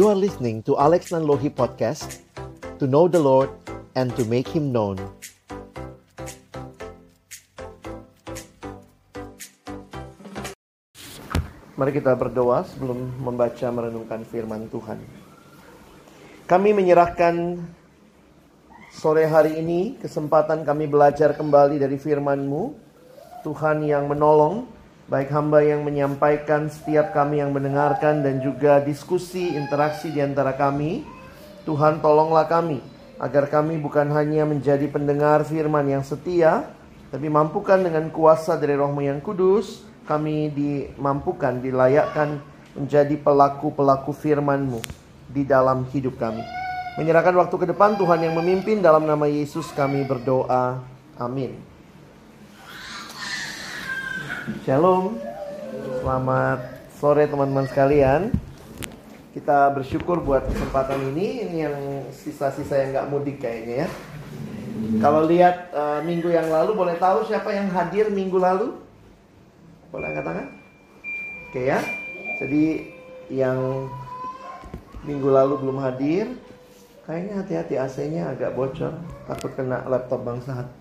You are listening to Alex Nanlohi Podcast To know the Lord and to make Him known. Mari kita berdoa sebelum membaca merenungkan firman Tuhan. Kami menyerahkan sore hari ini kesempatan kami belajar kembali dari firman-Mu Tuhan yang menolong baik hamba yang menyampaikan, setiap kami yang mendengarkan dan juga diskusi interaksi di antara kami. Tuhan tolonglah kami agar kami bukan hanya menjadi pendengar firman yang setia, tapi mampukan dengan kuasa dari Rohmu yang kudus, kami dimampukan, dilayakkan menjadi pelaku-pelaku firman-Mu di dalam hidup kami. Menyerahkan waktu ke depan Tuhan yang memimpin dalam nama Yesus kami berdoa. Amin. Shalom. Selamat sore teman-teman sekalian. Kita bersyukur buat kesempatan ini. Ini yang sisa-sisa yang nggak mudik kayaknya ya. Kalau lihat uh, minggu yang lalu, boleh tahu siapa yang hadir minggu lalu? Boleh angkat tangan? Oke ya. Jadi yang minggu lalu belum hadir, kayaknya hati-hati AC-nya agak bocor, takut kena laptop Bang Sahat.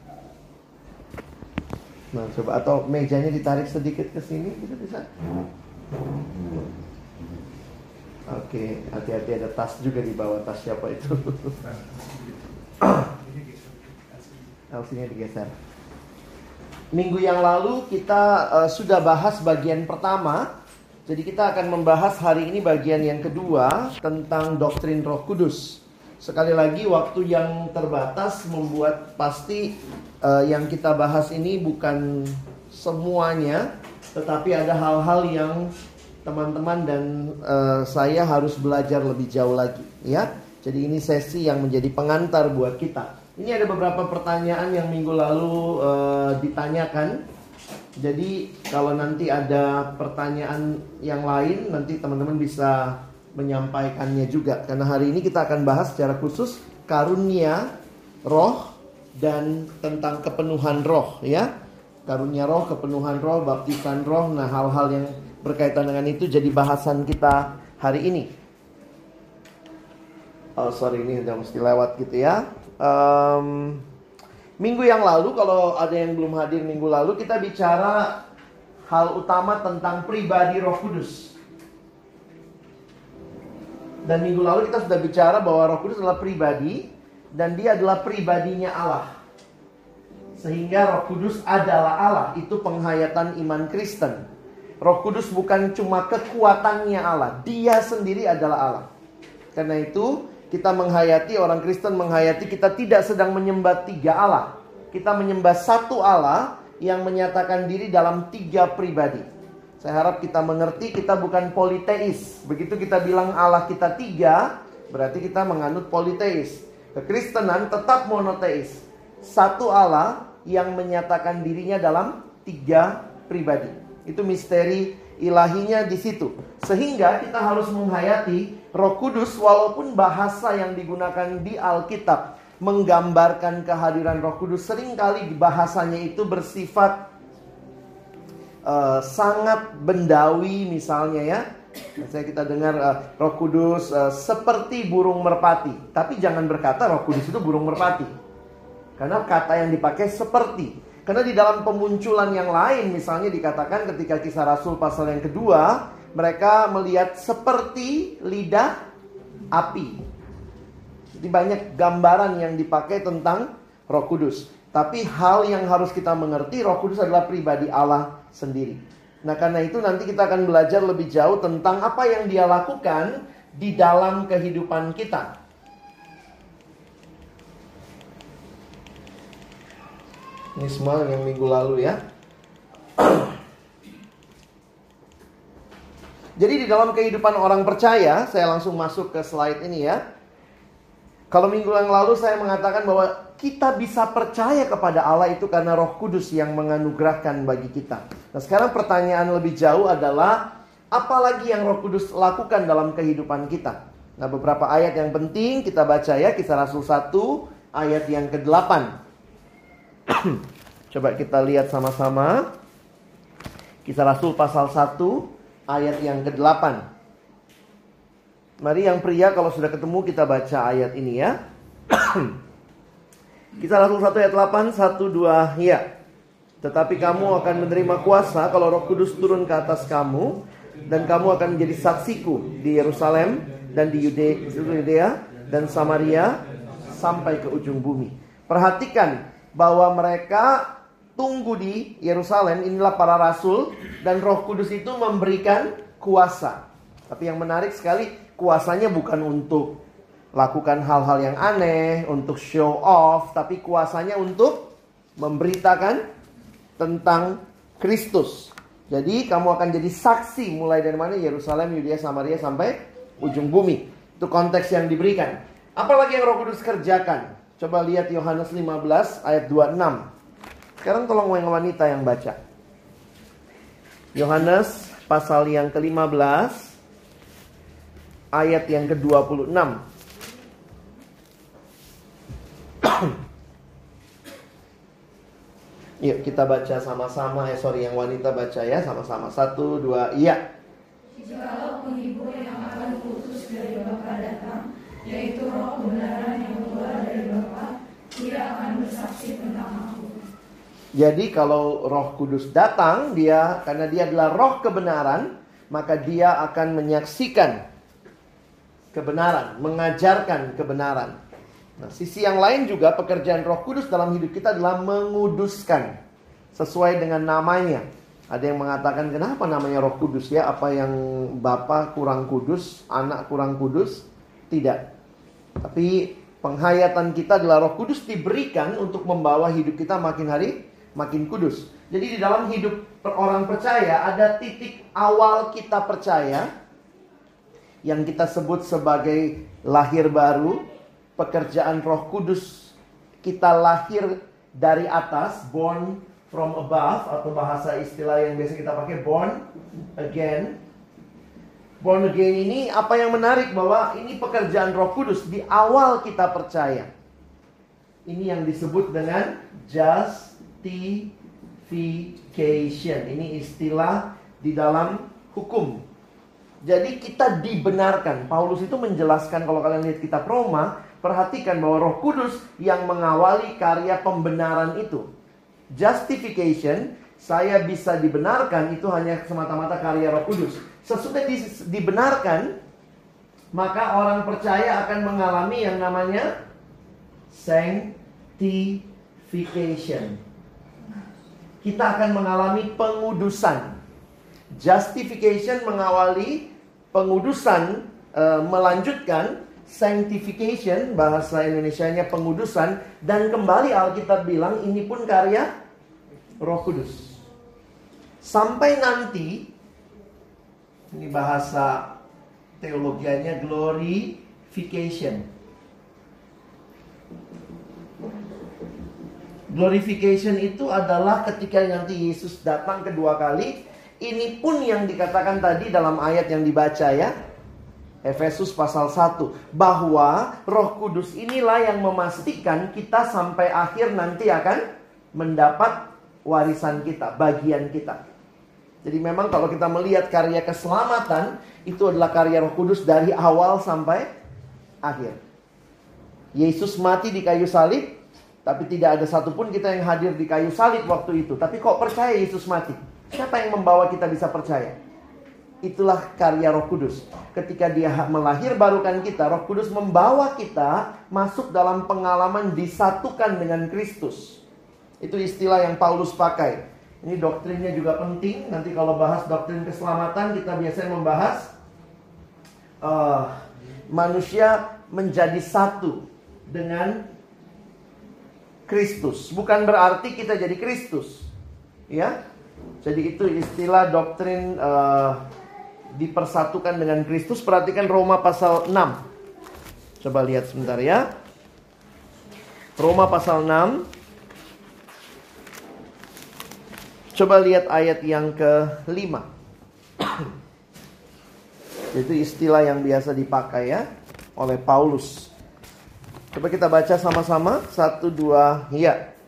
Nah, coba atau mejanya ditarik sedikit ke sini bisa bisa. Oke, hati-hati ada tas juga di bawah tas siapa itu. LC-nya digeser. Minggu yang lalu kita uh, sudah bahas bagian pertama. Jadi kita akan membahas hari ini bagian yang kedua tentang doktrin Roh Kudus. Sekali lagi waktu yang terbatas membuat pasti uh, yang kita bahas ini bukan semuanya, tetapi ada hal-hal yang teman-teman dan uh, saya harus belajar lebih jauh lagi, ya. Jadi ini sesi yang menjadi pengantar buat kita. Ini ada beberapa pertanyaan yang minggu lalu uh, ditanyakan. Jadi kalau nanti ada pertanyaan yang lain, nanti teman-teman bisa menyampaikannya juga. Karena hari ini kita akan bahas secara khusus karunia roh dan tentang kepenuhan roh ya. Karunia roh kepenuhan roh baptisan roh. Nah hal-hal yang berkaitan dengan itu jadi bahasan kita hari ini. Oh sorry ini udah mesti lewat gitu ya. Um, minggu yang lalu kalau ada yang belum hadir minggu lalu kita bicara hal utama tentang pribadi roh kudus dan minggu lalu kita sudah bicara bahwa Roh Kudus adalah pribadi dan dia adalah pribadinya Allah. Sehingga Roh Kudus adalah Allah, itu penghayatan iman Kristen. Roh Kudus bukan cuma kekuatannya Allah, dia sendiri adalah Allah. Karena itu, kita menghayati orang Kristen menghayati kita tidak sedang menyembah tiga Allah. Kita menyembah satu Allah yang menyatakan diri dalam tiga pribadi. Saya harap kita mengerti kita bukan politeis. Begitu kita bilang Allah kita tiga, berarti kita menganut politeis. Kekristenan tetap monoteis. Satu Allah yang menyatakan dirinya dalam tiga pribadi. Itu misteri ilahinya di situ. Sehingga kita harus menghayati Roh Kudus walaupun bahasa yang digunakan di Alkitab menggambarkan kehadiran Roh Kudus sering kali bahasanya itu bersifat uh, sangat bendawi misalnya ya. Misalnya kita dengar uh, Roh Kudus uh, seperti burung merpati, tapi jangan berkata Roh Kudus itu burung merpati. Karena kata yang dipakai seperti. Karena di dalam pemunculan yang lain misalnya dikatakan ketika kisah Rasul pasal yang kedua, mereka melihat seperti lidah api. Jadi banyak gambaran yang dipakai tentang Roh Kudus. Tapi hal yang harus kita mengerti, Roh Kudus adalah pribadi Allah sendiri. Nah, karena itu nanti kita akan belajar lebih jauh tentang apa yang dia lakukan di dalam kehidupan kita. Ini semua yang minggu lalu ya. Jadi di dalam kehidupan orang percaya, saya langsung masuk ke slide ini ya. Kalau minggu yang lalu saya mengatakan bahwa kita bisa percaya kepada Allah itu karena Roh Kudus yang menganugerahkan bagi kita. Nah, sekarang pertanyaan lebih jauh adalah apalagi yang Roh Kudus lakukan dalam kehidupan kita? Nah, beberapa ayat yang penting kita baca ya, Kisah Rasul 1 ayat yang ke-8. Coba kita lihat sama-sama. Kisah Rasul pasal 1 ayat yang ke-8. Mari yang pria kalau sudah ketemu kita baca ayat ini ya. kita langsung satu ayat 8, satu dua ya. Tetapi kamu akan menerima kuasa kalau Roh Kudus turun ke atas kamu dan kamu akan menjadi saksiku di Yerusalem dan di Yudea dan Samaria sampai ke ujung bumi. Perhatikan bahwa mereka tunggu di Yerusalem, inilah para rasul dan Roh Kudus itu memberikan kuasa. Tapi yang menarik sekali, kuasanya bukan untuk lakukan hal-hal yang aneh, untuk show off, tapi kuasanya untuk memberitakan tentang Kristus. Jadi kamu akan jadi saksi mulai dari mana Yerusalem, Yudea, Samaria sampai ujung bumi. Itu konteks yang diberikan. Apalagi yang Roh Kudus kerjakan? Coba lihat Yohanes 15 ayat 26. Sekarang tolong yang wanita yang baca. Yohanes pasal yang ke-15 ayat yang ke-26. Yuk kita baca sama-sama. Eh sorry yang wanita baca ya sama-sama. Satu, dua, iya. Jikalau penghibur yang akan putus dari Bapa datang, yaitu roh kebenaran yang keluar dari Bapa, dia akan bersaksi tentang aku. Jadi kalau Roh Kudus datang, dia karena dia adalah roh kebenaran, maka dia akan menyaksikan kebenaran, mengajarkan kebenaran. Nah, sisi yang lain juga pekerjaan Roh Kudus dalam hidup kita adalah menguduskan sesuai dengan namanya. Ada yang mengatakan kenapa namanya Roh Kudus ya? Apa yang Bapa kurang kudus, anak kurang kudus? Tidak. Tapi penghayatan kita adalah Roh Kudus diberikan untuk membawa hidup kita makin hari makin kudus. Jadi di dalam hidup orang percaya ada titik awal kita percaya yang kita sebut sebagai lahir baru, pekerjaan Roh Kudus kita lahir dari atas, born from above atau bahasa istilah yang biasa kita pakai born again. Born again ini apa yang menarik bahwa ini pekerjaan Roh Kudus di awal kita percaya. Ini yang disebut dengan just justification. Ini istilah di dalam hukum. Jadi kita dibenarkan. Paulus itu menjelaskan kalau kalian lihat kitab Roma, perhatikan bahwa Roh Kudus yang mengawali karya pembenaran itu. Justification, saya bisa dibenarkan itu hanya semata-mata karya Roh Kudus. Sesudah di, dibenarkan, maka orang percaya akan mengalami yang namanya sanctification kita akan mengalami pengudusan. Justification mengawali pengudusan e, melanjutkan sanctification bahasa Indonesia-nya pengudusan dan kembali Alkitab bilang ini pun karya Roh Kudus. Sampai nanti ini bahasa teologianya glorification Glorification itu adalah ketika nanti Yesus datang kedua kali. Ini pun yang dikatakan tadi dalam ayat yang dibaca ya. Efesus pasal 1 bahwa Roh Kudus inilah yang memastikan kita sampai akhir nanti akan mendapat warisan kita, bagian kita. Jadi memang kalau kita melihat karya keselamatan itu adalah karya Roh Kudus dari awal sampai akhir. Yesus mati di kayu salib tapi tidak ada satupun kita yang hadir di kayu salib waktu itu. Tapi kok percaya Yesus mati? Siapa yang membawa kita bisa percaya? Itulah karya Roh Kudus. Ketika dia melahir barukan kita, Roh Kudus membawa kita masuk dalam pengalaman disatukan dengan Kristus. Itu istilah yang Paulus pakai. Ini doktrinnya juga penting. Nanti kalau bahas doktrin keselamatan, kita biasanya membahas uh, manusia menjadi satu dengan Kristus. Bukan berarti kita jadi Kristus. Ya. Jadi itu istilah doktrin uh, dipersatukan dengan Kristus. Perhatikan Roma pasal 6. Coba lihat sebentar ya. Roma pasal 6. Coba lihat ayat yang ke-5. Itu istilah yang biasa dipakai ya oleh Paulus. Coba kita baca sama-sama. Satu, dua, ya.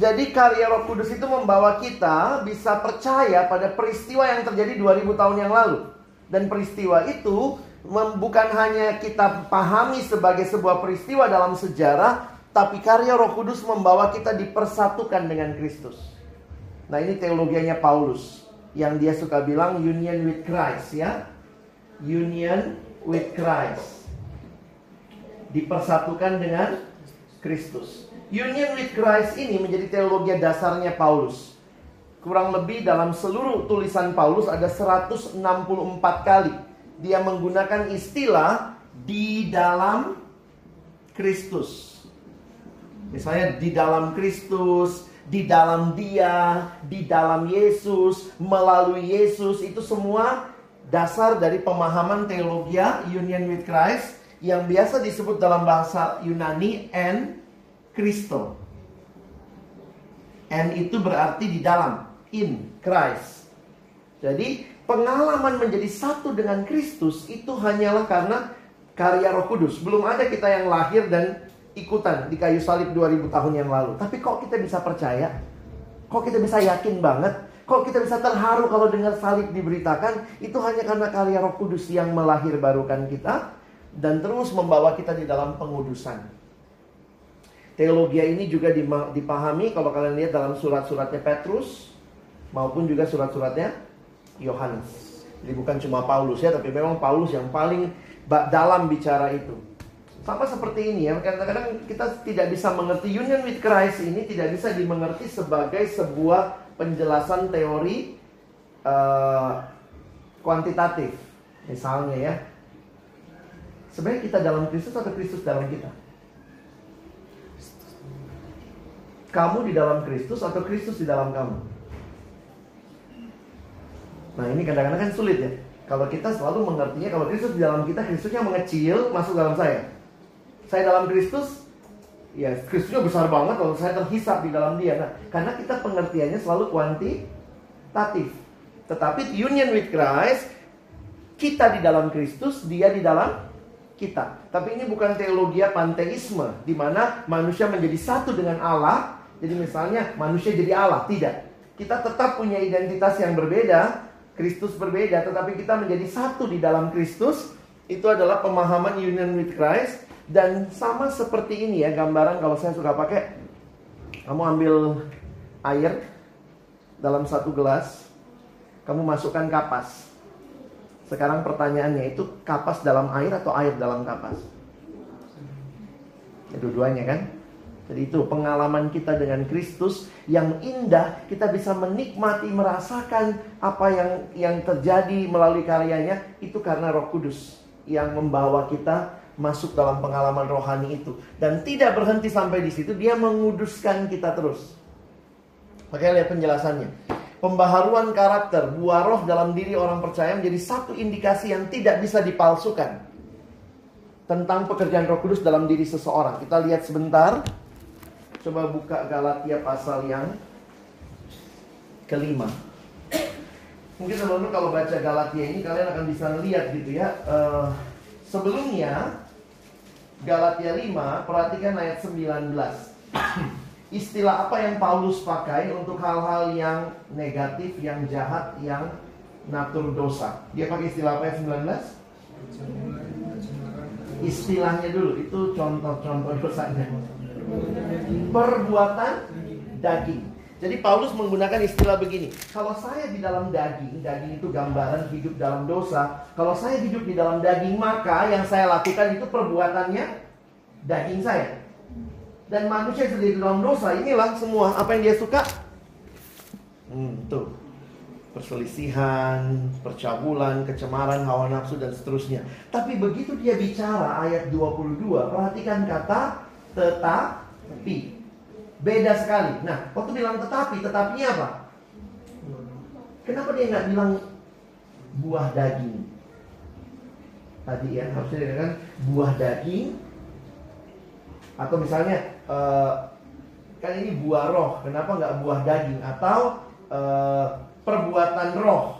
Jadi karya Roh Kudus itu membawa kita bisa percaya pada peristiwa yang terjadi 2000 tahun yang lalu. Dan peristiwa itu bukan hanya kita pahami sebagai sebuah peristiwa dalam sejarah, tapi karya Roh Kudus membawa kita dipersatukan dengan Kristus. Nah, ini teologianya Paulus yang dia suka bilang union with Christ ya. Union with Christ. Dipersatukan dengan Kristus. Union with Christ ini menjadi teologi dasarnya Paulus. Kurang lebih dalam seluruh tulisan Paulus ada 164 kali dia menggunakan istilah di dalam Kristus. Misalnya di dalam Kristus, di dalam Dia, di dalam Yesus, melalui Yesus itu semua dasar dari pemahaman teologi Union with Christ yang biasa disebut dalam bahasa Yunani and Kristo. And itu berarti di dalam, in Christ. Jadi pengalaman menjadi satu dengan Kristus itu hanyalah karena karya Roh Kudus. Belum ada kita yang lahir dan ikutan di kayu salib 2000 tahun yang lalu. Tapi kok kita bisa percaya? Kok kita bisa yakin banget? Kok kita bisa terharu kalau dengar salib diberitakan? Itu hanya karena karya Roh Kudus yang melahir barukan kita dan terus membawa kita di dalam pengudusan. Teologi ini juga dipahami kalau kalian lihat dalam surat-suratnya Petrus maupun juga surat-suratnya Yohanes. Jadi bukan cuma Paulus ya, tapi memang Paulus yang paling dalam bicara itu. Sama seperti ini ya, kadang-kadang kita tidak bisa mengerti union with Christ ini tidak bisa dimengerti sebagai sebuah penjelasan teori uh, kuantitatif. Misalnya ya, sebenarnya kita dalam Kristus atau Kristus dalam kita? Kamu di dalam Kristus atau Kristus di dalam kamu? Nah ini kadang-kadang kan sulit ya. Kalau kita selalu mengertinya kalau Kristus di dalam kita, Kristusnya mengecil masuk dalam saya. Saya dalam Kristus, ya Kristusnya besar banget kalau saya terhisap di dalam dia. Nah, karena kita pengertiannya selalu kuantitatif. Tetapi union with Christ, kita di dalam Kristus, dia di dalam kita. Tapi ini bukan teologi panteisme, di mana manusia menjadi satu dengan Allah, jadi misalnya manusia jadi Allah, tidak. Kita tetap punya identitas yang berbeda, Kristus berbeda, tetapi kita menjadi satu di dalam Kristus. Itu adalah pemahaman union with Christ dan sama seperti ini ya gambaran kalau saya suka pakai kamu ambil air dalam satu gelas, kamu masukkan kapas. Sekarang pertanyaannya itu kapas dalam air atau air dalam kapas? Ya, dua-duanya kan? Jadi itu pengalaman kita dengan Kristus yang indah, kita bisa menikmati, merasakan apa yang yang terjadi melalui karyanya itu karena Roh Kudus yang membawa kita masuk dalam pengalaman rohani itu dan tidak berhenti sampai di situ, dia menguduskan kita terus. Oke, lihat penjelasannya. Pembaharuan karakter, buah roh dalam diri orang percaya menjadi satu indikasi yang tidak bisa dipalsukan tentang pekerjaan Roh Kudus dalam diri seseorang. Kita lihat sebentar Coba buka Galatia pasal yang kelima. Mungkin teman-teman kalau baca Galatia ini kalian akan bisa lihat gitu ya. Uh, sebelumnya Galatia 5, perhatikan ayat 19. Istilah apa yang Paulus pakai untuk hal-hal yang negatif, yang jahat, yang natur dosa. Dia pakai istilah apa ya 19? Istilahnya dulu, itu contoh-contoh dosanya perbuatan daging. Jadi Paulus menggunakan istilah begini. Kalau saya di dalam daging, daging itu gambaran hidup dalam dosa. Kalau saya hidup di dalam daging, maka yang saya lakukan itu perbuatannya daging saya. Dan manusia di dalam dosa, inilah semua apa yang dia suka. Hmm, tuh. Perselisihan, percabulan, kecemaran, hawa nafsu dan seterusnya. Tapi begitu dia bicara ayat 22, perhatikan kata tetapi. Beda sekali. Nah, waktu bilang tetapi, tetapinya apa? Kenapa dia nggak bilang buah daging? Tadi ya, harusnya dia kan buah daging. Atau misalnya, uh, kan ini buah roh, kenapa nggak buah daging? Atau uh, perbuatan roh.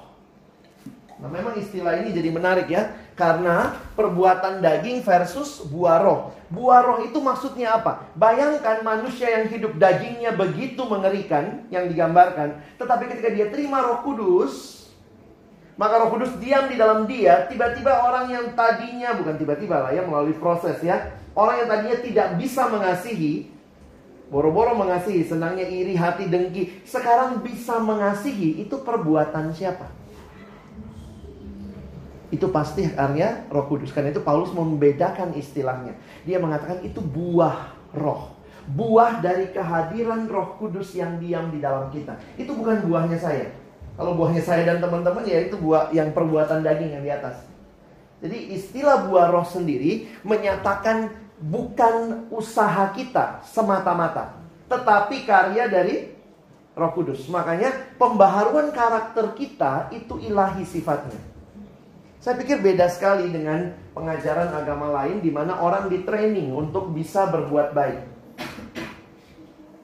Nah, memang istilah ini jadi menarik ya, karena Perbuatan daging versus buah roh. Buah roh itu maksudnya apa? Bayangkan manusia yang hidup dagingnya begitu mengerikan yang digambarkan, tetapi ketika dia terima Roh Kudus, maka Roh Kudus diam di dalam dia, tiba-tiba orang yang tadinya bukan tiba-tiba lah ya melalui proses ya. Orang yang tadinya tidak bisa mengasihi, boro-boro mengasihi, senangnya iri, hati dengki, sekarang bisa mengasihi, itu perbuatan siapa? Itu pasti karya Roh Kudus. Karena itu Paulus membedakan istilahnya. Dia mengatakan itu buah roh. Buah dari kehadiran Roh Kudus yang diam di dalam kita. Itu bukan buahnya saya. Kalau buahnya saya dan teman-teman ya itu buah yang perbuatan daging yang di atas. Jadi istilah buah roh sendiri menyatakan bukan usaha kita semata-mata, tetapi karya dari Roh Kudus. Makanya pembaharuan karakter kita itu ilahi sifatnya. Saya pikir beda sekali dengan pengajaran agama lain di mana orang di training untuk bisa berbuat baik.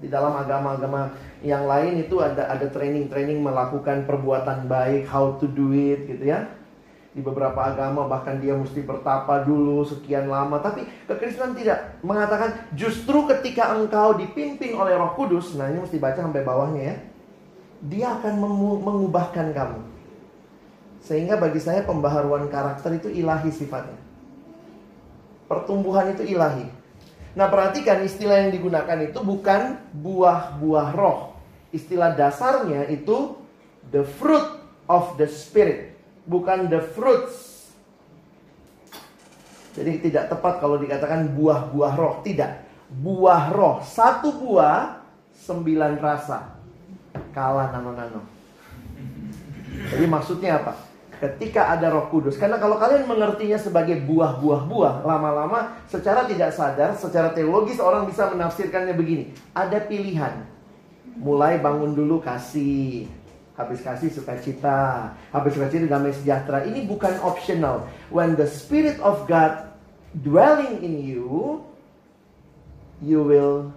Di dalam agama-agama yang lain itu ada ada training-training melakukan perbuatan baik, how to do it gitu ya. Di beberapa agama bahkan dia mesti bertapa dulu sekian lama, tapi kekristenan tidak mengatakan justru ketika engkau dipimpin oleh Roh Kudus, nah ini mesti baca sampai bawahnya ya. Dia akan mengubahkan kamu. Sehingga bagi saya pembaharuan karakter itu ilahi sifatnya. Pertumbuhan itu ilahi. Nah perhatikan istilah yang digunakan itu bukan buah-buah roh. Istilah dasarnya itu the fruit of the spirit. Bukan the fruits. Jadi tidak tepat kalau dikatakan buah-buah roh. Tidak. Buah roh. Satu buah, sembilan rasa. Kalah nano-nano. Jadi maksudnya apa? Ketika ada Roh Kudus. Karena kalau kalian mengertinya sebagai buah-buah-buah, lama-lama secara tidak sadar, secara teologis orang bisa menafsirkannya begini. Ada pilihan. Mulai bangun dulu kasih, habis kasih sukacita, habis sukacita damai sejahtera. Ini bukan optional. When the Spirit of God dwelling in you, you will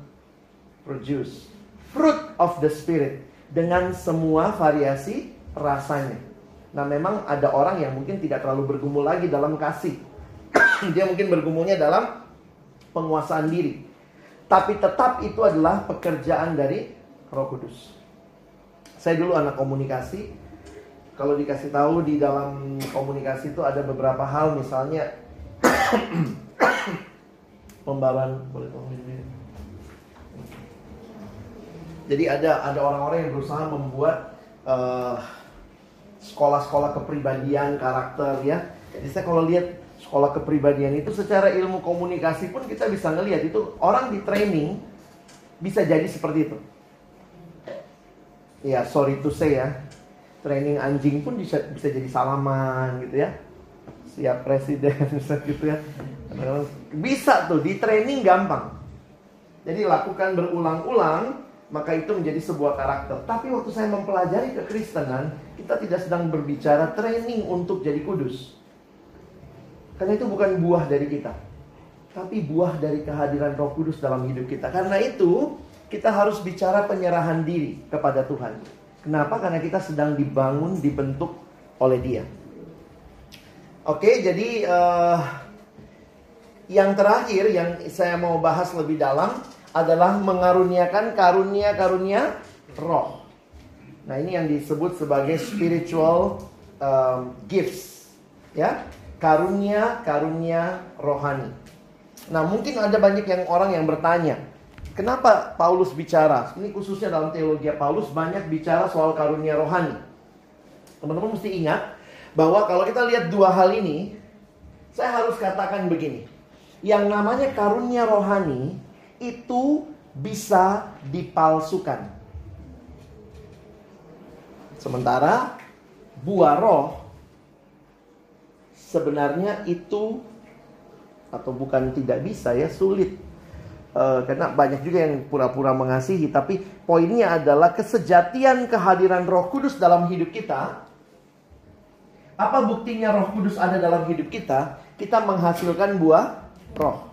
produce fruit of the Spirit dengan semua variasi rasanya. Nah memang ada orang yang mungkin tidak terlalu bergumul lagi dalam kasih. Dia mungkin bergumulnya dalam penguasaan diri. Tapi tetap itu adalah pekerjaan dari Roh Kudus. Saya dulu anak komunikasi. Kalau dikasih tahu di dalam komunikasi itu ada beberapa hal misalnya pembawaan boleh tolong Jadi ada ada orang-orang yang berusaha membuat uh, sekolah-sekolah kepribadian, karakter ya. Jadi saya kalau lihat sekolah kepribadian itu secara ilmu komunikasi pun kita bisa ngelihat itu orang di training bisa jadi seperti itu. Ya, sorry to say ya. Training anjing pun bisa bisa jadi salaman gitu ya. Siap presiden gitu ya. Bisa tuh di training gampang. Jadi lakukan berulang-ulang maka itu menjadi sebuah karakter. Tapi waktu saya mempelajari kekristenan, kita tidak sedang berbicara training untuk jadi kudus. Karena itu bukan buah dari kita. Tapi buah dari kehadiran roh kudus dalam hidup kita. Karena itu, kita harus bicara penyerahan diri kepada Tuhan. Kenapa? Karena kita sedang dibangun, dibentuk oleh dia. Oke, jadi uh, yang terakhir yang saya mau bahas lebih dalam adalah mengaruniakan karunia-karunia roh. Nah, ini yang disebut sebagai spiritual um, gifts, ya. Karunia-karunia rohani. Nah, mungkin ada banyak yang orang yang bertanya, kenapa Paulus bicara? Ini khususnya dalam teologi Paulus banyak bicara soal karunia rohani. Teman-teman mesti ingat bahwa kalau kita lihat dua hal ini, saya harus katakan begini. Yang namanya karunia rohani itu bisa dipalsukan. Sementara buah roh sebenarnya itu atau bukan tidak bisa ya sulit e, karena banyak juga yang pura-pura mengasihi tapi poinnya adalah kesejatian kehadiran Roh Kudus dalam hidup kita. Apa buktinya Roh Kudus ada dalam hidup kita? Kita menghasilkan buah roh.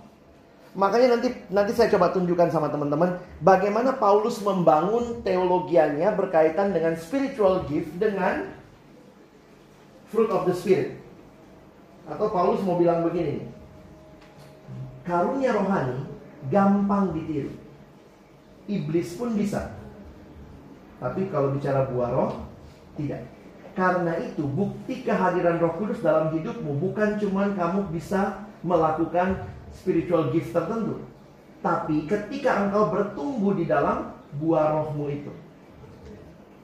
Makanya nanti nanti saya coba tunjukkan sama teman-teman bagaimana Paulus membangun teologianya berkaitan dengan spiritual gift dengan fruit of the spirit. Atau Paulus mau bilang begini Karunia rohani gampang ditiru. Iblis pun bisa. Tapi kalau bicara buah roh, tidak. Karena itu bukti kehadiran Roh Kudus dalam hidupmu bukan cuma kamu bisa melakukan spiritual gift tertentu. Tapi ketika engkau bertumbuh di dalam buah rohmu itu.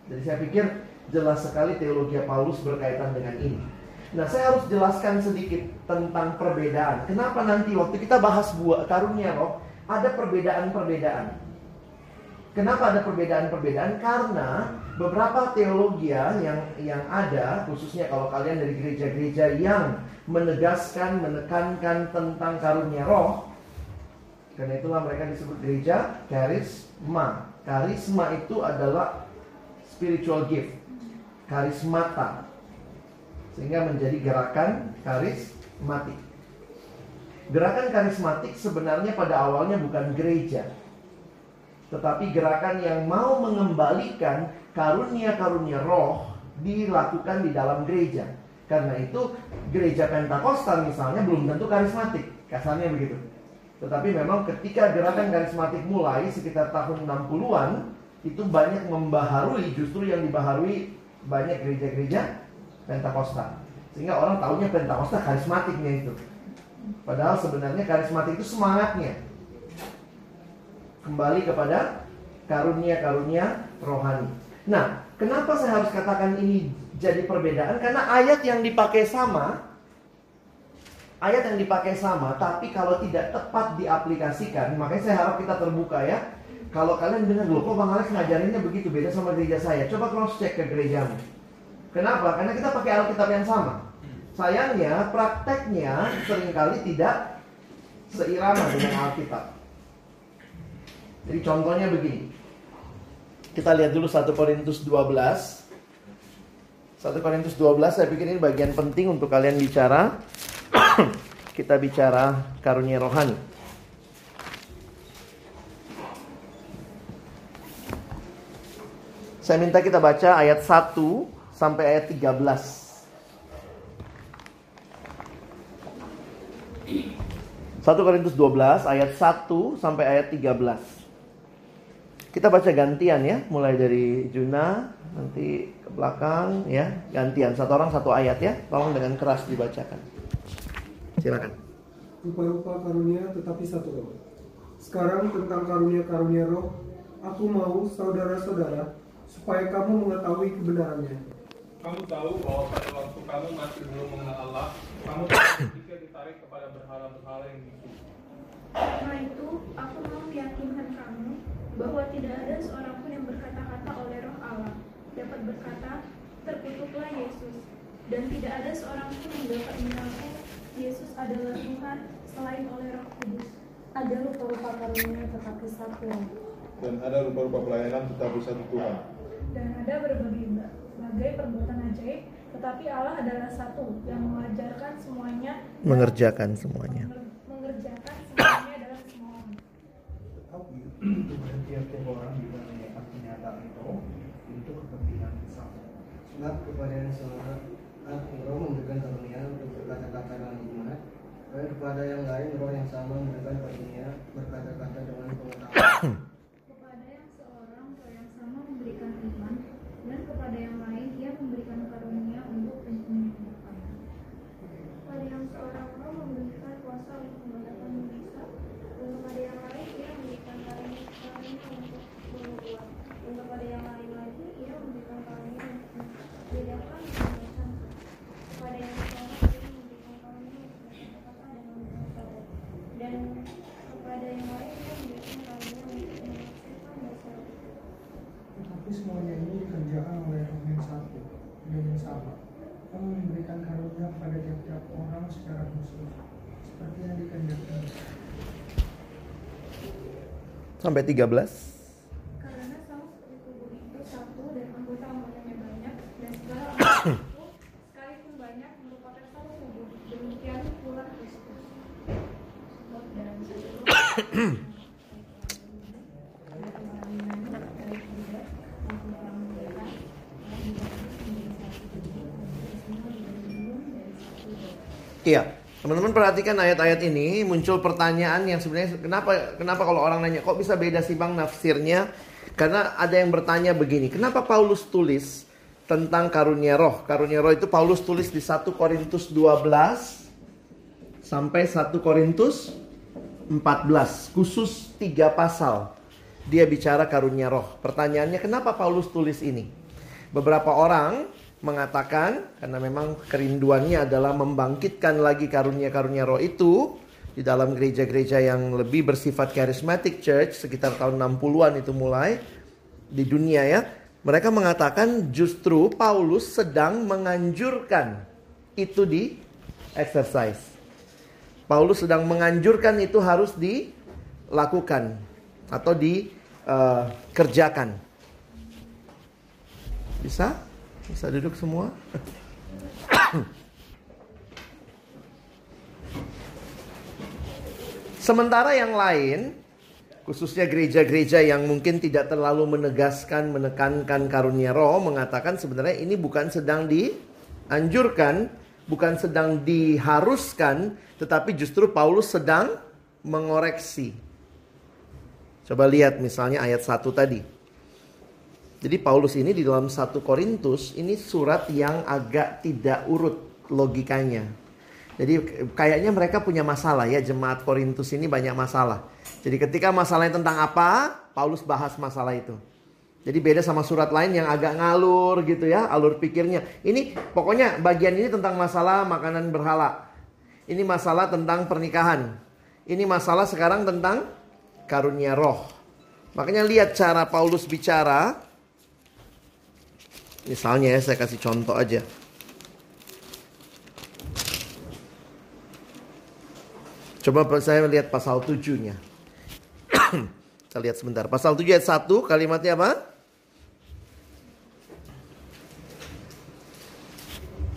Jadi saya pikir jelas sekali teologi Paulus berkaitan dengan ini. Nah, saya harus jelaskan sedikit tentang perbedaan. Kenapa nanti waktu kita bahas buah karunia roh, ada perbedaan-perbedaan. Kenapa ada perbedaan-perbedaan? Karena beberapa teologi yang yang ada, khususnya kalau kalian dari gereja-gereja yang menegaskan, menekankan tentang karunia roh, karena itulah mereka disebut gereja karisma. Karisma itu adalah spiritual gift, karismata, sehingga menjadi gerakan karismatik. Gerakan karismatik sebenarnya pada awalnya bukan gereja, tetapi gerakan yang mau mengembalikan karunia-karunia roh dilakukan di dalam gereja. Karena itu gereja Pentakosta misalnya belum tentu karismatik, kasarnya begitu. Tetapi memang ketika gerakan karismatik mulai sekitar tahun 60-an itu banyak membaharui justru yang dibaharui banyak gereja-gereja Pentakosta. Sehingga orang tahunya Pentakosta karismatiknya itu. Padahal sebenarnya karismatik itu semangatnya kembali kepada karunia-karunia rohani. Nah, kenapa saya harus katakan ini jadi perbedaan? Karena ayat yang dipakai sama, ayat yang dipakai sama, tapi kalau tidak tepat diaplikasikan, makanya saya harap kita terbuka ya. Kalau kalian dengar loh, kok Bang Alex ngajarinnya begitu beda sama gereja saya. Coba cross check ke gerejamu. Kenapa? Karena kita pakai Alkitab yang sama. Sayangnya prakteknya sering kali tidak seirama dengan Alkitab. Jadi contohnya begini. Kita lihat dulu 1 Korintus 12. 1 Korintus 12 saya pikir ini bagian penting untuk kalian bicara. Kita bicara karunia rohani. Saya minta kita baca ayat 1 sampai ayat 13. 1 Korintus 12 ayat 1 sampai ayat 13. Kita baca gantian ya, mulai dari Juna nanti ke belakang ya, gantian satu orang satu ayat ya. Tolong dengan keras dibacakan. Silakan. Rupa-rupa karunia tetapi satu roh. Sekarang tentang karunia-karunia roh, aku mau saudara-saudara supaya kamu mengetahui kebenarannya. Kamu tahu bahwa pada waktu kamu masih belum mengenal Allah, kamu berpikir ditarik kepada berhala-berhala yang bisu. Karena itu, aku mau meyakinkan kamu bahwa tidak ada seorang pun yang berkata-kata oleh roh Allah dapat berkata, terkutuklah Yesus. Dan tidak ada seorang pun yang dapat mengaku Yesus adalah Tuhan selain oleh roh kudus. Ada rupa-rupa karunia tetapi satu dan ada rupa-rupa pelayanan tetapi satu Tuhan. dan ada berbagai berbagai perbuatan ajaib, tetapi Allah adalah satu yang mengajarkan semuanya Mengerjakan semuanya. menger- mengerjakan semuanya dalam semua orang. Tetapi tiap-tiap orang kenyataan itu untuk kepentingan bersama. Sebab kepada yang seorang roh memberikan karunia untuk berkata-kata dengan hikmat, dan kepada yang lain roh yang sama memberikan karunia berkata-kata dengan pengetahuan. Kepada yang seorang roh yang sama memberikan iman, dan kepada yang lain ia memberikan karunia untuk penyembuhan. Kepada yang seorang roh memberikan kuasa untuk mengadakan mujizat, dan kepada yang lain ia memberikan karunia karunia untuk membuat, dan kepada yang lain lagi ia memberikan karunia untuk membedakan dan bersangka. Kepada yang seorang ia memberikan karunia untuk berkata-kata dengan bahasa roh, dan kepada yang lain ia memberikan karunia untuk menafsirkan bahasa roh. Tetapi semuanya ini dikerjakan oleh yang satu dan yang sama. Kamu memberikan karunia pada tiap-tiap orang secara khusus, seperti yang dikehendaki. Sampai 13. Karena sama seperti tubuh itu satu dan anggota-anggotanya banyak dan segala anggota itu sekalipun banyak merupakan satu tubuh. Demikian pula Kristus. Sebab dalam satu roh Iya, teman-teman perhatikan ayat-ayat ini muncul pertanyaan yang sebenarnya kenapa kenapa kalau orang nanya kok bisa beda sih bang nafsirnya? Karena ada yang bertanya begini, kenapa Paulus tulis tentang karunia roh? Karunia roh itu Paulus tulis di 1 Korintus 12 sampai 1 Korintus 14, khusus tiga pasal. Dia bicara karunia roh. Pertanyaannya kenapa Paulus tulis ini? Beberapa orang mengatakan karena memang kerinduannya adalah membangkitkan lagi karunia-karunia roh itu di dalam gereja-gereja yang lebih bersifat charismatic church sekitar tahun 60-an itu mulai di dunia ya. Mereka mengatakan justru Paulus sedang menganjurkan itu di exercise. Paulus sedang menganjurkan itu harus dilakukan atau dikerjakan. Bisa? Bisa duduk semua? Sementara yang lain, khususnya gereja-gereja yang mungkin tidak terlalu menegaskan, menekankan karunia roh, mengatakan sebenarnya ini bukan sedang dianjurkan, bukan sedang diharuskan, tetapi justru Paulus sedang mengoreksi. Coba lihat misalnya ayat 1 tadi. Jadi Paulus ini di dalam satu Korintus ini surat yang agak tidak urut logikanya. Jadi kayaknya mereka punya masalah ya jemaat Korintus ini banyak masalah. Jadi ketika masalahnya tentang apa, Paulus bahas masalah itu. Jadi beda sama surat lain yang agak ngalur gitu ya, alur pikirnya. Ini pokoknya bagian ini tentang masalah makanan berhala. Ini masalah tentang pernikahan. Ini masalah sekarang tentang karunia roh. Makanya lihat cara Paulus bicara, Misalnya ya saya kasih contoh aja. Coba saya lihat pasal 7-nya. Kita lihat sebentar. Pasal 7 ayat 1 kalimatnya apa?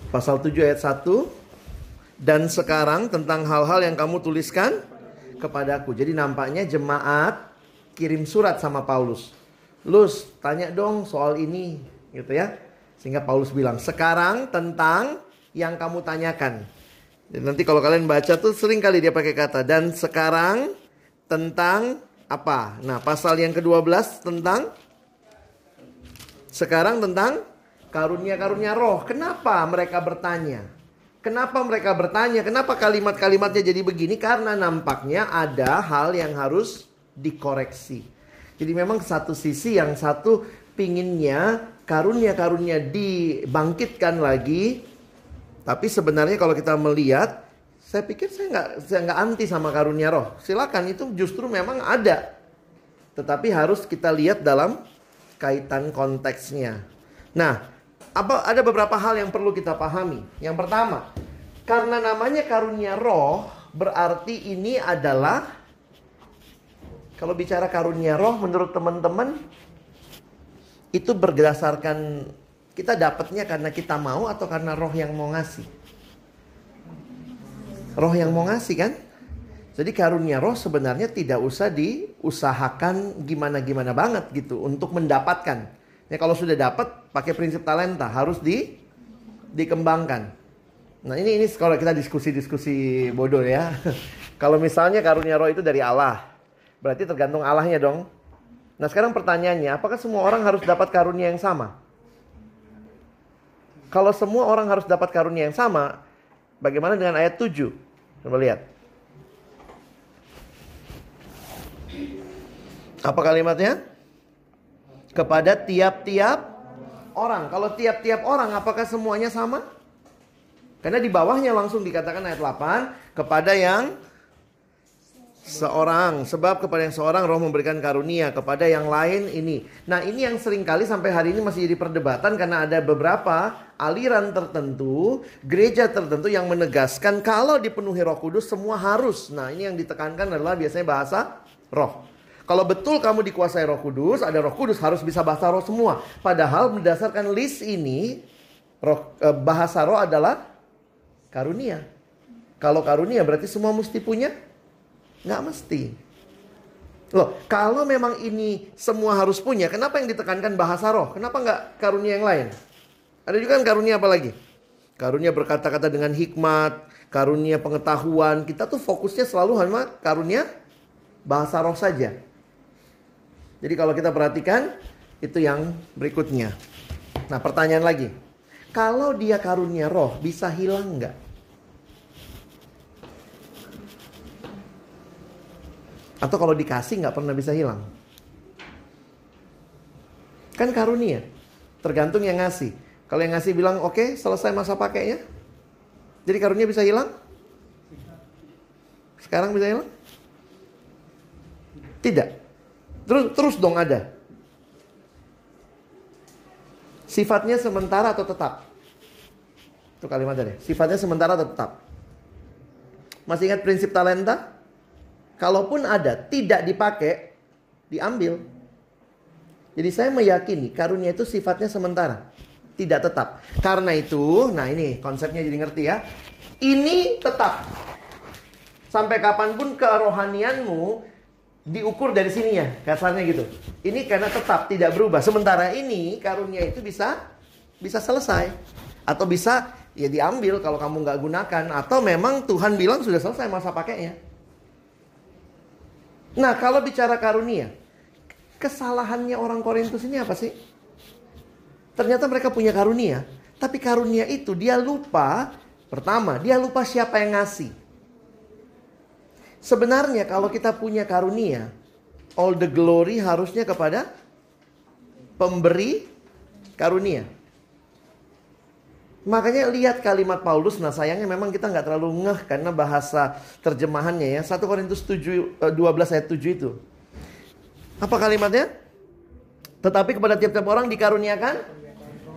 Pasal 7 ayat 1 dan sekarang tentang hal-hal yang kamu tuliskan kepadaku. Jadi nampaknya jemaat kirim surat sama Paulus. Lus, tanya dong soal ini gitu ya. Sehingga Paulus bilang, sekarang tentang yang kamu tanyakan. Dan nanti kalau kalian baca tuh sering kali dia pakai kata dan sekarang tentang apa? Nah, pasal yang ke-12 tentang sekarang tentang karunia-karunia roh. Kenapa mereka bertanya? Kenapa mereka bertanya? Kenapa kalimat-kalimatnya jadi begini? Karena nampaknya ada hal yang harus dikoreksi. Jadi memang satu sisi yang satu pinginnya karunia-karunia dibangkitkan lagi. Tapi sebenarnya kalau kita melihat, saya pikir saya nggak saya nggak anti sama karunia roh. Silakan itu justru memang ada. Tetapi harus kita lihat dalam kaitan konteksnya. Nah, apa ada beberapa hal yang perlu kita pahami. Yang pertama, karena namanya karunia roh, berarti ini adalah kalau bicara karunia roh menurut teman-teman itu berdasarkan kita dapatnya karena kita mau atau karena roh yang mau ngasih? Roh yang mau ngasih kan? Jadi karunia roh sebenarnya tidak usah diusahakan gimana-gimana banget gitu untuk mendapatkan. Ya kalau sudah dapat pakai prinsip talenta harus di dikembangkan. Nah ini ini kalau kita diskusi-diskusi bodoh ya. kalau misalnya karunia roh itu dari Allah, berarti tergantung Allahnya dong. Nah sekarang pertanyaannya, apakah semua orang harus dapat karunia yang sama? Kalau semua orang harus dapat karunia yang sama, bagaimana dengan ayat 7? Coba lihat. Apa kalimatnya? Kepada tiap-tiap orang. Kalau tiap-tiap orang, apakah semuanya sama? Karena di bawahnya langsung dikatakan ayat 8, kepada yang seorang sebab kepada yang seorang roh memberikan karunia kepada yang lain ini. Nah, ini yang sering kali sampai hari ini masih jadi perdebatan karena ada beberapa aliran tertentu, gereja tertentu yang menegaskan kalau dipenuhi Roh Kudus semua harus. Nah, ini yang ditekankan adalah biasanya bahasa roh. Kalau betul kamu dikuasai Roh Kudus, ada Roh Kudus harus bisa bahasa roh semua. Padahal berdasarkan list ini roh, eh, bahasa roh adalah karunia. Kalau karunia berarti semua mesti punya Nggak mesti. Loh, kalau memang ini semua harus punya, kenapa yang ditekankan bahasa roh? Kenapa nggak karunia yang lain? Ada juga kan karunia apa lagi? Karunia berkata-kata dengan hikmat, karunia pengetahuan. Kita tuh fokusnya selalu hanya karunia bahasa roh saja. Jadi kalau kita perhatikan itu yang berikutnya. Nah pertanyaan lagi. Kalau dia karunia roh bisa hilang nggak? Atau kalau dikasih nggak pernah bisa hilang? Kan karunia. Tergantung yang ngasih. Kalau yang ngasih bilang oke okay, selesai masa pakainya. Jadi karunia bisa hilang? Sekarang bisa hilang? Tidak. Terus terus dong ada. Sifatnya sementara atau tetap? Itu kalimat dari. Sifatnya sementara atau tetap? Masih ingat prinsip talenta? Kalaupun ada, tidak dipakai, diambil. Jadi saya meyakini karunia itu sifatnya sementara, tidak tetap. Karena itu, nah ini konsepnya jadi ngerti ya. Ini tetap. Sampai kapan pun kerohanianmu diukur dari sini ya, kasarnya gitu. Ini karena tetap tidak berubah. Sementara ini karunia itu bisa bisa selesai atau bisa ya diambil kalau kamu nggak gunakan atau memang Tuhan bilang sudah selesai masa pakainya. Nah, kalau bicara karunia, kesalahannya orang Korintus ini apa sih? Ternyata mereka punya karunia, tapi karunia itu dia lupa. Pertama, dia lupa siapa yang ngasih. Sebenarnya kalau kita punya karunia, all the glory harusnya kepada pemberi karunia. Makanya lihat kalimat Paulus, nah sayangnya memang kita nggak terlalu ngeh karena bahasa terjemahannya ya. 1 Korintus 7, 12 eh, ayat 7 itu. Apa kalimatnya? Tetapi kepada tiap-tiap orang dikaruniakan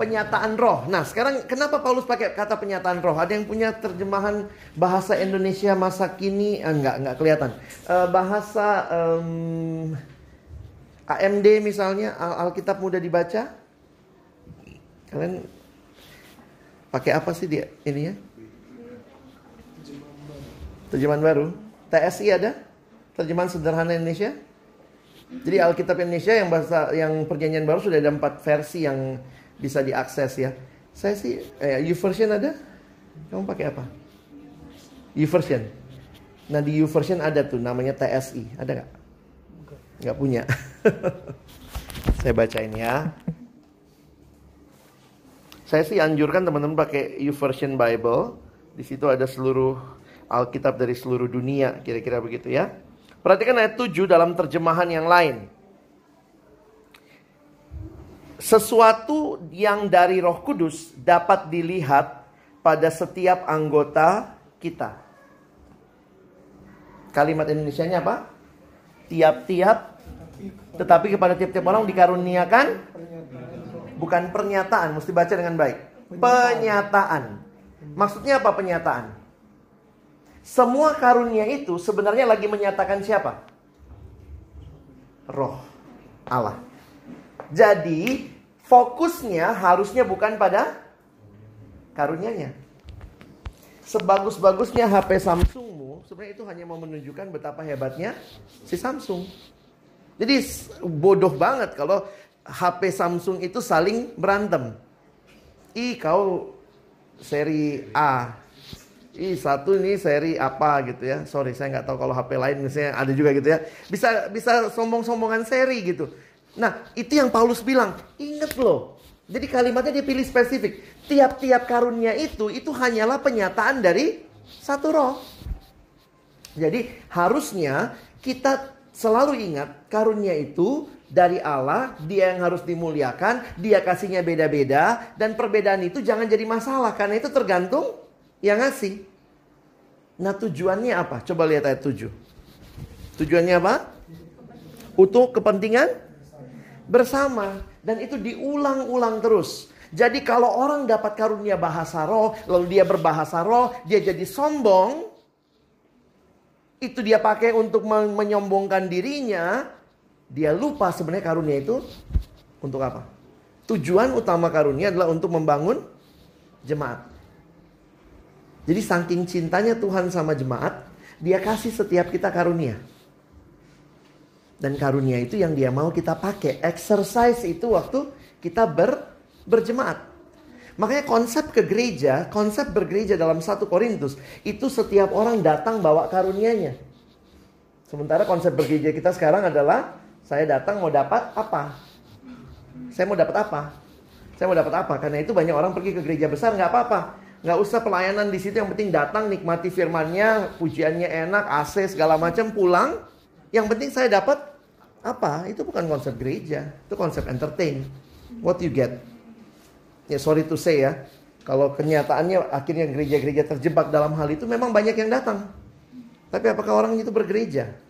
penyataan roh. Nah sekarang kenapa Paulus pakai kata penyataan roh? Ada yang punya terjemahan bahasa Indonesia masa kini? Eh, enggak, enggak kelihatan. Eh, bahasa um, AMD misalnya, Al Alkitab mudah dibaca. Kalian Pakai apa sih dia ini ya? Terjemahan baru. TSI ada? Terjemahan sederhana Indonesia? Jadi Alkitab Indonesia yang bahasa yang perjanjian baru sudah ada empat versi yang bisa diakses ya. Saya sih eh, version ada? Kamu pakai apa? version. Nah di version ada tuh namanya TSI. Ada nggak? Nggak punya. Saya bacain ya. Saya sih anjurkan teman-teman pakai YouVersion Bible. Di situ ada seluruh Alkitab dari seluruh dunia, kira-kira begitu ya. Perhatikan ayat 7 dalam terjemahan yang lain. Sesuatu yang dari Roh Kudus dapat dilihat pada setiap anggota kita. Kalimat Indonesia-nya apa? Tiap-tiap tetapi kepada tiap-tiap orang dikaruniakan Bukan pernyataan, mesti baca dengan baik. Penyataan. Maksudnya apa penyataan? Semua karunia itu sebenarnya lagi menyatakan siapa? Roh Allah. Jadi fokusnya harusnya bukan pada karunianya. Sebagus-bagusnya HP Samsungmu, sebenarnya itu hanya mau menunjukkan betapa hebatnya si Samsung. Jadi bodoh banget kalau HP Samsung itu saling berantem. Ih kau seri A. Ih satu ini seri apa gitu ya. Sorry saya nggak tahu kalau HP lain misalnya ada juga gitu ya. Bisa bisa sombong-sombongan seri gitu. Nah itu yang Paulus bilang. Ingat loh. Jadi kalimatnya dia pilih spesifik. Tiap-tiap karunia itu itu hanyalah penyataan dari satu roh. Jadi harusnya kita selalu ingat karunia itu dari Allah, dia yang harus dimuliakan, dia kasihnya beda-beda, dan perbedaan itu jangan jadi masalah, karena itu tergantung yang ngasih. Nah tujuannya apa? Coba lihat ayat 7. Tujuannya apa? Untuk kepentingan bersama. Dan itu diulang-ulang terus. Jadi kalau orang dapat karunia bahasa roh, lalu dia berbahasa roh, dia jadi sombong, itu dia pakai untuk menyombongkan dirinya, dia lupa sebenarnya karunia itu untuk apa? Tujuan utama karunia adalah untuk membangun jemaat. Jadi saking cintanya Tuhan sama jemaat, dia kasih setiap kita karunia. Dan karunia itu yang dia mau kita pakai. Exercise itu waktu kita ber, berjemaat. Makanya konsep ke gereja, konsep bergereja dalam satu Korintus itu setiap orang datang bawa karunianya. Sementara konsep bergereja kita sekarang adalah saya datang mau dapat apa? Saya mau dapat apa? Saya mau dapat apa? Karena itu banyak orang pergi ke gereja besar nggak apa-apa. Nggak usah pelayanan di situ yang penting datang nikmati firmannya, pujiannya enak, AC segala macam pulang. Yang penting saya dapat apa? Itu bukan konsep gereja, itu konsep entertain. What you get? Ya sorry to say ya, kalau kenyataannya akhirnya gereja-gereja terjebak dalam hal itu memang banyak yang datang. Tapi apakah orang itu bergereja?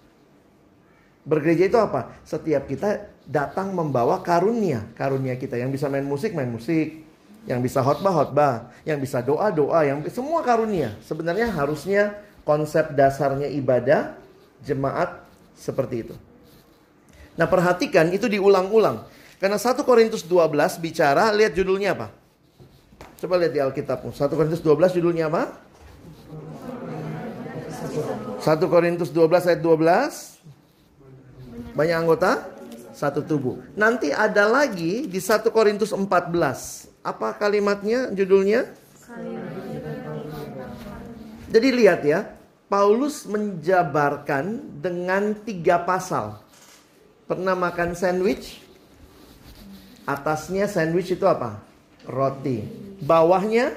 Bergereja itu apa? Setiap kita datang membawa karunia, karunia kita yang bisa main musik, main musik, yang bisa khotbah, khotbah, yang bisa doa, doa, yang semua karunia. Sebenarnya harusnya konsep dasarnya ibadah jemaat seperti itu. Nah, perhatikan itu diulang-ulang. Karena 1 Korintus 12 bicara, lihat judulnya apa? Coba lihat di Alkitabmu. 1 Korintus 12 judulnya apa? 1 Korintus 12 ayat 12. Banyak anggota? Satu tubuh. Nanti ada lagi di 1 Korintus 14. Apa kalimatnya, judulnya? Jadi lihat ya, Paulus menjabarkan dengan tiga pasal. Pernah makan sandwich? Atasnya sandwich itu apa? Roti. Bawahnya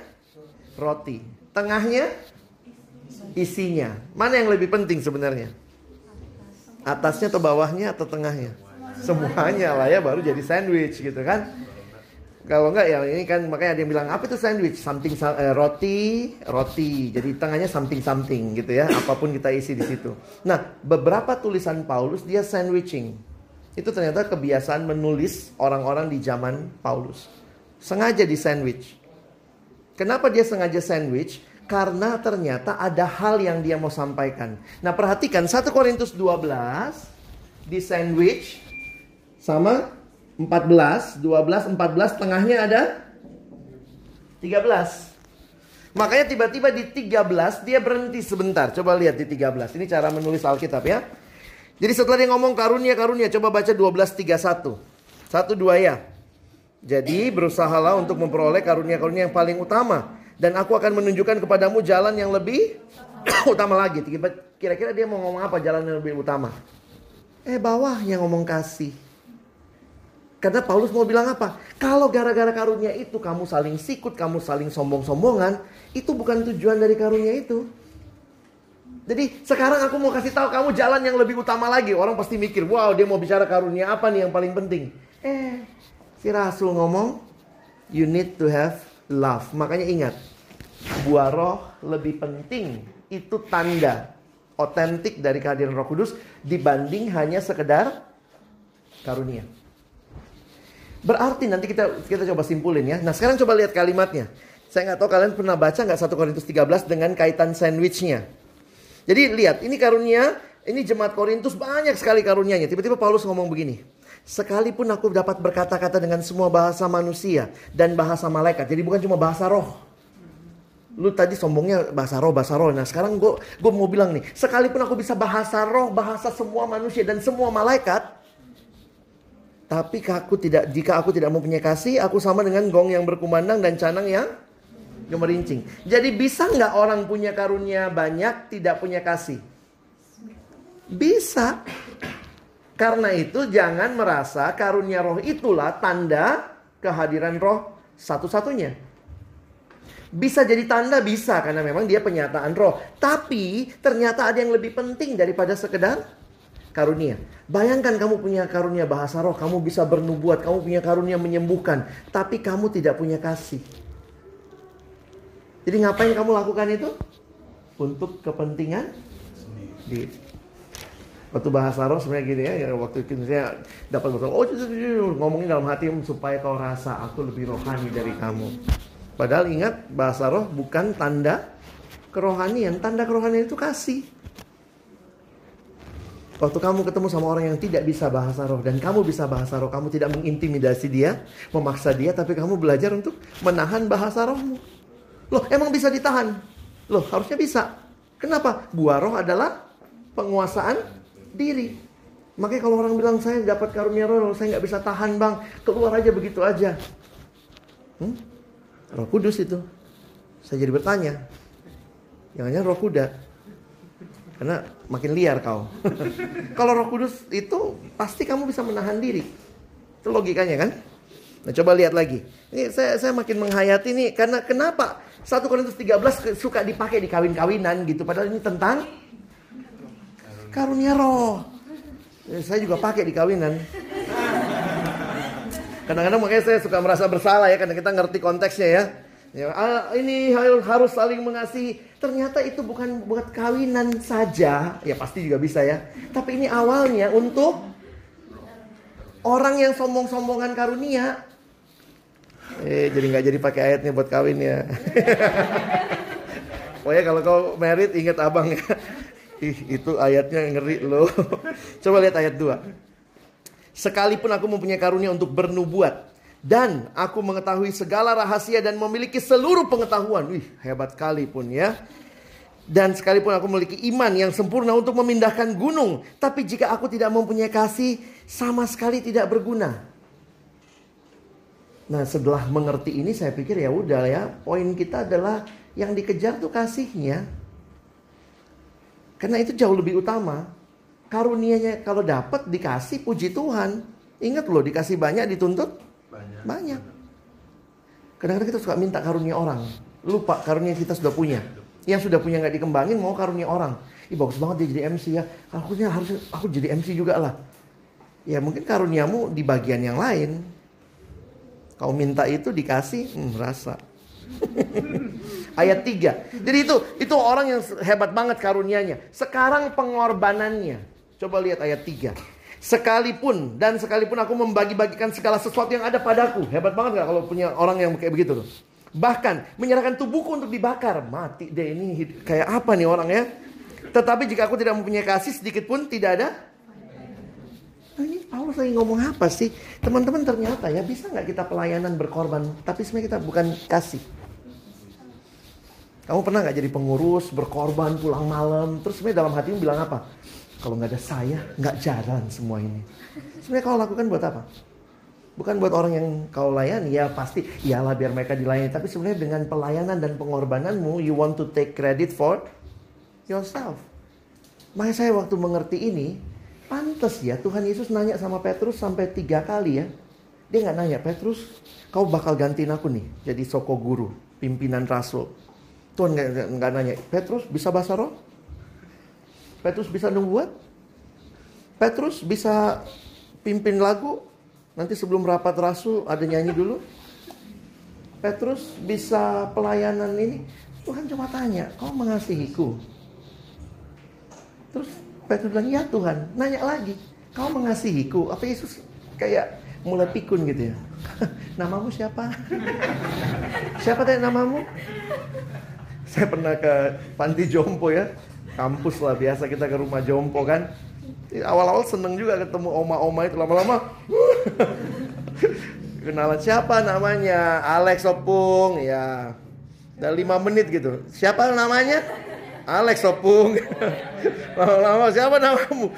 roti. Tengahnya isinya. Mana yang lebih penting sebenarnya? Atasnya atau bawahnya atau tengahnya? Semuanya lah ya baru jadi sandwich gitu kan. Kalau enggak ya ini kan makanya ada yang bilang apa itu sandwich? Something eh, roti, roti. Jadi tengahnya something something gitu ya. Apa pun kita isi di situ. Nah, beberapa tulisan Paulus dia sandwiching. Itu ternyata kebiasaan menulis orang-orang di zaman Paulus. Sengaja di sandwich. Kenapa dia sengaja sandwich? Karena ternyata ada hal yang dia mau sampaikan. Nah perhatikan 1 Korintus 12 di sandwich sama 14, 12, 14 tengahnya ada 13. Makanya tiba-tiba di 13 dia berhenti sebentar. Coba lihat di 13. Ini cara menulis Alkitab ya. Jadi setelah dia ngomong karunia-karunia, coba baca 12.31. Satu dua ya. Jadi berusahalah untuk memperoleh karunia-karunia yang paling utama. Dan aku akan menunjukkan kepadamu jalan yang lebih utama lagi. Kira-kira dia mau ngomong apa jalan yang lebih utama? Eh bawah yang ngomong kasih. Karena Paulus mau bilang apa? Kalau gara-gara karunia itu kamu saling sikut, kamu saling sombong-sombongan, itu bukan tujuan dari karunia itu. Jadi sekarang aku mau kasih tahu kamu jalan yang lebih utama lagi. Orang pasti mikir, wow dia mau bicara karunia apa nih yang paling penting. Eh, si Rasul ngomong, you need to have love. Makanya ingat, buah roh lebih penting. Itu tanda otentik dari kehadiran roh kudus dibanding hanya sekedar karunia. Berarti nanti kita kita coba simpulin ya. Nah sekarang coba lihat kalimatnya. Saya nggak tahu kalian pernah baca nggak 1 Korintus 13 dengan kaitan sandwichnya. Jadi lihat, ini karunia, ini jemaat Korintus banyak sekali karunianya. Tiba-tiba Paulus ngomong begini. Sekalipun aku dapat berkata-kata dengan semua bahasa manusia dan bahasa malaikat. Jadi bukan cuma bahasa roh. Lu tadi sombongnya bahasa roh, bahasa roh. Nah sekarang gue gue mau bilang nih, sekalipun aku bisa bahasa roh, bahasa semua manusia dan semua malaikat, tapi aku tidak, jika aku tidak mempunyai kasih, aku sama dengan gong yang berkumandang dan canang yang gemerincing. Jadi bisa nggak orang punya karunia banyak tidak punya kasih? Bisa. Karena itu jangan merasa karunia roh itulah tanda kehadiran roh satu-satunya. Bisa jadi tanda bisa karena memang dia penyataan roh. Tapi ternyata ada yang lebih penting daripada sekedar karunia. Bayangkan kamu punya karunia bahasa roh, kamu bisa bernubuat, kamu punya karunia menyembuhkan, tapi kamu tidak punya kasih. Jadi ngapain kamu lakukan itu? Untuk kepentingan di Waktu bahasa roh sebenarnya gini ya, ya waktu itu saya dapat betul, oh ngomongin dalam hati supaya kau rasa aku lebih rohani dari kamu. Padahal ingat bahasa roh bukan tanda kerohanian, tanda kerohanian itu kasih. Waktu kamu ketemu sama orang yang tidak bisa bahasa roh dan kamu bisa bahasa roh, kamu tidak mengintimidasi dia, memaksa dia, tapi kamu belajar untuk menahan bahasa rohmu. Loh, emang bisa ditahan? Loh, harusnya bisa. Kenapa? Buah roh adalah penguasaan diri. Makanya kalau orang bilang saya dapat karunia roh, saya nggak bisa tahan bang, keluar aja begitu aja. Hmm? Roh Kudus itu. Saya jadi bertanya. Jangan-jangan roh kuda. Karena makin liar kau. Kalau roh kudus itu pasti kamu bisa menahan diri. Itu logikanya kan? Nah coba lihat lagi. Ini saya, saya makin menghayati nih. Karena kenapa? 1 Korintus 13 suka dipakai di kawin-kawinan gitu. Padahal ini tentang karunia roh. Eh, Saya juga pakai di kawinan. Kadang-kadang makanya saya suka merasa bersalah ya karena kita ngerti konteksnya ya. Ya, ah, ini har- harus saling mengasihi. Ternyata itu bukan buat kawinan saja, ya pasti juga bisa ya. Tapi ini awalnya untuk orang yang sombong-sombongan karunia. Eh, jadi nggak jadi pakai ayatnya buat kawin ya. Pokoknya kalau kau merit ingat abang ya. Ih, itu ayatnya ngeri loh. Coba lihat ayat 2. Sekalipun aku mempunyai karunia untuk bernubuat dan aku mengetahui segala rahasia dan memiliki seluruh pengetahuan. Wih, hebat kali pun ya. Dan sekalipun aku memiliki iman yang sempurna untuk memindahkan gunung, tapi jika aku tidak mempunyai kasih, sama sekali tidak berguna. Nah, setelah mengerti ini saya pikir ya udah ya, poin kita adalah yang dikejar tuh kasihnya. Karena itu jauh lebih utama. Karunianya kalau dapat dikasih puji Tuhan. Ingat loh dikasih banyak dituntut Banyak. banyak. Kadang-kadang kita suka minta karunia orang. Lupa karunia kita sudah punya. Yang sudah punya nggak dikembangin mau karunia orang. Ih bagus banget dia jadi MC ya. Harusnya harus aku jadi MC juga lah. Ya mungkin karuniamu di bagian yang lain. Kau minta itu dikasih, hmm, rasa. Ayat 3. Jadi itu itu orang yang hebat banget karunianya. Sekarang pengorbanannya. Coba lihat ayat 3. Sekalipun dan sekalipun aku membagi-bagikan segala sesuatu yang ada padaku. Hebat banget gak kalau punya orang yang kayak begitu tuh. Bahkan menyerahkan tubuhku untuk dibakar. Mati deh ini kayak apa nih orang ya. Tetapi jika aku tidak mempunyai kasih sedikit pun tidak ada. Nah, ini Paulus lagi ngomong apa sih? Teman-teman ternyata ya bisa nggak kita pelayanan berkorban. Tapi sebenarnya kita bukan kasih. Kamu pernah nggak jadi pengurus, berkorban, pulang malam, terus sebenarnya dalam hatimu bilang apa? Kalau nggak ada saya, nggak jalan semua ini. Sebenarnya kau lakukan buat apa? Bukan buat orang yang kau layani, ya pasti iyalah biar mereka dilayani. Tapi sebenarnya dengan pelayanan dan pengorbananmu, you want to take credit for yourself. Makanya saya waktu mengerti ini, pantas ya Tuhan Yesus nanya sama Petrus sampai tiga kali ya. Dia nggak nanya, Petrus, kau bakal gantiin aku nih jadi soko guru, pimpinan rasul. Tuhan nggak nanya, Petrus bisa bahasa roh? Petrus bisa nubuat? Petrus bisa pimpin lagu? Nanti sebelum rapat rasul ada nyanyi dulu? Petrus bisa pelayanan ini? Tuhan cuma tanya, kau mengasihiku? Terus Petrus bilang, ya Tuhan. Nanya lagi, kau mengasihiku? Apa Yesus kayak mulai pikun gitu ya? namamu siapa? siapa tadi namamu? Saya pernah ke panti jompo ya. Kampus lah, biasa kita ke rumah jompo kan. Awal-awal seneng juga ketemu oma-oma itu lama-lama. Kenalan siapa namanya? Alex Opung ya. Dan lima menit gitu. Siapa namanya? Alex Opung. Lama-lama siapa namamu?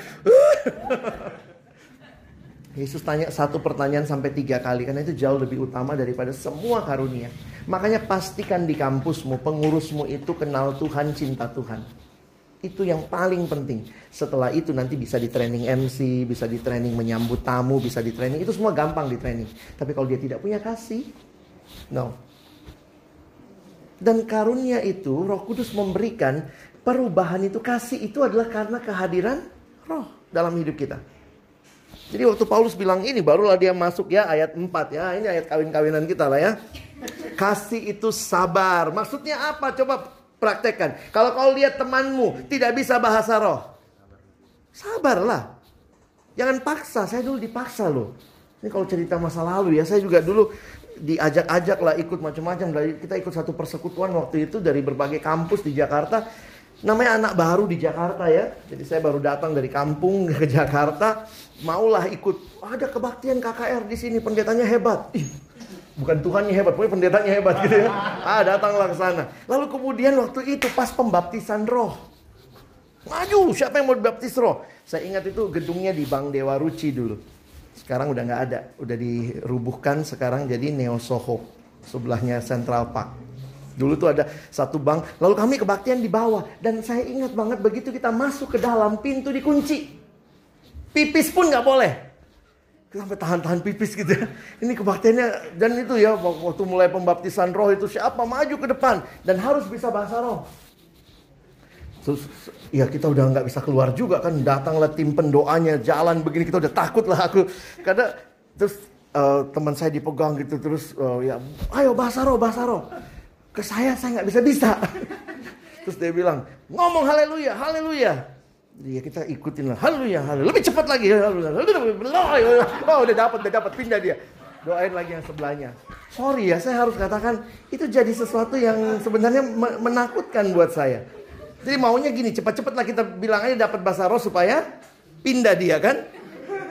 Yesus tanya satu pertanyaan sampai tiga kali karena itu jauh lebih utama daripada semua karunia. Makanya pastikan di kampusmu, pengurusmu itu kenal Tuhan, cinta Tuhan. Itu yang paling penting. Setelah itu nanti bisa di training MC, bisa di training menyambut tamu, bisa di training. Itu semua gampang di training. Tapi kalau dia tidak punya kasih, no. Dan karunia itu Roh Kudus memberikan perubahan itu kasih itu adalah karena kehadiran Roh dalam hidup kita. Jadi waktu Paulus bilang ini barulah dia masuk ya ayat 4 ya. Ini ayat kawin-kawinan kita lah ya. Kasih itu sabar. Maksudnya apa? Coba praktekkan. Kalau kau lihat temanmu tidak bisa bahasa roh. Sabarlah. Jangan paksa. Saya dulu dipaksa loh. Ini kalau cerita masa lalu ya. Saya juga dulu diajak-ajak lah ikut macam-macam. Kita ikut satu persekutuan waktu itu dari berbagai kampus di Jakarta. Namanya anak baru di Jakarta ya. Jadi saya baru datang dari kampung ke Jakarta. Maulah ikut. Ada kebaktian KKR di sini. Pendetanya hebat. Ih, bukan Tuhannya hebat, pokoknya pendetanya hebat gitu ya. Ah, datanglah ke sana. Lalu kemudian waktu itu pas pembaptisan roh. Maju, siapa yang mau dibaptis roh? Saya ingat itu gedungnya di Bank Dewa Ruci dulu. Sekarang udah nggak ada, udah dirubuhkan sekarang jadi Neo Soho. sebelahnya Central Park. Dulu tuh ada satu bank, lalu kami kebaktian di bawah. Dan saya ingat banget begitu kita masuk ke dalam, pintu dikunci. Pipis pun nggak boleh. Sampai tahan-tahan pipis gitu ya. Ini kebaktiannya, dan itu ya waktu mulai pembaptisan roh itu siapa maju ke depan. Dan harus bisa bahasa roh. Terus ya kita udah nggak bisa keluar juga kan. Datanglah tim pendoanya jalan begini. Kita udah takut lah aku. Karena terus uh, teman saya dipegang gitu. Terus uh, ya ayo bahasa roh bahasa roh. Ke saya saya nggak bisa bisa terus dia bilang ngomong haleluya haleluya dia kita ikutin lah. Haleluya haleluya. Lebih cepat lagi. Haleluya oh udah dapat udah dapat. Pindah dia. Doain lagi yang sebelahnya. Sorry ya saya harus katakan itu jadi sesuatu yang sebenarnya menakutkan buat saya. Jadi maunya gini, cepat-cepat lah kita bilang aja dapat bahasa roh supaya pindah dia kan.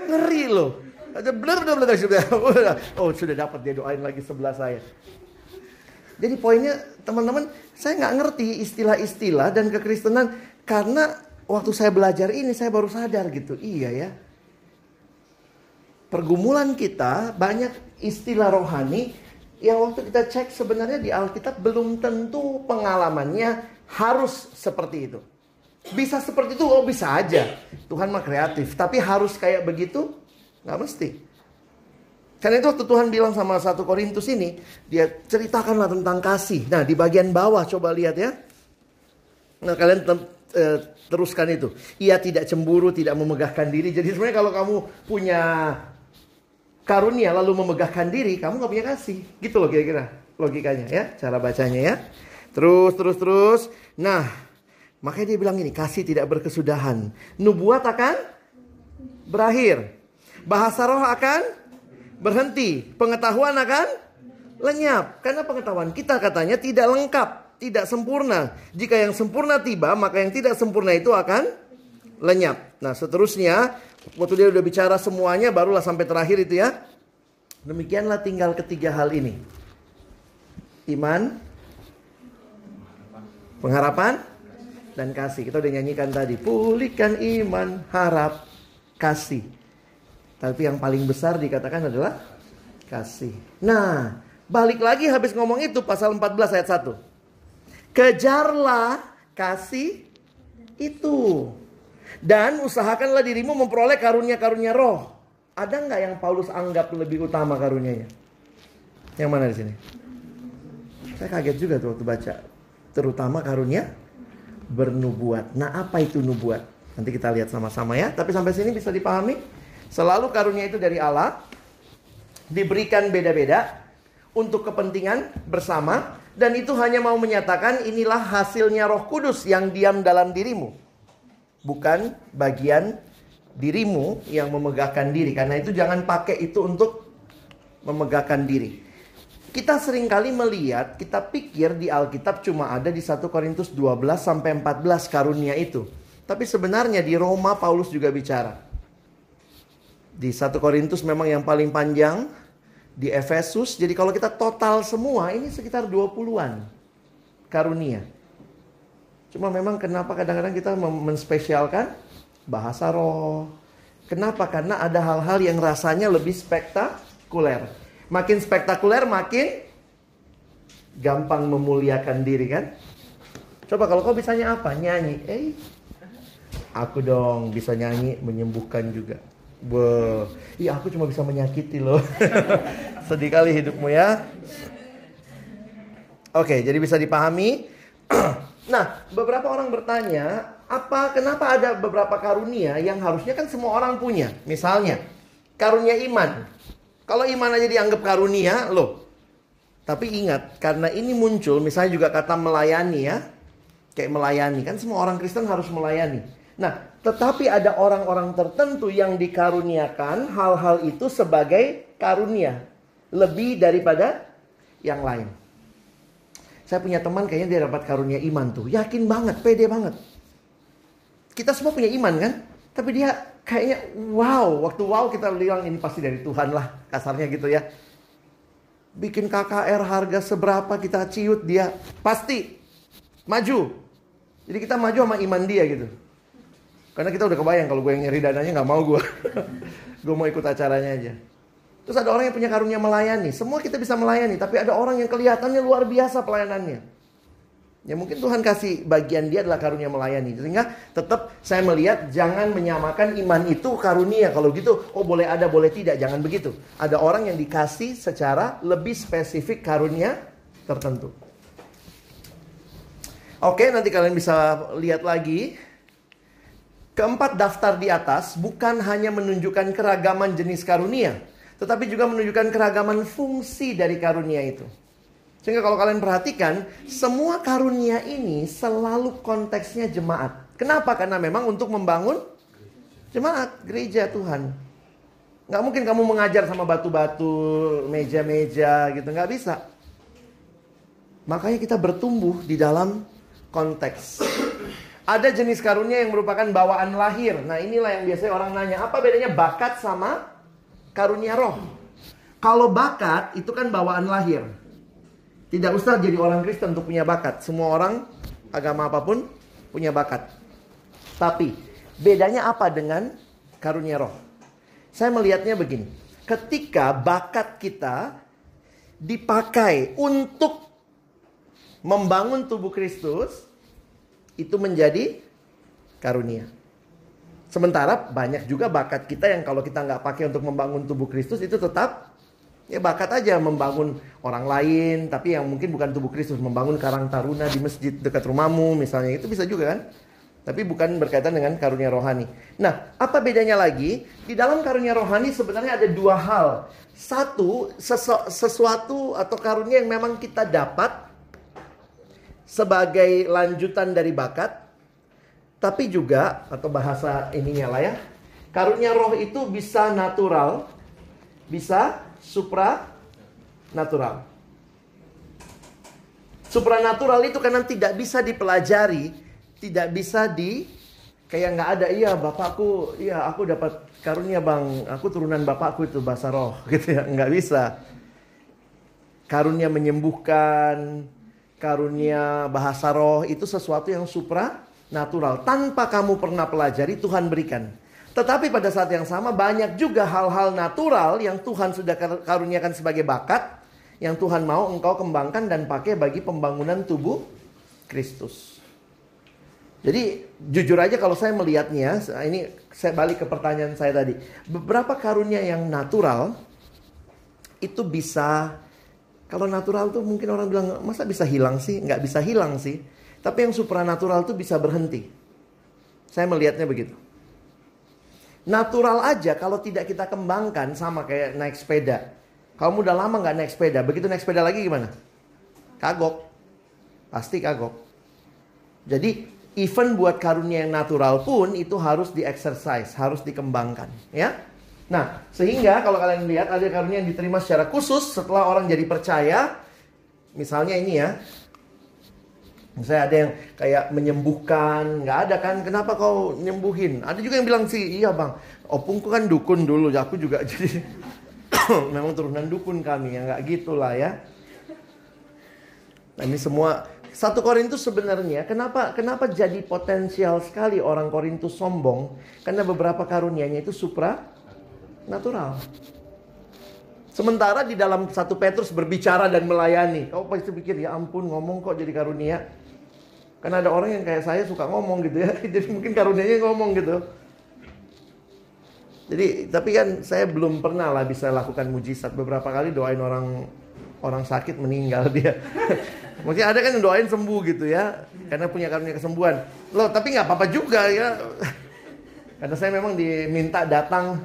Ngeri loh. Ada benar benar benar sudah. Oh sudah dapat dia doain lagi sebelah saya. Jadi poinnya teman-teman, saya nggak ngerti istilah-istilah dan kekristenan karena waktu saya belajar ini saya baru sadar gitu. Iya ya. Pergumulan kita banyak istilah rohani yang waktu kita cek sebenarnya di Alkitab belum tentu pengalamannya harus seperti itu. Bisa seperti itu, oh bisa aja. Tuhan mah kreatif. Tapi harus kayak begitu? Nggak mesti. Karena itu waktu Tuhan bilang sama satu Korintus ini, dia ceritakanlah tentang kasih. Nah di bagian bawah coba lihat ya. Nah kalian uh, teruskan itu. Ia tidak cemburu, tidak memegahkan diri. Jadi sebenarnya kalau kamu punya karunia lalu memegahkan diri, kamu nggak punya kasih. Gitu loh kira-kira logikanya ya, cara bacanya ya. Terus, terus, terus. Nah, makanya dia bilang ini, kasih tidak berkesudahan. Nubuat akan berakhir. Bahasa roh akan berhenti. Pengetahuan akan lenyap. Karena pengetahuan kita katanya tidak lengkap, tidak sempurna. Jika yang sempurna tiba, maka yang tidak sempurna itu akan lenyap. Nah, seterusnya, waktu dia udah bicara semuanya, barulah sampai terakhir itu ya. Demikianlah tinggal ketiga hal ini. Iman, Pengharapan dan kasih. Kita udah nyanyikan tadi. Pulihkan iman, harap, kasih. Tapi yang paling besar dikatakan adalah kasih. Nah, balik lagi habis ngomong itu pasal 14 ayat 1. Kejarlah kasih itu. Dan usahakanlah dirimu memperoleh karunia-karunia roh. Ada nggak yang Paulus anggap lebih utama karunianya? Yang mana di sini? Saya kaget juga tuh waktu baca terutama karunia bernubuat. Nah, apa itu nubuat? Nanti kita lihat sama-sama ya. Tapi sampai sini bisa dipahami? Selalu karunia itu dari Allah, diberikan beda-beda untuk kepentingan bersama dan itu hanya mau menyatakan inilah hasilnya Roh Kudus yang diam dalam dirimu. Bukan bagian dirimu yang memegahkan diri. Karena itu jangan pakai itu untuk memegahkan diri. Kita sering kali melihat, kita pikir di Alkitab cuma ada di 1 Korintus 12 sampai 14 karunia itu. Tapi sebenarnya di Roma Paulus juga bicara. Di 1 Korintus memang yang paling panjang, di Efesus. Jadi kalau kita total semua ini sekitar 20-an karunia. Cuma memang kenapa kadang-kadang kita menspesialkan bahasa roh. Kenapa? Karena ada hal-hal yang rasanya lebih spektakuler. Makin spektakuler, makin gampang memuliakan diri kan? Coba kalau kau bisanya apa? Nyanyi. Eh, aku dong bisa nyanyi menyembuhkan juga. Wow. Iya aku cuma bisa menyakiti loh. Sedih kali hidupmu ya. Oke, jadi bisa dipahami. nah, beberapa orang bertanya, apa kenapa ada beberapa karunia yang harusnya kan semua orang punya? Misalnya, karunia iman. Kalau iman aja dianggap karunia, loh. Tapi ingat, karena ini muncul, misalnya juga kata melayani ya. Kayak melayani, kan semua orang Kristen harus melayani. Nah, tetapi ada orang-orang tertentu yang dikaruniakan hal-hal itu sebagai karunia. Lebih daripada yang lain. Saya punya teman kayaknya dia dapat karunia iman tuh. Yakin banget, pede banget. Kita semua punya iman kan? Tapi dia kayaknya wow, waktu wow kita bilang ini pasti dari Tuhan lah, kasarnya gitu ya. Bikin KKR harga seberapa kita ciut dia pasti maju. Jadi kita maju sama iman dia gitu. Karena kita udah kebayang kalau gue yang nyari dananya nggak mau gue. gue mau ikut acaranya aja. Terus ada orang yang punya karunia melayani. Semua kita bisa melayani, tapi ada orang yang kelihatannya luar biasa pelayanannya. Ya mungkin Tuhan kasih bagian dia adalah karunia melayani. Sehingga tetap saya melihat jangan menyamakan iman itu karunia. Kalau gitu, oh boleh ada, boleh tidak. Jangan begitu. Ada orang yang dikasih secara lebih spesifik karunia tertentu. Oke, nanti kalian bisa lihat lagi. Keempat daftar di atas bukan hanya menunjukkan keragaman jenis karunia, tetapi juga menunjukkan keragaman fungsi dari karunia itu. Sehingga kalau kalian perhatikan, semua karunia ini selalu konteksnya jemaat. Kenapa? Karena memang untuk membangun jemaat, gereja Tuhan. Nggak mungkin kamu mengajar sama batu-batu, meja-meja gitu, nggak bisa. Makanya kita bertumbuh di dalam konteks. Ada jenis karunia yang merupakan bawaan lahir. Nah inilah yang biasanya orang nanya, apa bedanya bakat sama karunia roh? Kalau bakat itu kan bawaan lahir. Tidak usah jadi orang Kristen untuk punya bakat. Semua orang agama apa pun punya bakat. Tapi bedanya apa dengan karunia roh? Saya melihatnya begini. Ketika bakat kita dipakai untuk membangun tubuh Kristus, itu menjadi karunia. Sementara banyak juga bakat kita yang kalau kita nggak pakai untuk membangun tubuh Kristus itu tetap Ya bakat aja membangun orang lain, tapi yang mungkin bukan tubuh Kristus, membangun karang taruna di masjid dekat rumahmu misalnya, itu bisa juga kan? Tapi bukan berkaitan dengan karunia rohani. Nah, apa bedanya lagi? Di dalam karunia rohani sebenarnya ada dua hal. Satu, sesu sesuatu atau karunia yang memang kita dapat sebagai lanjutan dari bakat. Tapi juga, atau bahasa ininya lah ya, karunia roh itu bisa natural, bisa supra natural. Supranatural itu karena tidak bisa dipelajari, tidak bisa di kayak nggak ada iya bapakku, iya aku dapat karunia bang, aku turunan bapakku itu bahasa roh gitu ya nggak bisa. Karunia menyembuhkan, karunia bahasa roh itu sesuatu yang supra natural tanpa kamu pernah pelajari Tuhan berikan. Tetapi pada saat yang sama banyak juga hal-hal natural yang Tuhan sudah karuniakan sebagai bakat yang Tuhan mau engkau kembangkan dan pakai bagi pembangunan tubuh Kristus. Jadi jujur aja kalau saya melihatnya, ini saya balik ke pertanyaan saya tadi. Beberapa karunia yang natural itu bisa kalau natural tuh mungkin orang bilang masa bisa hilang sih? Nggak bisa hilang sih. Tapi yang supranatural tuh bisa berhenti. Saya melihatnya begitu. Natural aja kalau tidak kita kembangkan sama kayak naik sepeda. Kamu udah lama nggak naik sepeda, begitu naik sepeda lagi gimana? Kagok. Pasti kagok. Jadi even buat karunia yang natural pun itu harus di exercise, harus dikembangkan, ya. Nah, sehingga kalau kalian lihat ada karunia yang diterima secara khusus setelah orang jadi percaya, misalnya ini ya, saya ada yang kayak menyembuhkan, nggak ada kan? Kenapa kau nyembuhin? Ada juga yang bilang sih, iya bang, opungku kan dukun dulu, aku juga jadi memang turunan dukun kami ya, nggak gitulah ya. Nah ini semua satu Korintus sebenarnya kenapa kenapa jadi potensial sekali orang Korintus sombong? Karena beberapa karunianya itu supra natural. Sementara di dalam satu Petrus berbicara dan melayani, kau pasti pikir ya ampun ngomong kok jadi karunia. Karena ada orang yang kayak saya suka ngomong gitu ya. Jadi mungkin karunianya ngomong gitu. Jadi tapi kan saya belum pernah lah bisa lakukan mujizat. Beberapa kali doain orang orang sakit meninggal dia. Mungkin ada kan yang doain sembuh gitu ya. Karena punya karunia kesembuhan. Loh tapi nggak apa-apa juga ya. Karena saya memang diminta datang.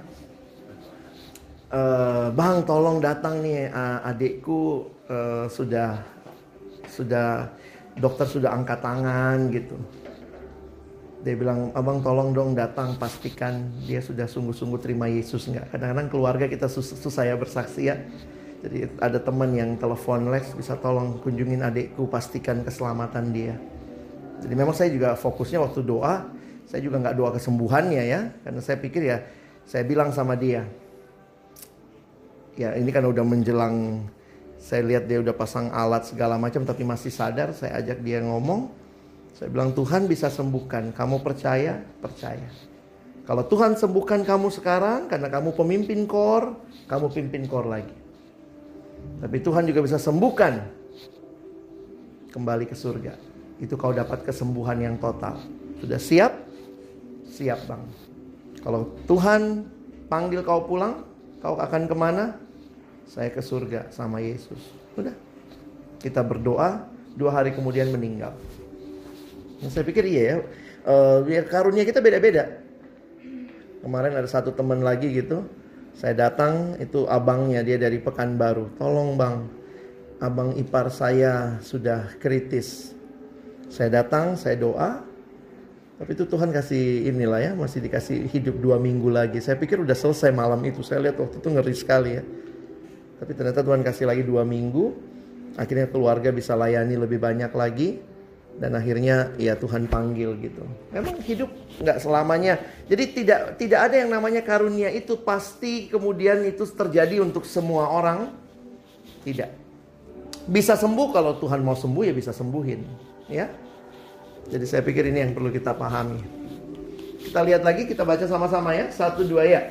Uh, bang tolong datang nih uh, adikku uh, sudah sudah dokter sudah angkat tangan gitu. Dia bilang, abang tolong dong datang pastikan dia sudah sungguh-sungguh terima Yesus nggak. Kadang-kadang keluarga kita sus susah ya bersaksi ya. Jadi ada teman yang telepon Lex bisa tolong kunjungin adikku pastikan keselamatan dia. Jadi memang saya juga fokusnya waktu doa, saya juga nggak doa kesembuhannya ya, karena saya pikir ya, saya bilang sama dia, ya ini kan udah menjelang saya lihat dia udah pasang alat segala macam tapi masih sadar. Saya ajak dia ngomong. Saya bilang Tuhan bisa sembuhkan. Kamu percaya? Percaya. Kalau Tuhan sembuhkan kamu sekarang karena kamu pemimpin kor, kamu pimpin kor lagi. Tapi Tuhan juga bisa sembuhkan kembali ke surga. Itu kau dapat kesembuhan yang total. Sudah siap? Siap bang. Kalau Tuhan panggil kau pulang, kau akan ke mana? Saya ke surga sama Yesus. Udah. Kita berdoa, dua hari kemudian meninggal. Nah, saya pikir iya ya. Uh, karunia kita beda-beda. Kemarin ada satu teman lagi gitu. Saya datang itu abangnya dia dari Pekanbaru. Tolong bang, abang ipar saya sudah kritis. Saya datang, saya doa. Tapi itu Tuhan kasih inilah ya, masih dikasih hidup dua minggu lagi. Saya pikir udah selesai malam itu. Saya lihat waktu itu ngeri sekali ya. Tapi ternyata Tuhan kasih lagi dua minggu. Akhirnya keluarga bisa layani lebih banyak lagi dan akhirnya ya Tuhan panggil gitu. Memang hidup nggak selamanya. Jadi tidak tidak ada yang namanya karunia itu pasti kemudian itu terjadi untuk semua orang. Tidak. Bisa sembuh kalau Tuhan mau sembuh ya bisa sembuhin, ya. Jadi saya pikir ini yang perlu kita pahami. Kita lihat lagi, kita baca sama-sama ya. Satu dua ya.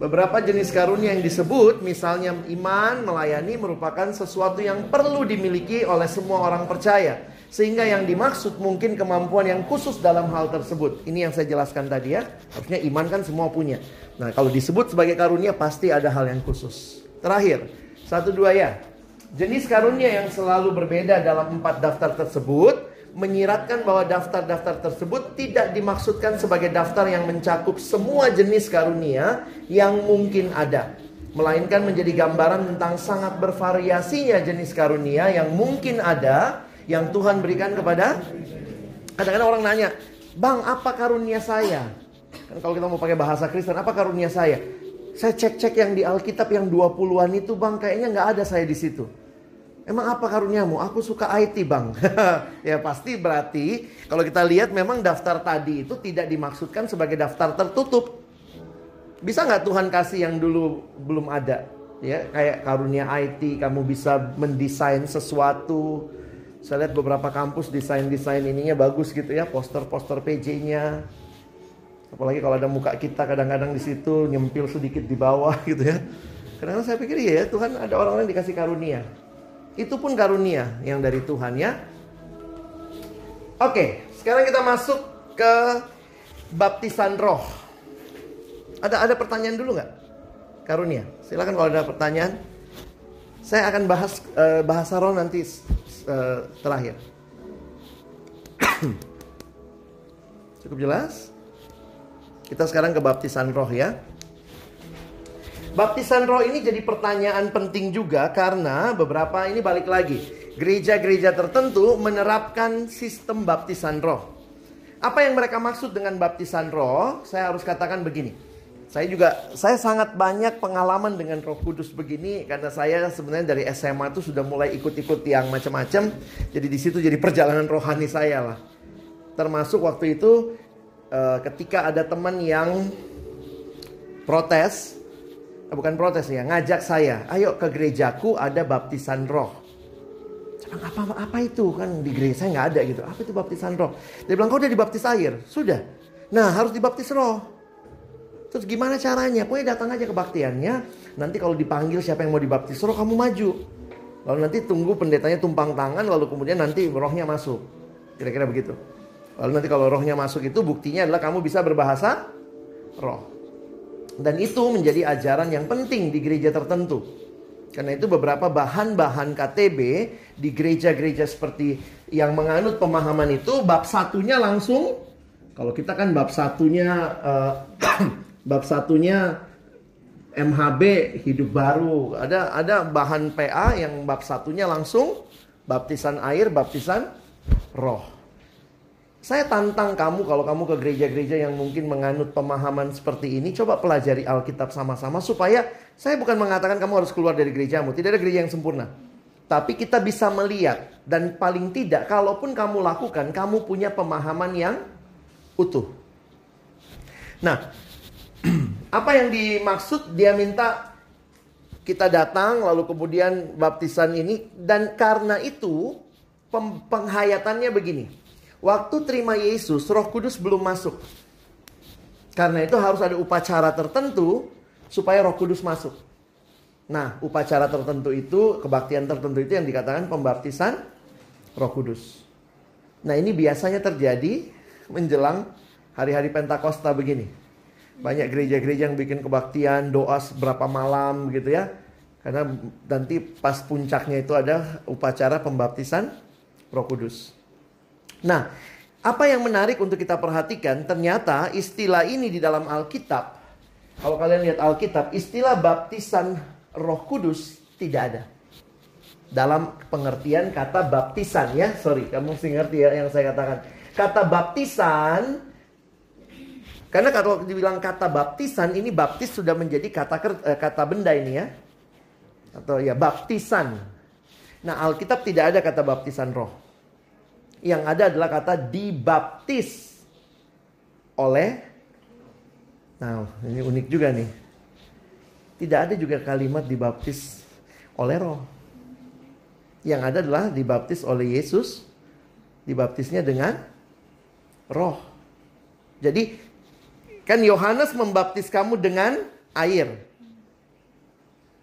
Beberapa jenis karunia yang disebut, misalnya iman, melayani merupakan sesuatu yang perlu dimiliki oleh semua orang percaya. Sehingga yang dimaksud mungkin kemampuan yang khusus dalam hal tersebut. Ini yang saya jelaskan tadi ya. Harusnya iman kan semua punya. Nah kalau disebut sebagai karunia pasti ada hal yang khusus. Terakhir, satu dua ya. Jenis karunia yang selalu berbeda dalam empat daftar tersebut menyiratkan bahwa daftar-daftar tersebut tidak dimaksudkan sebagai daftar yang mencakup semua jenis karunia yang mungkin ada. Melainkan menjadi gambaran tentang sangat bervariasinya jenis karunia yang mungkin ada yang Tuhan berikan kepada kadang-kadang orang nanya, "Bang, apa karunia saya?" Kan kalau kita mau pakai bahasa Kristen, apa karunia saya? Saya cek-cek yang di Alkitab yang 20-an itu, Bang, kayaknya nggak ada saya di situ. Emang apa karuniamu? Aku suka IT bang. ya pasti berarti kalau kita lihat memang daftar tadi itu tidak dimaksudkan sebagai daftar tertutup. Bisa nggak Tuhan kasih yang dulu belum ada? Ya kayak karunia IT, kamu bisa mendesain sesuatu, saya lihat beberapa kampus desain-desain ininya bagus gitu ya, poster-poster PJ-nya. Apalagi kalau ada muka kita kadang-kadang di situ nyempil sedikit di bawah gitu ya. Kadang-kadang saya pikir ya Tuhan ada orang-orang dikasih karunia. Itu pun karunia yang dari Tuhan ya. Oke, sekarang kita masuk ke baptisan roh. Ada ada pertanyaan dulu nggak? Karunia. Silakan kalau ada pertanyaan. Saya akan bahas uh, bahasa roh nanti uh, terakhir. Cukup jelas? Kita sekarang ke baptisan roh ya. Baptisan roh ini jadi pertanyaan penting juga karena beberapa ini balik lagi. Gereja-gereja tertentu menerapkan sistem baptisan roh. Apa yang mereka maksud dengan baptisan roh? Saya harus katakan begini. Saya juga saya sangat banyak pengalaman dengan Roh Kudus begini karena saya sebenarnya dari SMA itu sudah mulai ikut-ikut yang macam-macam. Jadi di situ jadi perjalanan rohani saya lah. Termasuk waktu itu uh, ketika ada teman yang protes, bukan protes ya, ngajak saya, ayo ke gerejaku ada baptisan roh. Saya apa apa itu kan di gereja saya nggak ada gitu. Apa itu baptisan roh? Dia bilang kau udah dibaptis air, sudah. Nah harus dibaptis roh. Terus gimana caranya? Pokoknya datang aja kebaktiannya. Nanti kalau dipanggil siapa yang mau dibaptis roh kamu maju. Lalu nanti tunggu pendetanya tumpang tangan lalu kemudian nanti rohnya masuk. Kira-kira begitu. Lalu nanti kalau rohnya masuk itu buktinya adalah kamu bisa berbahasa roh. Dan itu menjadi ajaran yang penting di gereja tertentu. Karena itu beberapa bahan-bahan KTB di gereja-gereja seperti yang menganut pemahaman itu bab satunya langsung kalau kita kan bab satunya uh, bab satunya MHB hidup baru. Ada ada bahan PA yang bab satunya langsung baptisan air, baptisan roh. Saya tantang kamu kalau kamu ke gereja-gereja yang mungkin menganut pemahaman seperti ini, coba pelajari Alkitab sama-sama supaya saya bukan mengatakan kamu harus keluar dari gerejamu, tidak ada gereja yang sempurna. Tapi kita bisa melihat dan paling tidak kalaupun kamu lakukan, kamu punya pemahaman yang utuh. Nah, apa yang dimaksud dia minta kita datang lalu kemudian baptisan ini dan karena itu penghayatannya begini. Waktu terima Yesus, Roh Kudus belum masuk. Karena itu harus ada upacara tertentu supaya Roh Kudus masuk. Nah, upacara tertentu itu, kebaktian tertentu itu yang dikatakan pembaptisan Roh Kudus. Nah, ini biasanya terjadi menjelang hari-hari Pentakosta begini. Banyak gereja-gereja yang bikin kebaktian, doa berapa malam gitu ya. Karena nanti pas puncaknya itu ada upacara pembaptisan Roh Kudus. Nah, apa yang menarik untuk kita perhatikan, ternyata istilah ini di dalam Alkitab, kalau kalian lihat Alkitab, istilah baptisan Roh Kudus tidak ada. Dalam pengertian kata baptisan ya, sorry, kamu mesti ngerti ya yang saya katakan. Kata baptisan karena kalau dibilang kata baptisan ini baptis sudah menjadi kata eh, kata benda ini ya. Atau ya baptisan. Nah, Alkitab tidak ada kata baptisan roh. Yang ada adalah kata dibaptis oleh Nah, ini unik juga nih. Tidak ada juga kalimat dibaptis oleh roh. Yang ada adalah dibaptis oleh Yesus. Dibaptisnya dengan roh. Jadi Kan Yohanes membaptis kamu dengan air.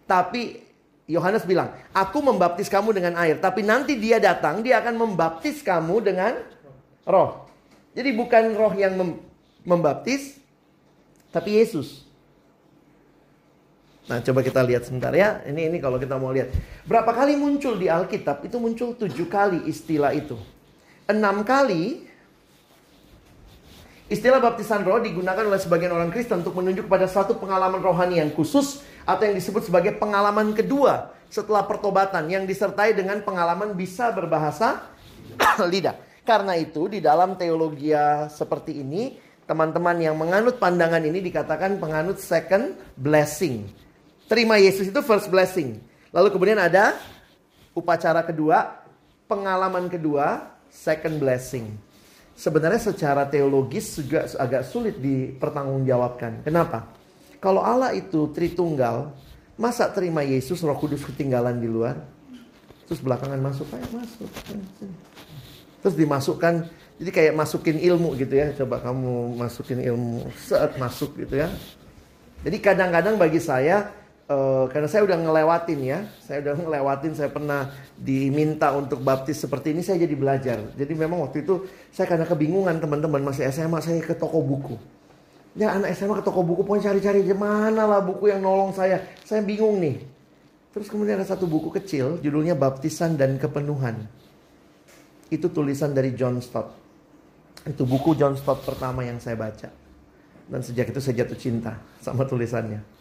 Tapi Yohanes bilang, aku membaptis kamu dengan air. Tapi nanti dia datang, dia akan membaptis kamu dengan roh. Jadi bukan roh yang mem membaptis, tapi Yesus. Nah coba kita lihat sebentar ya. Ini ini kalau kita mau lihat. Berapa kali muncul di Alkitab? Itu muncul tujuh kali istilah itu. Enam kali Istilah baptisan roh digunakan oleh sebagian orang Kristen untuk menunjuk pada satu pengalaman rohani yang khusus atau yang disebut sebagai pengalaman kedua setelah pertobatan yang disertai dengan pengalaman bisa berbahasa lidah. Karena itu di dalam teologi seperti ini, teman-teman yang menganut pandangan ini dikatakan penganut second blessing. Terima Yesus itu first blessing. Lalu kemudian ada upacara kedua, pengalaman kedua, second blessing sebenarnya secara teologis juga agak sulit dipertanggungjawabkan. Kenapa? Kalau Allah itu Tritunggal, masa terima Yesus Roh Kudus ketinggalan di luar? Terus belakangan masuk, ayo masuk. Terus dimasukkan, jadi kayak masukin ilmu gitu ya. Coba kamu masukin ilmu, saat masuk gitu ya. Jadi kadang-kadang bagi saya Uh, karena saya udah ngelewatin ya, saya udah ngelewatin, saya pernah diminta untuk baptis seperti ini, saya jadi belajar. Jadi memang waktu itu saya karena kebingungan teman-teman masih SMA, saya ke toko buku. Ya anak SMA ke toko buku, pokoknya cari-cari mana lah buku yang nolong saya. Saya bingung nih. Terus kemudian ada satu buku kecil, judulnya Baptisan dan Kepenuhan. Itu tulisan dari John Stott. Itu buku John Stott pertama yang saya baca. Dan sejak itu saya jatuh cinta sama tulisannya.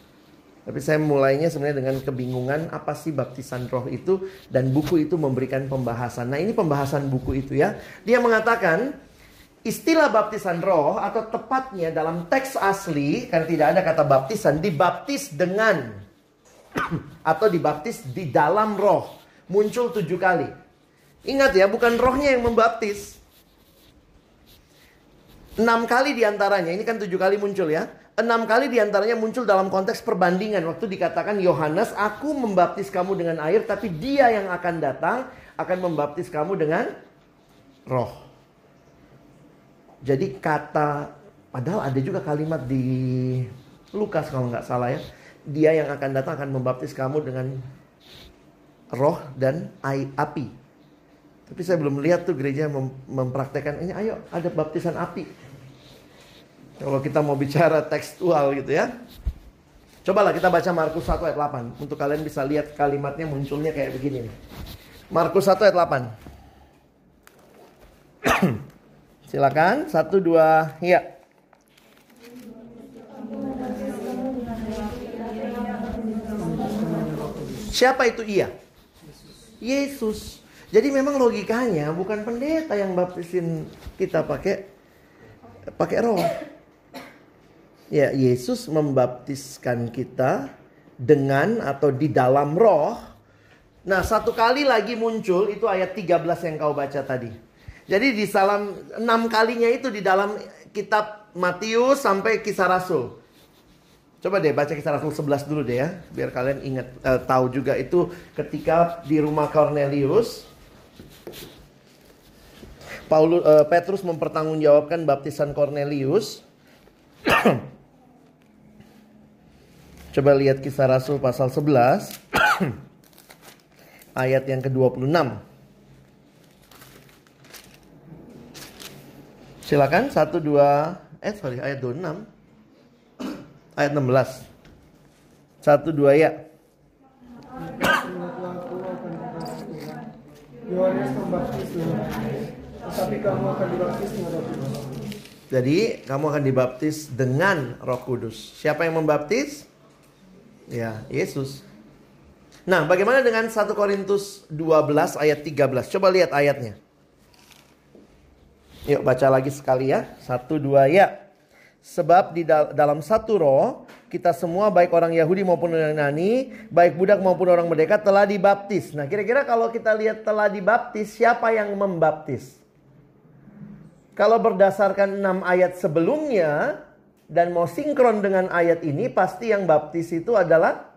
Tapi saya mulainya sebenarnya dengan kebingungan apa sih baptisan roh itu dan buku itu memberikan pembahasan. Nah ini pembahasan buku itu ya. Dia mengatakan istilah baptisan roh atau tepatnya dalam teks asli karena tidak ada kata baptisan dibaptis dengan atau dibaptis di dalam roh muncul tujuh kali. Ingat ya bukan rohnya yang membaptis. Enam kali di antaranya ini kan tujuh kali muncul ya enam kali di antaranya muncul dalam konteks perbandingan. Waktu dikatakan Yohanes, aku membaptis kamu dengan air, tapi dia yang akan datang akan membaptis kamu dengan roh. Jadi kata, padahal ada juga kalimat di Lukas kalau nggak salah ya. Dia yang akan datang akan membaptis kamu dengan roh dan api. Tapi saya belum lihat tuh gereja mem mempraktekkan ini. Ayo ada baptisan api. Kalau kita mau bicara tekstual gitu ya. Cobalah kita baca Markus 1 ayat 8 untuk kalian bisa lihat kalimatnya munculnya kayak begini. Markus 1 ayat 8. Silakan, satu dua, ya. Siapa itu ia? Yesus. Jadi memang logikanya bukan pendeta yang baptisin kita pakai pakai roh. Ya, Yesus membaptiskan kita dengan atau di dalam roh. Nah, satu kali lagi muncul itu ayat 13 yang kau baca tadi. Jadi di salam enam kalinya itu di dalam kitab Matius sampai kisah Rasul. Coba deh baca kisah Rasul 11 dulu deh ya, biar kalian ingat uh, tahu juga itu ketika di rumah Cornelius Paulus uh, Petrus mempertanggungjawabkan baptisan Cornelius Coba lihat kisah Rasul pasal 11 ayat yang ke-26. Silakan 1 2 eh sorry ayat 26. Ayat 16. 1 2 ya. Jadi kamu akan dibaptis dengan Roh Kudus. Siapa yang membaptis? Ya, Yesus. Nah, bagaimana dengan 1 Korintus 12 ayat 13? Coba lihat ayatnya. Yuk baca lagi sekali ya. 1 2 ya. Sebab di dal- dalam satu roh kita semua baik orang Yahudi maupun orang Yunani, baik budak maupun orang merdeka telah dibaptis. Nah, kira-kira kalau kita lihat telah dibaptis, siapa yang membaptis? Kalau berdasarkan 6 ayat sebelumnya dan mau sinkron dengan ayat ini, pasti yang baptis itu adalah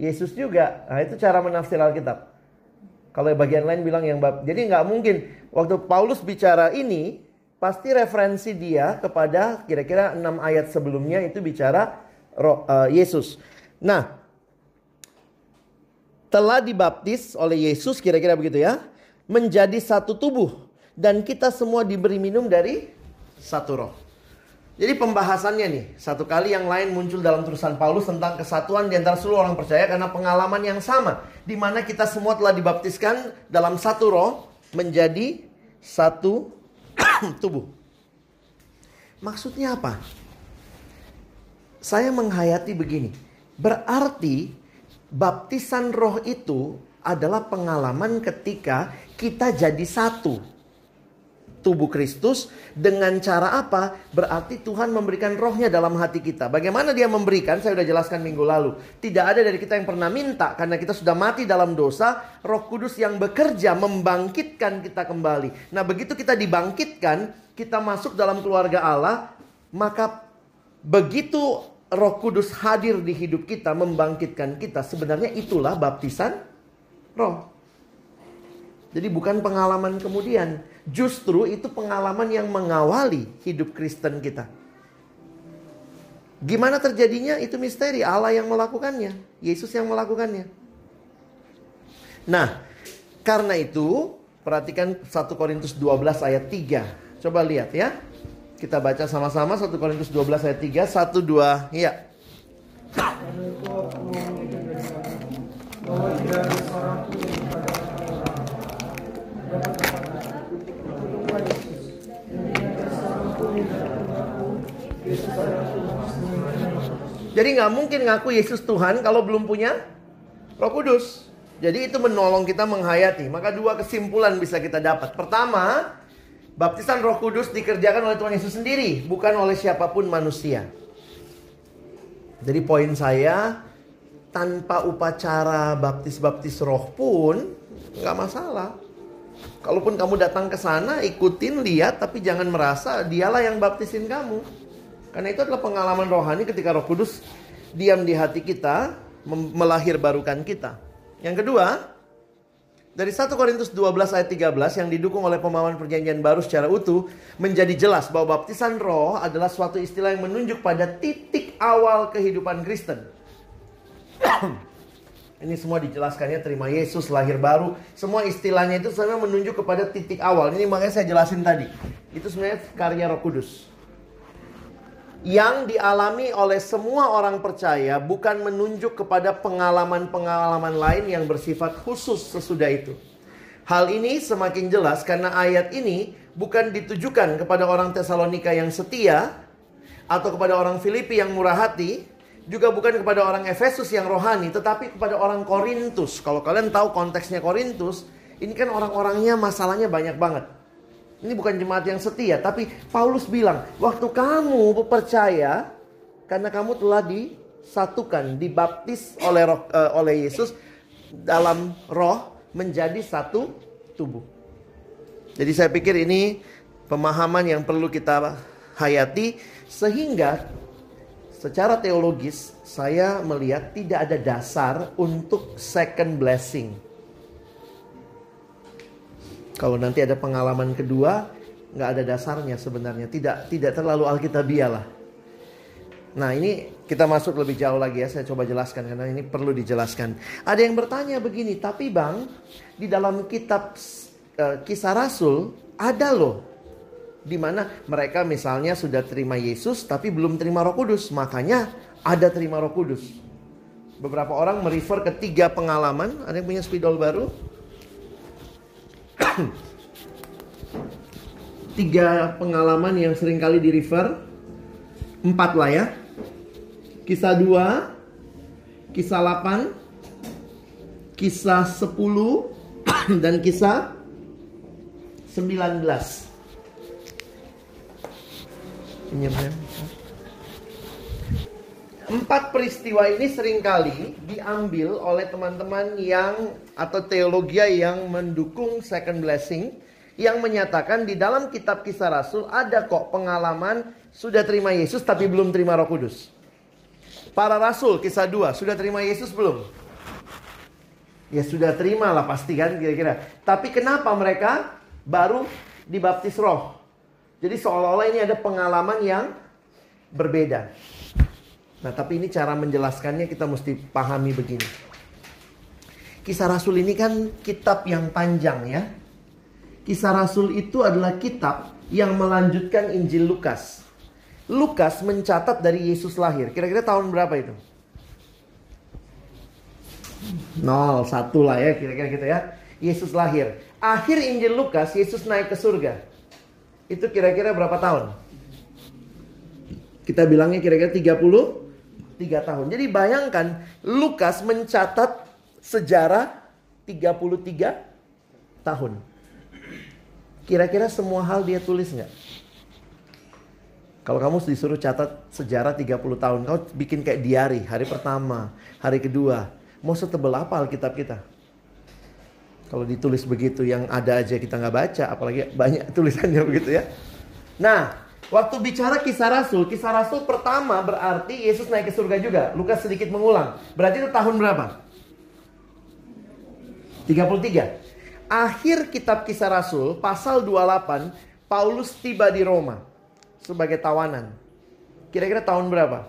Yesus juga. Nah, itu cara menafsir Alkitab. Kalau bagian lain bilang yang bab. Jadi nggak mungkin waktu Paulus bicara ini pasti referensi dia kepada kira-kira 6 ayat sebelumnya itu bicara roh, eh, Yesus. Nah, telah dibaptis oleh Yesus kira-kira begitu ya, menjadi satu tubuh dan kita semua diberi minum dari satu roh. Jadi pembahasannya nih, satu kali yang lain muncul dalam tulisan Paulus tentang kesatuan di antara seluruh orang percaya karena pengalaman yang sama. Di mana kita semua telah dibaptiskan dalam satu roh menjadi satu tubuh. Maksudnya apa? Saya menghayati begini. Berarti baptisan roh itu adalah pengalaman ketika kita jadi satu tubuh Kristus dengan cara apa? Berarti Tuhan memberikan rohnya dalam hati kita. Bagaimana dia memberikan? Saya sudah jelaskan minggu lalu. Tidak ada dari kita yang pernah minta karena kita sudah mati dalam dosa. Roh Kudus yang bekerja membangkitkan kita kembali. Nah, begitu kita dibangkitkan, kita masuk dalam keluarga Allah, maka begitu Roh Kudus hadir di hidup kita membangkitkan kita, sebenarnya itulah baptisan roh. Jadi bukan pengalaman kemudian, justru itu pengalaman yang mengawali hidup Kristen kita. Gimana terjadinya itu misteri, Allah yang melakukannya, Yesus yang melakukannya. Nah, karena itu perhatikan 1 Korintus 12 ayat 3. Coba lihat ya. Kita baca sama-sama 1 Korintus 12 ayat 3, 1 2, ya. Bahwa Jadi nggak mungkin ngaku Yesus Tuhan kalau belum punya Roh Kudus. Jadi itu menolong kita menghayati. Maka dua kesimpulan bisa kita dapat. Pertama, baptisan Roh Kudus dikerjakan oleh Tuhan Yesus sendiri, bukan oleh siapa pun manusia. Jadi poin saya, tanpa upacara baptis-baptis roh pun nggak masalah. Kalaupun kamu datang ke sana, ikutin, lihat, tapi jangan merasa dialah yang baptisin kamu. Karena itu adalah pengalaman rohani ketika Roh Kudus diam di hati kita, mem- melahirbarukan kita. Yang kedua, dari 1 Korintus 12 ayat 13 yang didukung oleh pemahaman perjanjian baru secara utuh menjadi jelas bahwa baptisan roh adalah suatu istilah yang menunjuk pada titik awal kehidupan Kristen. Ini semua dijelaskannya terima Yesus lahir baru. Semua istilahnya itu sebenarnya menunjuk kepada titik awal. Ini makanya saya jelasin tadi. Itu sebenarnya karya Roh Kudus. Yang dialami oleh semua orang percaya bukan menunjuk kepada pengalaman-pengalaman lain yang bersifat khusus sesudah itu. Hal ini semakin jelas karena ayat ini bukan ditujukan kepada orang Tesalonika yang setia atau kepada orang Filipi yang murah hati, juga bukan kepada orang Efesus yang rohani, tetapi kepada orang Korintus. Kalau kalian tahu konteksnya Korintus, ini kan orang-orangnya masalahnya banyak banget. Ini bukan jemaat yang setia, tapi Paulus bilang, waktu kamu percaya karena kamu telah disatukan, dibaptis oleh roh, eh, oleh Yesus dalam roh menjadi satu tubuh. Jadi saya pikir ini pemahaman yang perlu kita hayati sehingga secara teologis saya melihat tidak ada dasar untuk second blessing. Kalau nanti ada pengalaman kedua, nggak ada dasarnya sebenarnya. Tidak tidak terlalu alkitabiah lah. Nah ini kita masuk lebih jauh lagi ya, saya coba jelaskan karena ini perlu dijelaskan. Ada yang bertanya begini, tapi bang, di dalam kitab uh, kisah Rasul ada loh, di mana mereka misalnya sudah terima Yesus tapi belum terima Roh Kudus, makanya ada terima Roh Kudus. Beberapa orang merefer ke tiga pengalaman, ada yang punya spidol baru? tiga pengalaman yang sering kali di refer, empat lah ya, Kisah 2, kisah 8, kisah 10, dan kisah 19. Empat peristiwa ini sering kali diambil oleh teman-teman yang atau teologi yang mendukung second blessing yang menyatakan di dalam kitab kisah Rasul ada kok pengalaman sudah terima Yesus tapi belum terima Roh Kudus. Para rasul kisah 2 sudah terima Yesus belum? Ya sudah terima lah pasti kan kira-kira. Tapi kenapa mereka baru dibaptis roh? Jadi seolah-olah ini ada pengalaman yang berbeda. Nah tapi ini cara menjelaskannya kita mesti pahami begini. Kisah Rasul ini kan kitab yang panjang ya. Kisah Rasul itu adalah kitab yang melanjutkan Injil Lukas. Lukas mencatat dari Yesus lahir. Kira-kira tahun berapa itu? Nol, satu lah ya kira-kira gitu ya. Yesus lahir. Akhir Injil Lukas, Yesus naik ke surga. Itu kira-kira berapa tahun? Kita bilangnya kira-kira 33 tahun. Jadi bayangkan Lukas mencatat sejarah 33 tahun. Kira-kira semua hal dia tulis nggak? Kalau kamu disuruh catat sejarah 30 tahun, kau bikin kayak diary, hari pertama, hari kedua. Mau setebel apa Alkitab kita? Kalau ditulis begitu yang ada aja kita nggak baca, apalagi banyak tulisannya begitu ya. Nah, waktu bicara kisah Rasul, kisah Rasul pertama berarti Yesus naik ke surga juga. Lukas sedikit mengulang. Berarti itu tahun berapa? 33. Akhir kitab kisah Rasul, pasal 28, Paulus tiba di Roma sebagai tawanan. Kira-kira tahun berapa?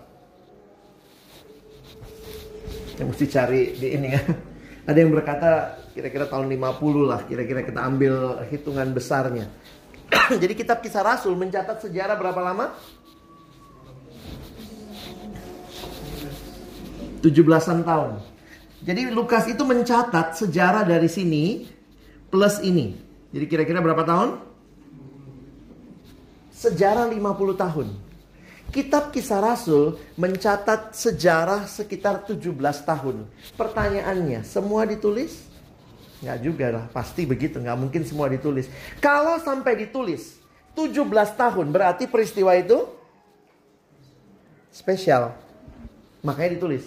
Yang mesti cari di ini ya. Ada yang berkata kira-kira tahun 50 lah, kira-kira kita ambil hitungan besarnya. Jadi kitab kisah Rasul mencatat sejarah berapa lama? 17-an tahun. Jadi Lukas itu mencatat sejarah dari sini plus ini. Jadi kira-kira berapa tahun? sejarah 50 tahun. Kitab Kisah Rasul mencatat sejarah sekitar 17 tahun. Pertanyaannya, semua ditulis? Nggak juga lah, pasti begitu, nggak mungkin semua ditulis. Kalau sampai ditulis 17 tahun, berarti peristiwa itu spesial. Makanya ditulis.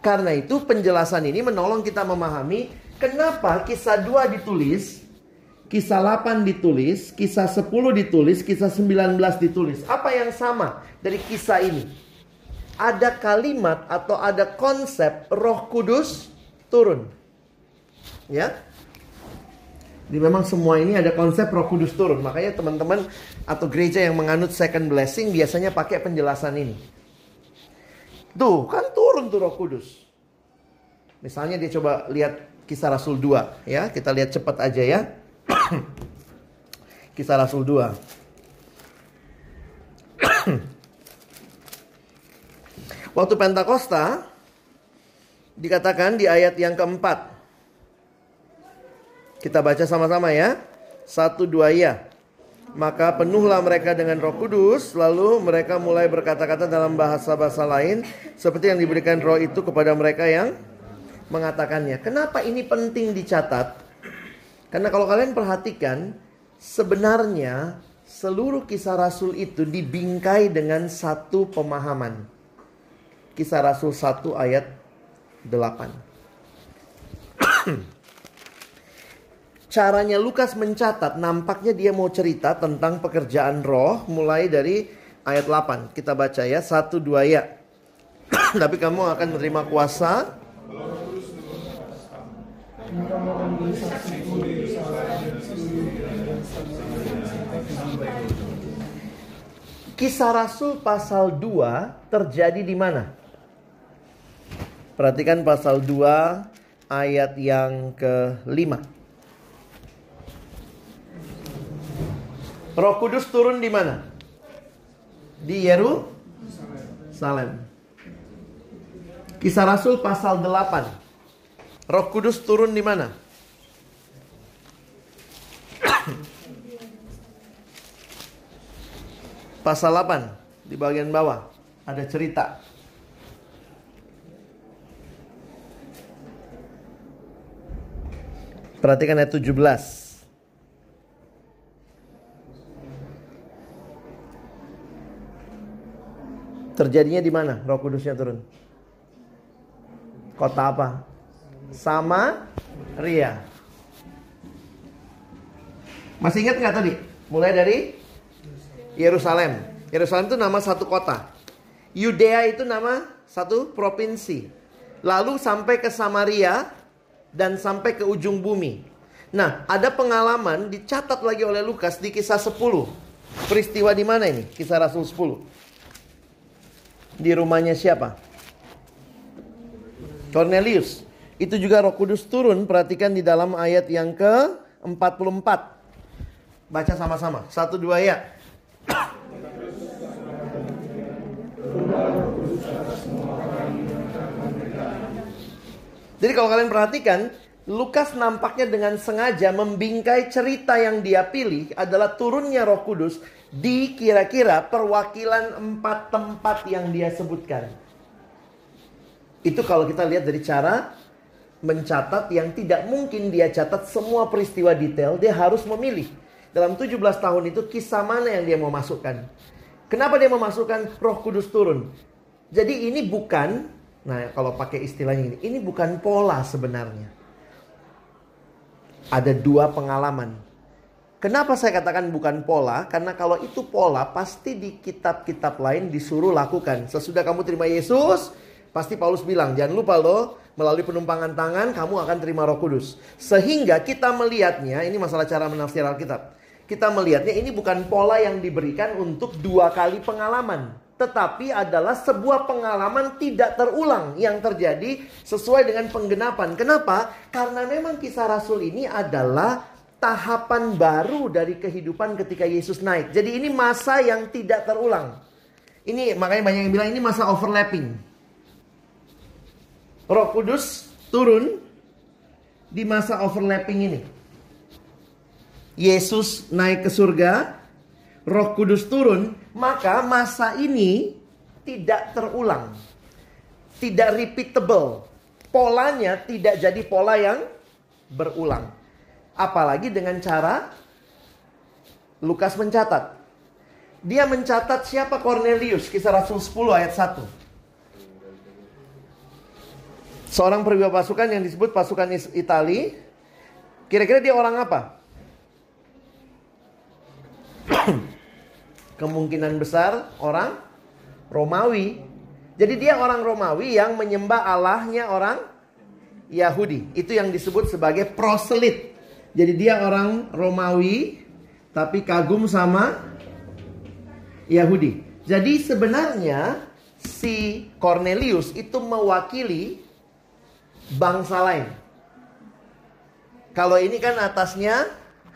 Karena itu penjelasan ini menolong kita memahami kenapa kisah 2 ditulis Kisah 8 ditulis, kisah 10 ditulis, kisah 19 ditulis. Apa yang sama dari kisah ini? Ada kalimat atau ada konsep Roh Kudus turun. Ya. Jadi memang semua ini ada konsep Roh Kudus turun. Makanya teman-teman atau gereja yang menganut second blessing biasanya pakai penjelasan ini. Tuh, kan turun tuh Roh Kudus. Misalnya dia coba lihat kisah Rasul 2 ya, kita lihat cepat aja ya. Kisah Rasul 2. Waktu Pentakosta dikatakan di ayat yang keempat. Kita baca sama-sama ya. Satu dua ya. Maka penuhlah mereka dengan roh kudus Lalu mereka mulai berkata-kata dalam bahasa-bahasa lain Seperti yang diberikan roh itu kepada mereka yang mengatakannya Kenapa ini penting dicatat? Karena kalau kalian perhatikan, sebenarnya seluruh kisah Rasul itu dibingkai dengan satu pemahaman. Kisah Rasul 1 ayat 8. Caranya Lukas mencatat, nampaknya dia mau cerita tentang pekerjaan roh mulai dari ayat 8. Kita baca ya, 1 2 ya. Tapi kamu akan menerima kuasa Kisah Rasul pasal 2 terjadi di mana? Perhatikan pasal 2 ayat yang ke-5. Roh Kudus turun di mana? Di Yerusalem. Kisah Rasul pasal 8. Roh Kudus turun di mana? Pasal 8 di bagian bawah ada cerita. Perhatikan ayat 17. Terjadinya di mana Roh Kudusnya turun? Kota apa? Sama Ria. Masih ingat nggak tadi? Mulai dari Yerusalem. Yerusalem itu nama satu kota. Yudea itu nama satu provinsi. Lalu sampai ke Samaria dan sampai ke ujung bumi. Nah, ada pengalaman dicatat lagi oleh Lukas di kisah 10. Peristiwa di mana ini? Kisah Rasul 10. Di rumahnya siapa? Cornelius. Itu juga Roh Kudus turun, perhatikan di dalam ayat yang ke-44. Baca sama-sama. Satu dua ya. Jadi kalau kalian perhatikan, Lukas nampaknya dengan sengaja membingkai cerita yang dia pilih adalah turunnya Roh Kudus di kira-kira perwakilan empat tempat yang dia sebutkan. Itu kalau kita lihat dari cara mencatat yang tidak mungkin dia catat semua peristiwa detail, dia harus memilih. Dalam 17 tahun itu kisah mana yang dia mau masukkan. Kenapa dia memasukkan roh kudus turun? Jadi ini bukan, nah kalau pakai istilahnya ini, ini bukan pola sebenarnya ada dua pengalaman. Kenapa saya katakan bukan pola? Karena kalau itu pola, pasti di kitab-kitab lain disuruh lakukan. Sesudah kamu terima Yesus, pasti Paulus bilang, jangan lupa loh, melalui penumpangan tangan kamu akan terima roh kudus. Sehingga kita melihatnya, ini masalah cara menafsir Alkitab. Kita melihatnya ini bukan pola yang diberikan untuk dua kali pengalaman tetapi adalah sebuah pengalaman tidak terulang yang terjadi sesuai dengan penggenapan. Kenapa? Karena memang kisah Rasul ini adalah tahapan baru dari kehidupan ketika Yesus naik. Jadi ini masa yang tidak terulang. Ini makanya banyak yang bilang ini masa overlapping. Roh Kudus turun di masa overlapping ini. Yesus naik ke surga, Roh Kudus turun, maka masa ini tidak terulang. Tidak repeatable. Polanya tidak jadi pola yang berulang. Apalagi dengan cara Lukas mencatat. Dia mencatat siapa Cornelius, kisah Rasul 10 ayat 1. Seorang perwira pasukan yang disebut pasukan Itali. Kira-kira dia orang apa? kemungkinan besar orang Romawi. Jadi dia orang Romawi yang menyembah Allahnya orang Yahudi. Itu yang disebut sebagai proselit. Jadi dia orang Romawi tapi kagum sama Yahudi. Jadi sebenarnya si Cornelius itu mewakili bangsa lain. Kalau ini kan atasnya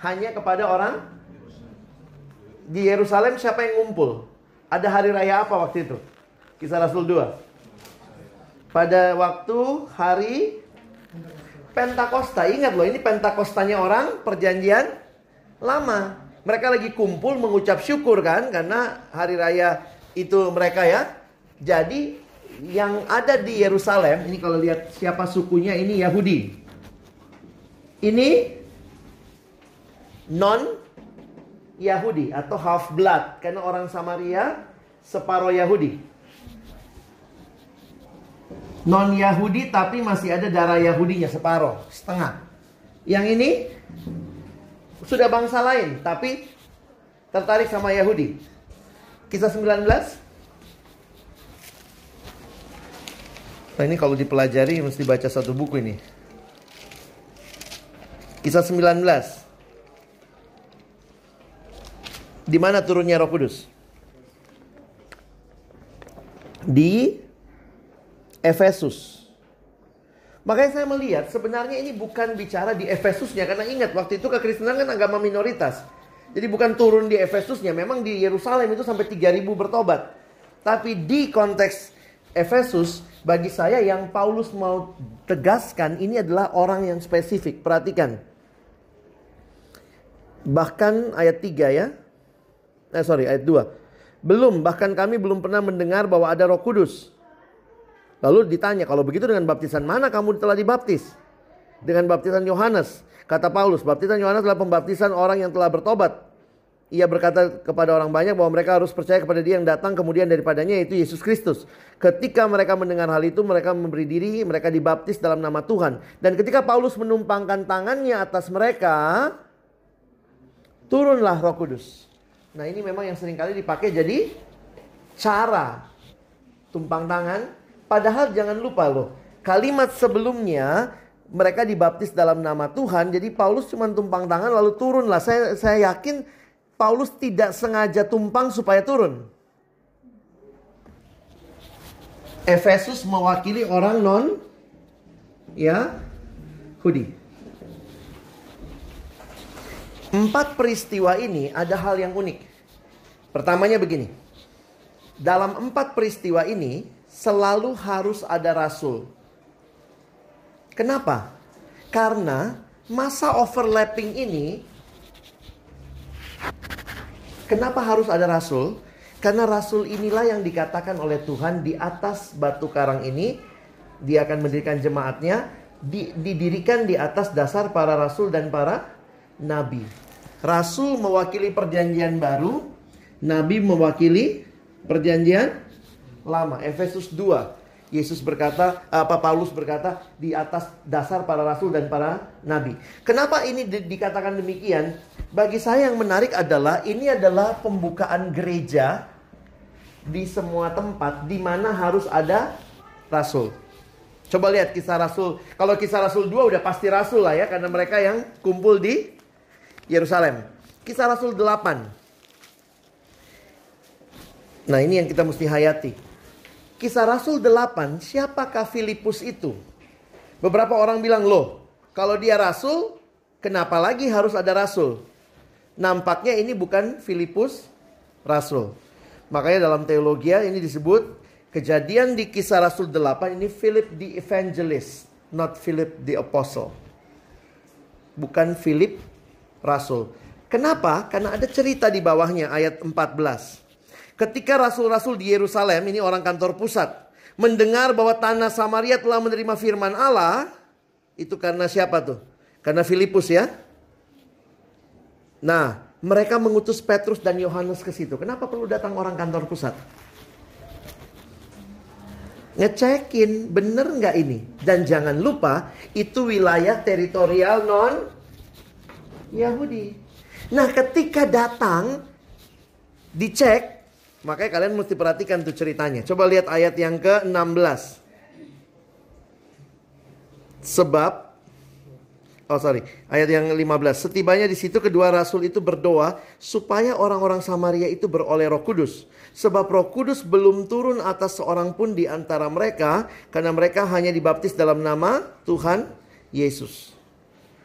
hanya kepada orang di Yerusalem siapa yang ngumpul? Ada hari raya apa waktu itu? Kisah Rasul 2. Pada waktu hari Pentakosta. Ingat loh, ini Pentakostanya orang perjanjian lama. Mereka lagi kumpul mengucap syukur kan karena hari raya itu mereka ya. Jadi yang ada di Yerusalem, ini kalau lihat siapa sukunya ini Yahudi. Ini non Yahudi atau half blood karena orang Samaria separuh Yahudi. Non Yahudi tapi masih ada darah Yahudinya separuh, setengah. Yang ini sudah bangsa lain tapi tertarik sama Yahudi. Kisah 19 Nah ini kalau dipelajari mesti baca satu buku ini. Kisah 19 Di mana turunnya Roh Kudus? di Efesus. Makanya saya melihat sebenarnya ini bukan bicara di Efesusnya karena ingat waktu itu kekristenan kan agama minoritas. Jadi bukan turun di Efesusnya, memang di Yerusalem itu sampai 3000 bertobat. Tapi di konteks Efesus bagi saya yang Paulus mau tegaskan ini adalah orang yang spesifik. Perhatikan. Bahkan ayat 3 ya. Eh sorry, ayat 2. Belum, bahkan kami belum pernah mendengar bahwa ada Roh Kudus. Lalu ditanya, kalau begitu dengan baptisan mana kamu telah dibaptis? Dengan baptisan Yohanes. Kata Paulus, baptisan Yohanes adalah pembaptisan orang yang telah bertobat. Ia berkata kepada orang banyak bahwa mereka harus percaya kepada dia yang datang kemudian daripadanya yaitu Yesus Kristus. Ketika mereka mendengar hal itu mereka memberi diri, mereka dibaptis dalam nama Tuhan. Dan ketika Paulus menumpangkan tangannya atas mereka, turunlah roh kudus. Nah ini memang yang sering kali dipakai jadi cara tumpang tangan. Padahal jangan lupa loh, kalimat sebelumnya mereka dibaptis dalam nama Tuhan. Jadi Paulus cuma tumpang tangan lalu turunlah. Saya saya yakin Paulus tidak sengaja tumpang supaya turun. Efesus mewakili orang non ya Hudi. Empat peristiwa ini ada hal yang unik. Pertamanya begini. Dalam empat peristiwa ini selalu harus ada rasul. Kenapa? Karena masa overlapping ini Kenapa harus ada rasul? Karena rasul inilah yang dikatakan oleh Tuhan di atas batu karang ini dia akan mendirikan jemaatnya di, didirikan di atas dasar para rasul dan para nabi. Rasul mewakili perjanjian baru, nabi mewakili perjanjian lama. Efesus 2 Yesus berkata, apa Paulus berkata di atas dasar para rasul dan para nabi. Kenapa ini di, dikatakan demikian? Bagi saya yang menarik adalah ini adalah pembukaan gereja di semua tempat di mana harus ada rasul. Coba lihat kisah rasul. Kalau kisah rasul 2 udah pasti rasul lah ya karena mereka yang kumpul di Yerusalem. Kisah rasul 8. Nah, ini yang kita mesti hayati. Kisah Rasul 8, siapakah Filipus itu? Beberapa orang bilang, loh, kalau dia rasul, kenapa lagi harus ada rasul? Nampaknya ini bukan Filipus rasul. Makanya dalam teologi ini disebut kejadian di kisah Rasul 8 ini Philip the Evangelist, not Philip the Apostle. Bukan Philip rasul. Kenapa? Karena ada cerita di bawahnya ayat 14. Ketika rasul-rasul di Yerusalem, ini orang kantor pusat, mendengar bahwa tanah Samaria telah menerima firman Allah, itu karena siapa tuh? Karena Filipus ya. Nah, mereka mengutus Petrus dan Yohanes ke situ. Kenapa perlu datang orang kantor pusat? Ngecekin bener nggak ini? Dan jangan lupa itu wilayah teritorial non Yahudi. Nah, ketika datang dicek Makanya kalian mesti perhatikan tuh ceritanya. Coba lihat ayat yang ke-16. Sebab Oh sorry, ayat yang 15. Setibanya di situ kedua rasul itu berdoa supaya orang-orang Samaria itu beroleh Roh Kudus. Sebab Roh Kudus belum turun atas seorang pun di antara mereka karena mereka hanya dibaptis dalam nama Tuhan Yesus.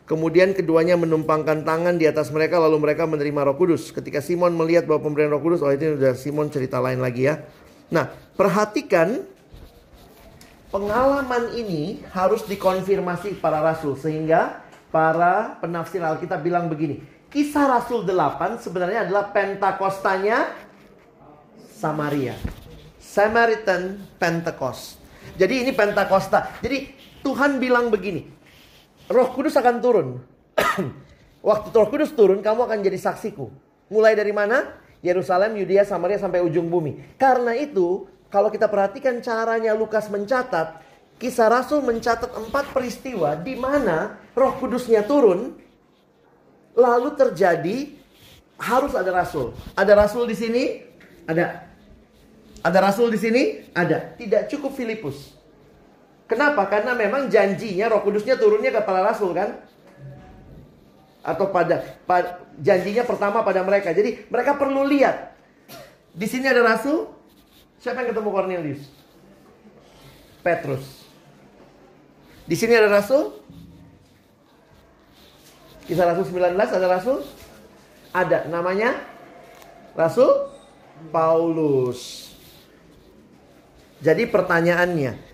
Kemudian keduanya menumpangkan tangan di atas mereka lalu mereka menerima Roh Kudus. Ketika Simon melihat bahwa pemberian Roh Kudus, oh itu sudah Simon cerita lain lagi ya. Nah, perhatikan pengalaman ini harus dikonfirmasi para rasul sehingga para penafsir Alkitab bilang begini. Kisah Rasul 8 sebenarnya adalah Pentakostanya Samaria. Samaritan Pentecost. Jadi ini Pentakosta. Jadi Tuhan bilang begini, Roh Kudus akan turun. Waktu Roh Kudus turun, kamu akan jadi saksiku. Mulai dari mana? Yerusalem, Yudea, Samaria sampai ujung bumi. Karena itu, kalau kita perhatikan caranya Lukas mencatat, Kisah Rasul mencatat empat peristiwa di mana Roh Kudusnya turun, lalu terjadi harus ada rasul. Ada rasul di sini? Ada. Ada rasul di sini? Ada. Tidak cukup Filipus. Kenapa? Karena memang janjinya Roh Kudusnya turunnya ke para rasul kan? Atau pada, pada janjinya pertama pada mereka. Jadi mereka perlu lihat. Di sini ada rasul, Siapa yang ketemu Cornelius? Petrus. Di sini ada rasul? Kisah Rasul 19 ada rasul? Ada, namanya Rasul Paulus. Jadi pertanyaannya,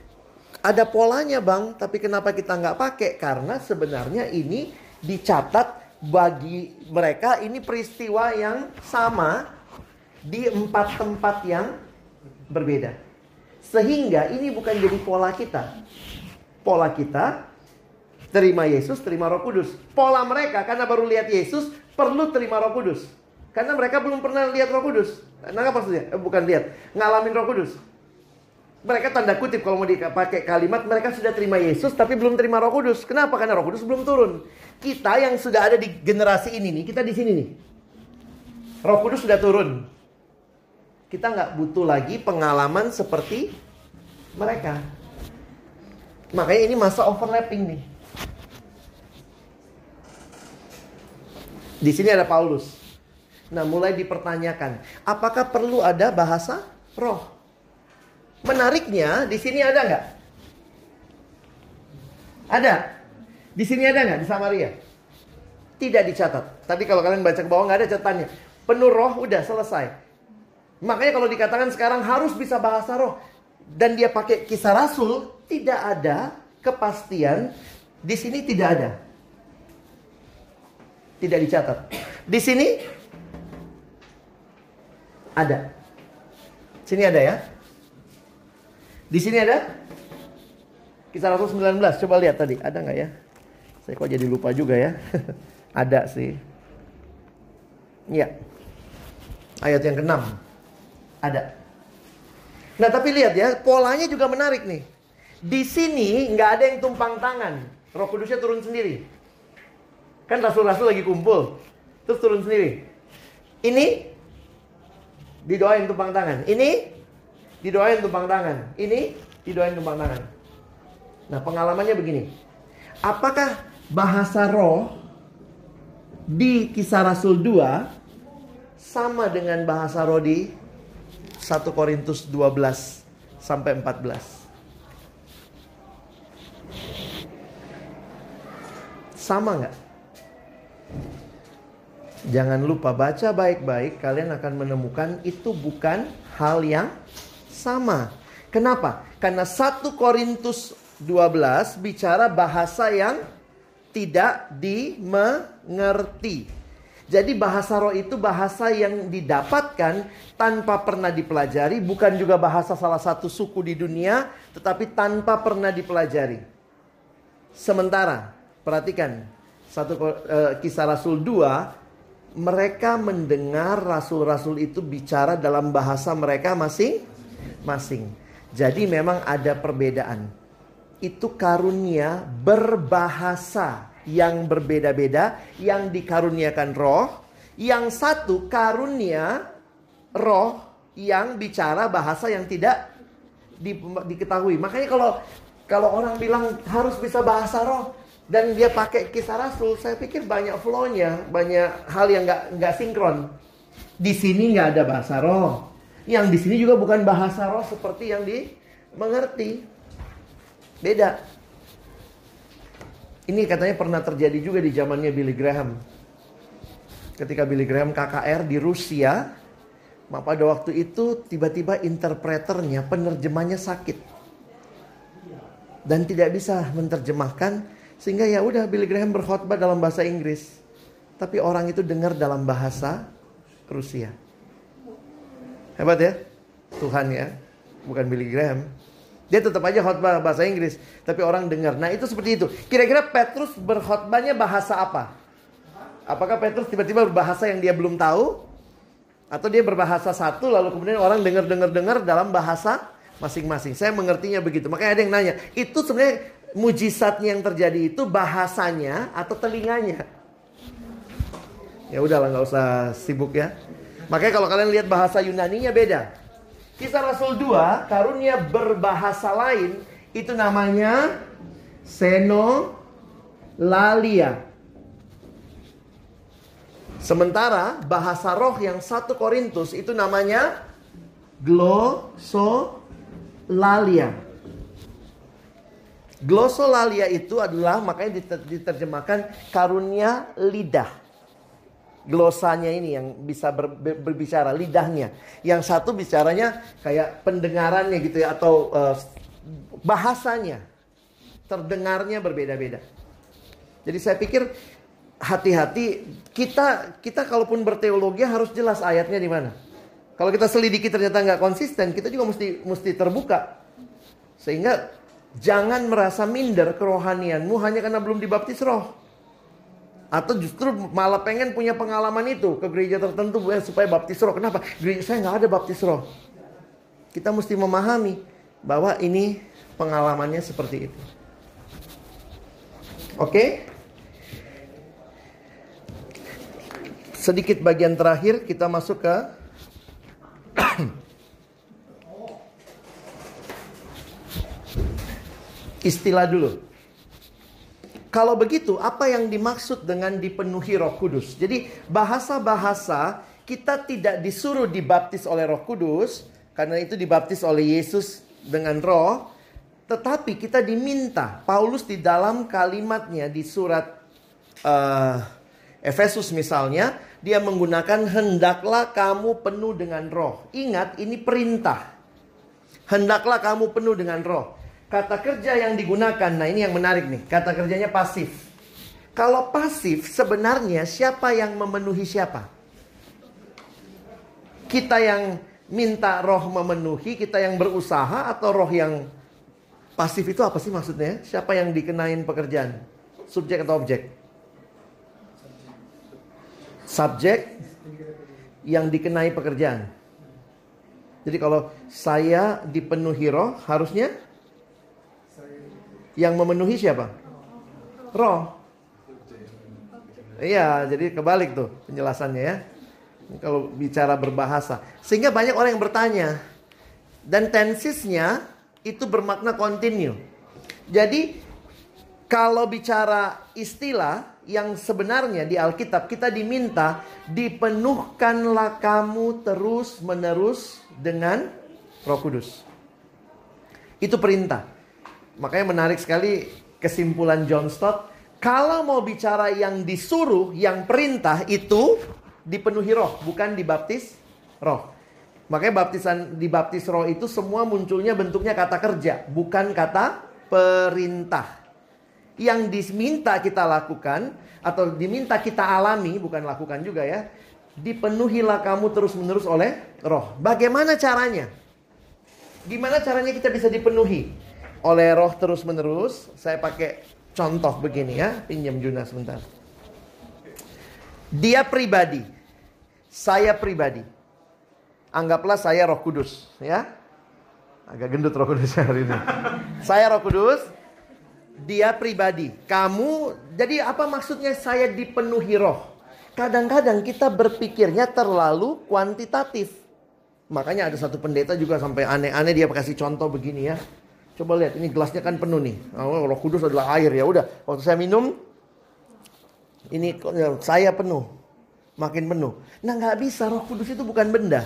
ada polanya bang, tapi kenapa kita nggak pakai? Karena sebenarnya ini dicatat bagi mereka ini peristiwa yang sama di empat tempat yang berbeda. Sehingga ini bukan jadi pola kita. Pola kita terima Yesus, terima Roh Kudus. Pola mereka karena baru lihat Yesus perlu terima Roh Kudus. Karena mereka belum pernah lihat Roh Kudus. Nah, apa maksudnya? Eh, bukan lihat, ngalamin Roh Kudus. Mereka tanda kutip kalau mau dipakai kalimat mereka sudah terima Yesus tapi belum terima Roh Kudus. Kenapa? Karena Roh Kudus belum turun. Kita yang sudah ada di generasi ini nih, kita di sini nih. Roh Kudus sudah turun. Kita nggak butuh lagi pengalaman seperti mereka. Makanya ini masa overlapping nih. Di sini ada Paulus. Nah, mulai dipertanyakan, apakah perlu ada bahasa roh? Menariknya, di sini ada nggak? Ada. Di sini ada nggak di Samaria? Tidak dicatat. Tadi kalau kalian baca ke bawah nggak ada catatannya. Penuh roh udah selesai. Makanya kalau dikatakan sekarang harus bisa bahasa roh dan dia pakai kisah rasul, tidak ada kepastian. Di sini tidak ada. Tidak dicatat. Di sini ada. Sini ada ya. Di sini ada. Kisah Rasul 19. Coba lihat tadi. Ada nggak ya? Saya kok jadi lupa juga ya. ada sih. Iya. Ayat yang ke-6. Ada. Nah tapi lihat ya. Polanya juga menarik nih. Di sini nggak ada yang tumpang tangan. Roh Kudusnya turun sendiri. Kan rasul-rasul lagi kumpul. Terus turun sendiri. Ini didoain tumpang tangan. Ini didoain tumpang tangan. Ini didoain tumpang tangan. Nah, pengalamannya begini. Apakah bahasa roh di kisah Rasul 2 sama dengan bahasa roh di 1 Korintus 12 sampai 14? Sama nggak? Jangan lupa baca baik-baik, kalian akan menemukan itu bukan hal yang sama. Kenapa? Karena 1 Korintus 12 bicara bahasa yang tidak dimengerti. Jadi bahasa roh itu bahasa yang didapatkan tanpa pernah dipelajari, bukan juga bahasa salah satu suku di dunia, tetapi tanpa pernah dipelajari. Sementara, perhatikan, satu uh, kisah Rasul 2, mereka mendengar rasul-rasul itu bicara dalam bahasa mereka masing-masing. Jadi memang ada perbedaan. Itu karunia berbahasa yang berbeda-beda yang dikaruniakan roh. Yang satu karunia roh yang bicara bahasa yang tidak di, diketahui. Makanya kalau kalau orang bilang harus bisa bahasa roh dan dia pakai kisah rasul, saya pikir banyak flow-nya, banyak hal yang nggak nggak sinkron. Di sini nggak ada bahasa roh. Yang di sini juga bukan bahasa roh seperti yang dimengerti. Beda. Ini katanya pernah terjadi juga di zamannya Billy Graham. Ketika Billy Graham KKR di Rusia, pada waktu itu tiba-tiba interpreternya, penerjemahnya sakit. Dan tidak bisa menerjemahkan sehingga ya udah Billy Graham berkhotbah dalam bahasa Inggris. Tapi orang itu dengar dalam bahasa Rusia. Hebat ya? Tuhan ya. Bukan Billy Graham. Dia tetap aja khotbah bahasa Inggris, tapi orang dengar. Nah, itu seperti itu. Kira-kira Petrus berkhotbahnya bahasa apa? Apakah Petrus tiba-tiba berbahasa yang dia belum tahu? Atau dia berbahasa satu lalu kemudian orang dengar-dengar-dengar dalam bahasa masing-masing. Saya mengertinya begitu. Makanya ada yang nanya, itu sebenarnya mujizatnya yang terjadi itu bahasanya atau telinganya? Ya udahlah nggak usah sibuk ya. Makanya kalau kalian lihat bahasa Yunani-nya beda. Kisah Rasul 2, karunia berbahasa lain itu namanya Senolalia. Sementara bahasa roh yang satu Korintus itu namanya Glosolalia. Glosolalia itu adalah makanya diter- diterjemahkan karunia lidah. Glosanya ini yang bisa ber- ber- berbicara lidahnya. Yang satu bicaranya kayak pendengarannya gitu ya atau eh, bahasanya. Terdengarnya berbeda-beda. Jadi saya pikir hati-hati kita kita kalaupun berteologi harus jelas ayatnya di mana. Kalau kita selidiki ternyata nggak konsisten, kita juga mesti mesti terbuka. Sehingga jangan merasa minder kerohanianmu hanya karena belum dibaptis roh. Atau justru malah pengen punya pengalaman itu ke gereja tertentu ya, supaya baptis roh. Kenapa? Gereja saya nggak ada baptis roh. Kita mesti memahami bahwa ini pengalamannya seperti itu. Oke? Sedikit bagian terakhir kita masuk ke istilah dulu. Kalau begitu, apa yang dimaksud dengan dipenuhi Roh Kudus? Jadi, bahasa-bahasa kita tidak disuruh dibaptis oleh Roh Kudus, karena itu dibaptis oleh Yesus dengan Roh, tetapi kita diminta. Paulus di dalam kalimatnya di surat uh, Efesus misalnya, dia menggunakan hendaklah kamu penuh dengan Roh. Ingat, ini perintah. Hendaklah kamu penuh dengan Roh. Kata kerja yang digunakan, nah ini yang menarik nih. Kata kerjanya pasif. Kalau pasif, sebenarnya siapa yang memenuhi siapa? Kita yang minta roh memenuhi, kita yang berusaha, atau roh yang pasif itu apa sih maksudnya? Siapa yang dikenain pekerjaan? Subjek atau objek? Subjek yang dikenai pekerjaan. Jadi kalau saya dipenuhi roh, harusnya yang memenuhi siapa? Roh. Iya, jadi kebalik tuh penjelasannya ya. Kalau bicara berbahasa. Sehingga banyak orang yang bertanya. Dan tensisnya itu bermakna continue. Jadi kalau bicara istilah yang sebenarnya di Alkitab kita diminta dipenuhkanlah kamu terus menerus dengan Roh Kudus. Itu perintah. Makanya menarik sekali kesimpulan John Stott. Kalau mau bicara yang disuruh, yang perintah itu dipenuhi roh, bukan dibaptis roh. Makanya baptisan dibaptis roh itu semua munculnya bentuknya kata kerja, bukan kata perintah. Yang diminta kita lakukan atau diminta kita alami, bukan lakukan juga ya. Dipenuhilah kamu terus-menerus oleh roh. Bagaimana caranya? Gimana caranya kita bisa dipenuhi? Oleh roh terus menerus. Saya pakai contoh begini ya, pinjam Juna sebentar. Dia pribadi, saya pribadi. Anggaplah saya Roh Kudus, ya. Agak gendut Roh Kudus hari ini. saya Roh Kudus, dia pribadi. Kamu, jadi apa maksudnya saya dipenuhi roh? Kadang-kadang kita berpikirnya terlalu kuantitatif. Makanya ada satu pendeta juga sampai aneh-aneh dia kasih contoh begini ya. Coba lihat, ini gelasnya kan penuh nih. Oh, roh Kudus adalah air ya. Udah, waktu saya minum, ini ya, saya penuh, makin penuh. Nah nggak bisa, Roh Kudus itu bukan benda.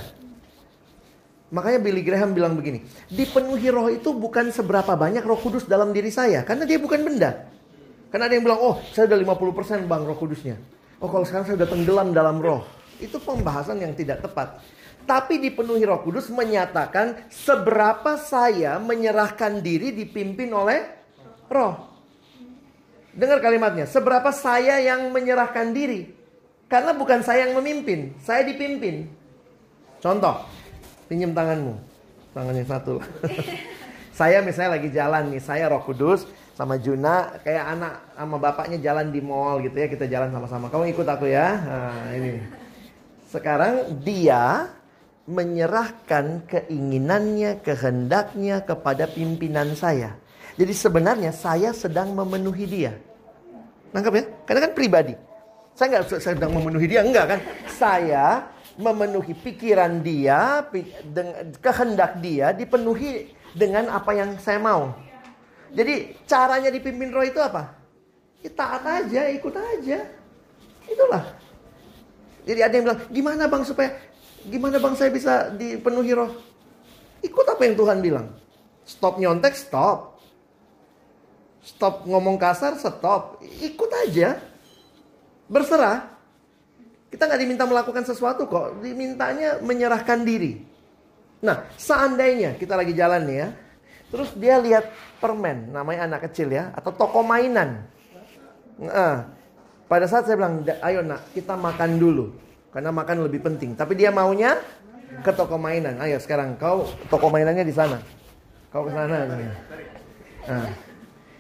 Makanya Billy Graham bilang begini, dipenuhi roh itu bukan seberapa banyak roh kudus dalam diri saya. Karena dia bukan benda. Karena ada yang bilang, oh saya udah 50% bang roh kudusnya. Oh kalau sekarang saya udah tenggelam dalam roh. Itu pembahasan yang tidak tepat. Tapi dipenuhi roh kudus menyatakan seberapa saya menyerahkan diri dipimpin oleh roh. Dengar kalimatnya, seberapa saya yang menyerahkan diri. Karena bukan saya yang memimpin, saya dipimpin. Contoh, pinjam tanganmu. Tangannya satu lah. saya misalnya lagi jalan nih, saya roh kudus sama Juna. Kayak anak sama bapaknya jalan di mall gitu ya, kita jalan sama-sama. Kamu ikut aku ya. Nah, ini. Sekarang dia menyerahkan keinginannya, kehendaknya kepada pimpinan saya. Jadi sebenarnya saya sedang memenuhi dia. Nangkap ya? Karena kan pribadi. Saya nggak sedang memenuhi dia, enggak kan? Saya memenuhi pikiran dia, kehendak dia dipenuhi dengan apa yang saya mau. Jadi caranya dipimpin roh itu apa? Ya, taat aja, ikut aja. Itulah. Jadi ada yang bilang, gimana bang supaya Gimana bang saya bisa dipenuhi roh? Ikut apa yang Tuhan bilang. Stop nyontek, stop. Stop ngomong kasar, stop. Ikut aja. Berserah. Kita nggak diminta melakukan sesuatu kok. Dimintanya menyerahkan diri. Nah, seandainya kita lagi jalan nih ya. Terus dia lihat permen, namanya anak kecil ya. Atau toko mainan. Nah, pada saat saya bilang, ayo nak kita makan dulu. Karena makan lebih penting. Tapi dia maunya ke toko mainan. Ayo sekarang kau toko mainannya di sana. Kau ke sana. Nah,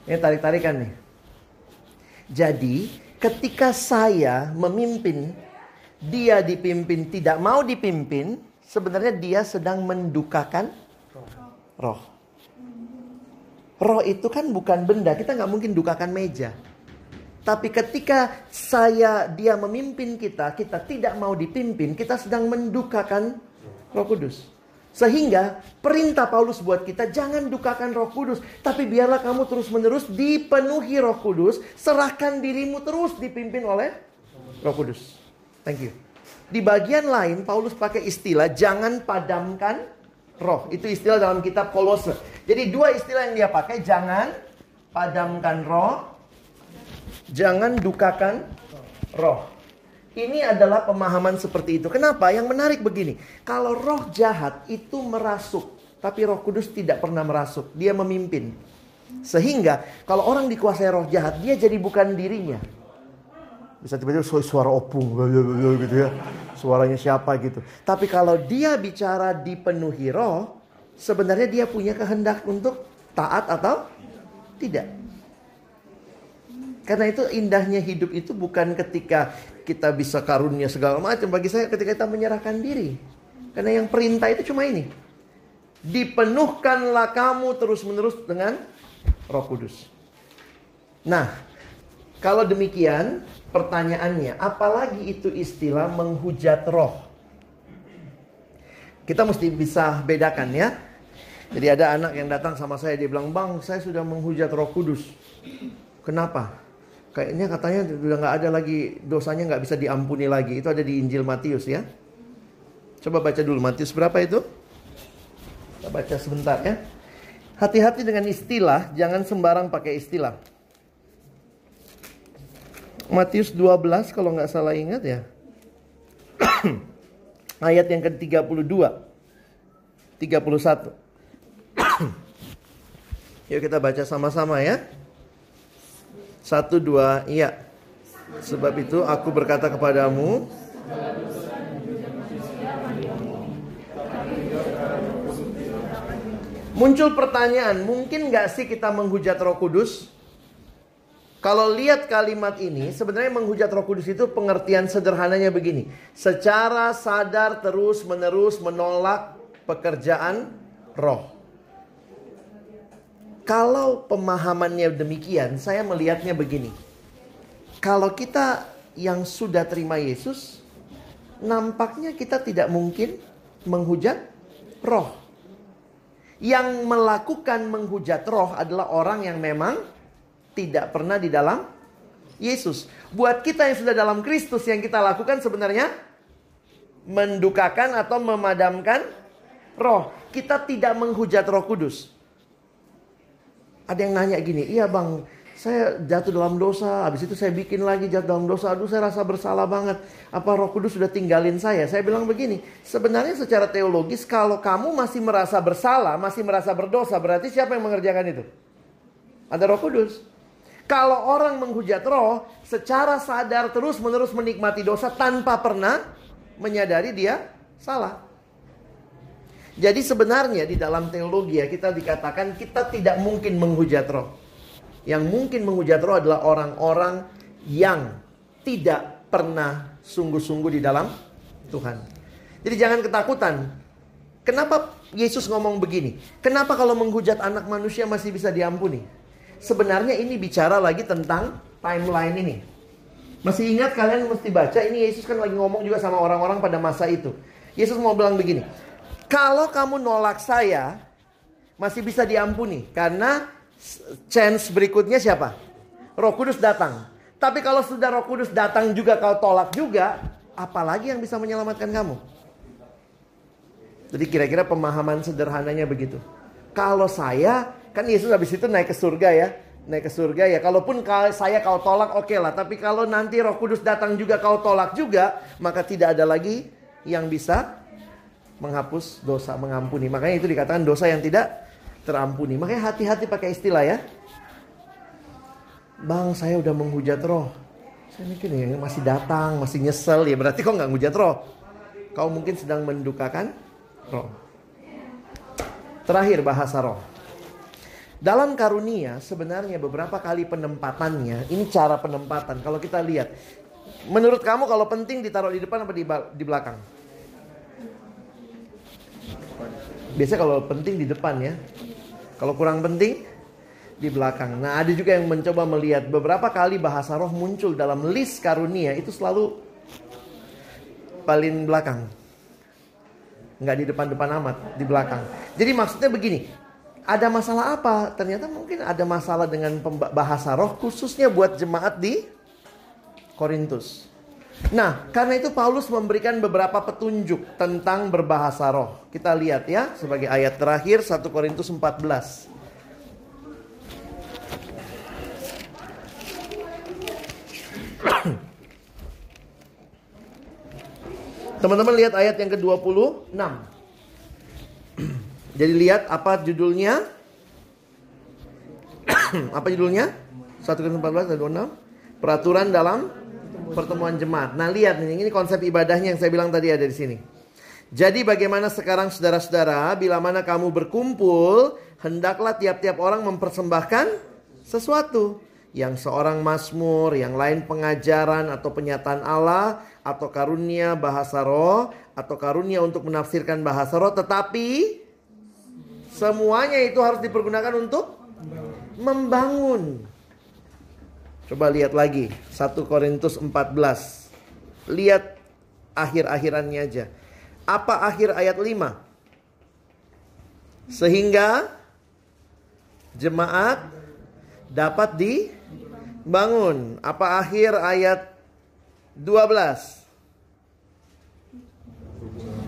ini tarik-tarikan nih. Jadi ketika saya memimpin, dia dipimpin tidak mau dipimpin, sebenarnya dia sedang mendukakan roh. Roh itu kan bukan benda, kita nggak mungkin dukakan meja. Tapi ketika saya dia memimpin kita, kita tidak mau dipimpin, kita sedang mendukakan Roh Kudus. Sehingga perintah Paulus buat kita jangan dukakan Roh Kudus, tapi biarlah kamu terus-menerus dipenuhi Roh Kudus, serahkan dirimu terus dipimpin oleh Roh Kudus. Thank you. Di bagian lain Paulus pakai istilah jangan padamkan roh. Itu istilah dalam kitab Kolose. Jadi dua istilah yang dia pakai jangan padamkan roh, Jangan dukakan roh. Ini adalah pemahaman seperti itu. Kenapa? Yang menarik begini. Kalau roh jahat itu merasuk. Tapi roh kudus tidak pernah merasuk. Dia memimpin. Sehingga kalau orang dikuasai roh jahat, dia jadi bukan dirinya. Bisa tiba-tiba suara opung gitu ya. Suaranya siapa gitu. Tapi kalau dia bicara dipenuhi roh, sebenarnya dia punya kehendak untuk taat atau tidak. Karena itu indahnya hidup itu bukan ketika kita bisa karunia segala macam. Bagi saya ketika kita menyerahkan diri. Karena yang perintah itu cuma ini. Dipenuhkanlah kamu terus-menerus dengan roh kudus. Nah, kalau demikian pertanyaannya, apalagi itu istilah menghujat roh? Kita mesti bisa bedakan ya. Jadi ada anak yang datang sama saya, dia bilang, Bang, saya sudah menghujat roh kudus. Kenapa? Kayaknya katanya sudah nggak ada lagi dosanya nggak bisa diampuni lagi. Itu ada di Injil Matius ya. Coba baca dulu Matius berapa itu? Kita baca sebentar ya. Hati-hati dengan istilah, jangan sembarang pakai istilah. Matius 12 kalau nggak salah ingat ya. Ayat yang ke-32. 31. Yuk kita baca sama-sama ya. Satu dua iya. Sebab itu aku berkata kepadamu Muncul pertanyaan, mungkin gak sih kita menghujat roh kudus? Kalau lihat kalimat ini, sebenarnya menghujat roh kudus itu pengertian sederhananya begini. Secara sadar terus menerus menolak pekerjaan roh. Kalau pemahamannya demikian, saya melihatnya begini. Kalau kita yang sudah terima Yesus, nampaknya kita tidak mungkin menghujat roh. Yang melakukan menghujat roh adalah orang yang memang tidak pernah di dalam Yesus. Buat kita yang sudah dalam Kristus yang kita lakukan sebenarnya mendukakan atau memadamkan roh. Kita tidak menghujat Roh Kudus. Ada yang nanya gini, iya bang, saya jatuh dalam dosa, habis itu saya bikin lagi jatuh dalam dosa, aduh saya rasa bersalah banget. Apa roh kudus sudah tinggalin saya? Saya bilang begini, sebenarnya secara teologis kalau kamu masih merasa bersalah, masih merasa berdosa, berarti siapa yang mengerjakan itu? Ada roh kudus. Kalau orang menghujat roh, secara sadar terus menerus menikmati dosa tanpa pernah menyadari dia salah. Jadi sebenarnya di dalam teologi ya kita dikatakan kita tidak mungkin menghujat roh. Yang mungkin menghujat roh adalah orang-orang yang tidak pernah sungguh-sungguh di dalam Tuhan. Jadi jangan ketakutan. Kenapa Yesus ngomong begini? Kenapa kalau menghujat anak manusia masih bisa diampuni? Sebenarnya ini bicara lagi tentang timeline ini. Masih ingat kalian mesti baca ini Yesus kan lagi ngomong juga sama orang-orang pada masa itu. Yesus mau bilang begini, kalau kamu nolak saya, masih bisa diampuni. Karena chance berikutnya siapa? Roh Kudus datang. Tapi kalau sudah Roh Kudus datang juga kau tolak juga, apalagi yang bisa menyelamatkan kamu? Jadi kira-kira pemahaman sederhananya begitu. Kalau saya, kan Yesus habis itu naik ke surga ya. Naik ke surga ya, kalaupun saya kau tolak oke okay lah. Tapi kalau nanti roh kudus datang juga kau tolak juga, maka tidak ada lagi yang bisa menghapus dosa, mengampuni. Makanya itu dikatakan dosa yang tidak terampuni. Makanya hati-hati pakai istilah ya. Bang, saya udah menghujat roh. Saya mikir ya masih datang, masih nyesel ya berarti kok nggak menghujat roh. Kau mungkin sedang mendukakan roh. Terakhir bahasa roh. Dalam karunia sebenarnya beberapa kali penempatannya, ini cara penempatan. Kalau kita lihat, menurut kamu kalau penting ditaruh di depan apa di belakang? Biasanya kalau penting di depan ya. Kalau kurang penting di belakang. Nah, ada juga yang mencoba melihat beberapa kali bahasa roh muncul dalam list karunia itu selalu paling belakang. Nggak di depan-depan amat, di belakang. Jadi maksudnya begini, ada masalah apa? Ternyata mungkin ada masalah dengan bahasa roh khususnya buat jemaat di Korintus. Nah, karena itu Paulus memberikan beberapa petunjuk tentang berbahasa roh. Kita lihat ya sebagai ayat terakhir 1 Korintus 14. Teman-teman lihat ayat yang ke-26. Jadi lihat apa judulnya? apa judulnya? 1 Korintus 14 ayat 26. Peraturan dalam pertemuan jemaat. Nah, lihat nih, ini konsep ibadahnya yang saya bilang tadi ada di sini. Jadi bagaimana sekarang saudara-saudara, bila mana kamu berkumpul, hendaklah tiap-tiap orang mempersembahkan sesuatu. Yang seorang masmur, yang lain pengajaran atau penyataan Allah, atau karunia bahasa roh, atau karunia untuk menafsirkan bahasa roh. Tetapi semuanya itu harus dipergunakan untuk membangun. Coba lihat lagi 1 Korintus 14. Lihat akhir-akhirannya aja. Apa akhir ayat 5? Sehingga jemaat dapat dibangun. Apa akhir ayat 12?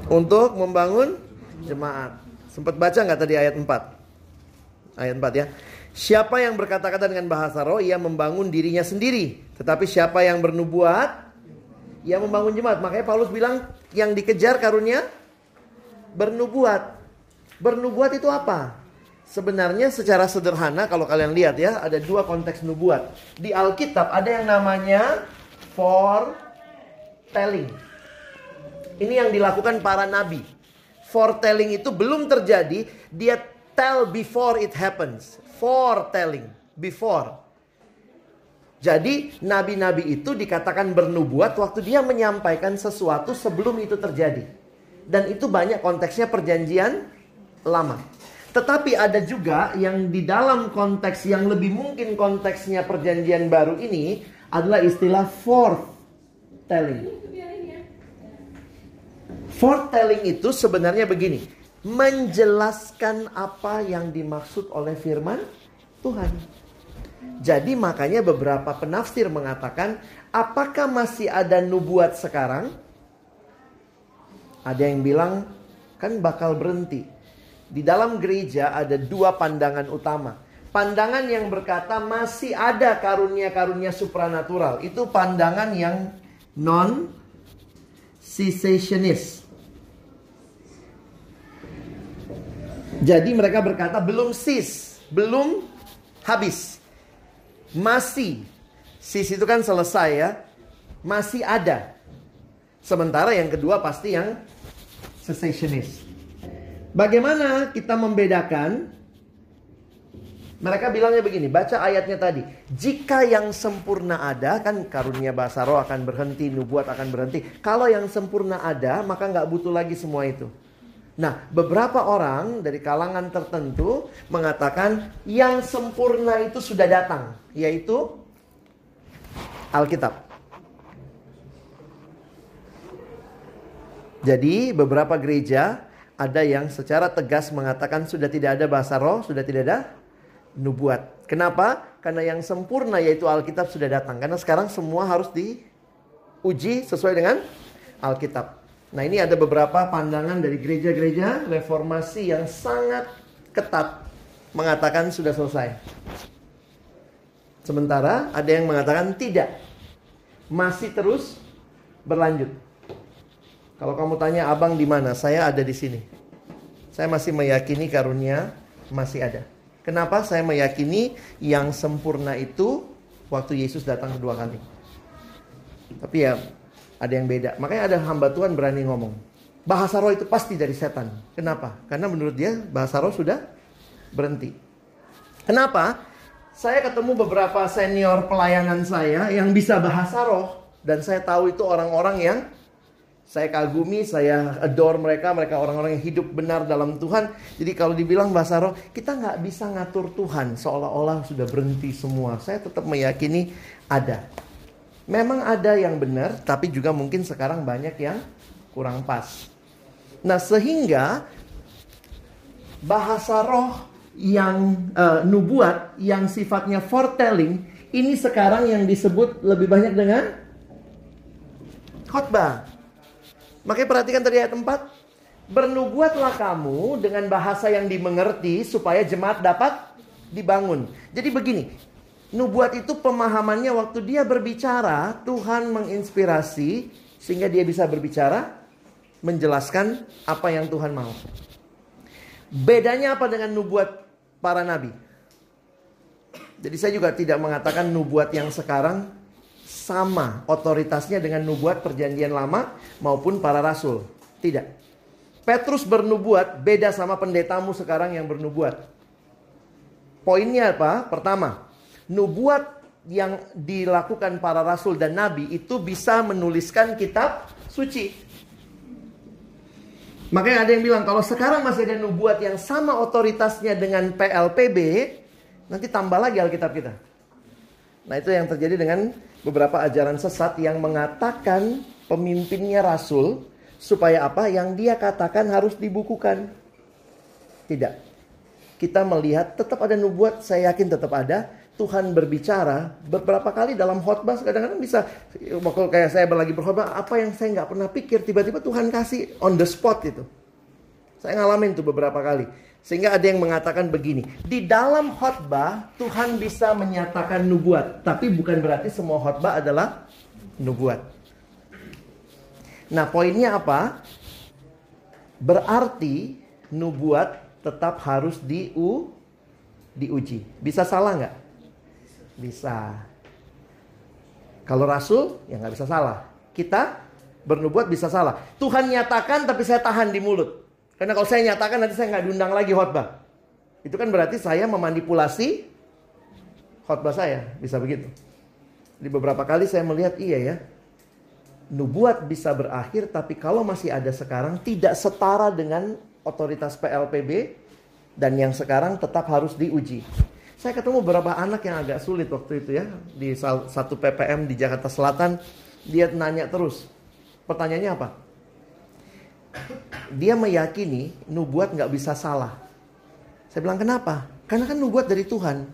Untuk membangun jemaat. Sempat baca nggak tadi ayat 4? Ayat 4 ya. Siapa yang berkata-kata dengan bahasa roh, ia membangun dirinya sendiri. Tetapi siapa yang bernubuat, ia membangun jemaat. Makanya Paulus bilang, yang dikejar karunia, bernubuat. Bernubuat itu apa? Sebenarnya secara sederhana kalau kalian lihat ya, ada dua konteks nubuat. Di Alkitab ada yang namanya foretelling. Ini yang dilakukan para nabi. Foretelling itu belum terjadi, dia tell before it happens foretelling, before. Jadi nabi-nabi itu dikatakan bernubuat waktu dia menyampaikan sesuatu sebelum itu terjadi. Dan itu banyak konteksnya perjanjian lama. Tetapi ada juga yang di dalam konteks yang lebih mungkin konteksnya perjanjian baru ini adalah istilah foretelling. Foretelling itu sebenarnya begini menjelaskan apa yang dimaksud oleh firman Tuhan. Jadi makanya beberapa penafsir mengatakan apakah masih ada nubuat sekarang? Ada yang bilang kan bakal berhenti. Di dalam gereja ada dua pandangan utama. Pandangan yang berkata masih ada karunia-karunia supranatural. Itu pandangan yang non cessationist. Jadi mereka berkata belum sis, belum habis. Masih. Sis itu kan selesai ya. Masih ada. Sementara yang kedua pasti yang cessationist. Bagaimana kita membedakan? Mereka bilangnya begini, baca ayatnya tadi. Jika yang sempurna ada, kan karunia bahasa roh akan berhenti, nubuat akan berhenti. Kalau yang sempurna ada, maka nggak butuh lagi semua itu. Nah, beberapa orang dari kalangan tertentu mengatakan yang sempurna itu sudah datang, yaitu Alkitab. Jadi, beberapa gereja ada yang secara tegas mengatakan sudah tidak ada bahasa roh, sudah tidak ada nubuat. Kenapa? Karena yang sempurna yaitu Alkitab sudah datang. Karena sekarang semua harus diuji sesuai dengan Alkitab. Nah ini ada beberapa pandangan dari gereja-gereja reformasi yang sangat ketat mengatakan sudah selesai. Sementara ada yang mengatakan tidak. Masih terus berlanjut. Kalau kamu tanya abang di mana? Saya ada di sini. Saya masih meyakini karunia masih ada. Kenapa saya meyakini yang sempurna itu waktu Yesus datang kedua kali. Tapi ya ada yang beda. Makanya ada hamba Tuhan berani ngomong. Bahasa roh itu pasti dari setan. Kenapa? Karena menurut dia bahasa roh sudah berhenti. Kenapa? Saya ketemu beberapa senior pelayanan saya yang bisa bahasa roh dan saya tahu itu orang-orang yang saya kagumi, saya adore mereka, mereka orang-orang yang hidup benar dalam Tuhan. Jadi kalau dibilang bahasa roh, kita nggak bisa ngatur Tuhan seolah-olah sudah berhenti semua. Saya tetap meyakini ada. Memang ada yang benar, tapi juga mungkin sekarang banyak yang kurang pas. Nah sehingga bahasa roh yang uh, nubuat yang sifatnya foretelling ini sekarang yang disebut lebih banyak dengan khotbah. Makanya perhatikan tadi ayat 4. Bernubuatlah kamu dengan bahasa yang dimengerti supaya jemaat dapat dibangun. Jadi begini, nubuat itu pemahamannya waktu dia berbicara, Tuhan menginspirasi sehingga dia bisa berbicara menjelaskan apa yang Tuhan mau. Bedanya apa dengan nubuat para nabi. Jadi saya juga tidak mengatakan nubuat yang sekarang sama otoritasnya dengan nubuat perjanjian lama maupun para rasul. Tidak. Petrus bernubuat beda sama pendetamu sekarang yang bernubuat. Poinnya apa? Pertama, nubuat yang dilakukan para rasul dan nabi itu bisa menuliskan kitab suci. Makanya ada yang bilang kalau sekarang masih ada nubuat yang sama otoritasnya dengan PLPB, nanti tambah lagi Alkitab kita. Nah itu yang terjadi dengan beberapa ajaran sesat yang mengatakan pemimpinnya rasul supaya apa yang dia katakan harus dibukukan. Tidak. Kita melihat tetap ada nubuat, saya yakin tetap ada. Tuhan berbicara beberapa kali dalam khotbah kadang-kadang bisa waktu kayak saya lagi berkhotbah apa yang saya nggak pernah pikir tiba-tiba Tuhan kasih on the spot itu. Saya ngalamin tuh beberapa kali. Sehingga ada yang mengatakan begini di dalam khotbah Tuhan bisa menyatakan nubuat tapi bukan berarti semua khotbah adalah nubuat. Nah poinnya apa? Berarti nubuat tetap harus diu diuji. Bisa salah nggak bisa. Kalau rasul, ya nggak bisa salah. Kita bernubuat bisa salah. Tuhan nyatakan tapi saya tahan di mulut. Karena kalau saya nyatakan nanti saya nggak diundang lagi khotbah. Itu kan berarti saya memanipulasi khotbah saya. Bisa begitu. Di beberapa kali saya melihat iya ya. Nubuat bisa berakhir tapi kalau masih ada sekarang tidak setara dengan otoritas PLPB dan yang sekarang tetap harus diuji. Saya ketemu beberapa anak yang agak sulit waktu itu ya di satu PPM di Jakarta Selatan. Dia nanya terus. Pertanyaannya apa? Dia meyakini nubuat nggak bisa salah. Saya bilang kenapa? Karena kan nubuat dari Tuhan.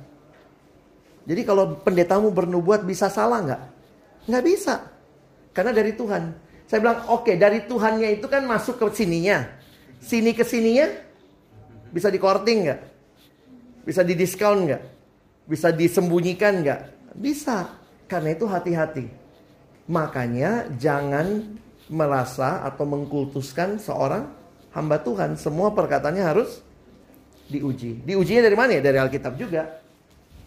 Jadi kalau pendetamu bernubuat bisa salah nggak? Nggak bisa. Karena dari Tuhan. Saya bilang oke okay, dari Tuhannya itu kan masuk ke sininya. Sini ke sininya bisa dikorting nggak? Bisa didiskon nggak? Bisa disembunyikan nggak? Bisa. Karena itu hati-hati. Makanya jangan merasa atau mengkultuskan seorang hamba Tuhan. Semua perkataannya harus diuji. Diujinya dari mana ya? Dari Alkitab juga.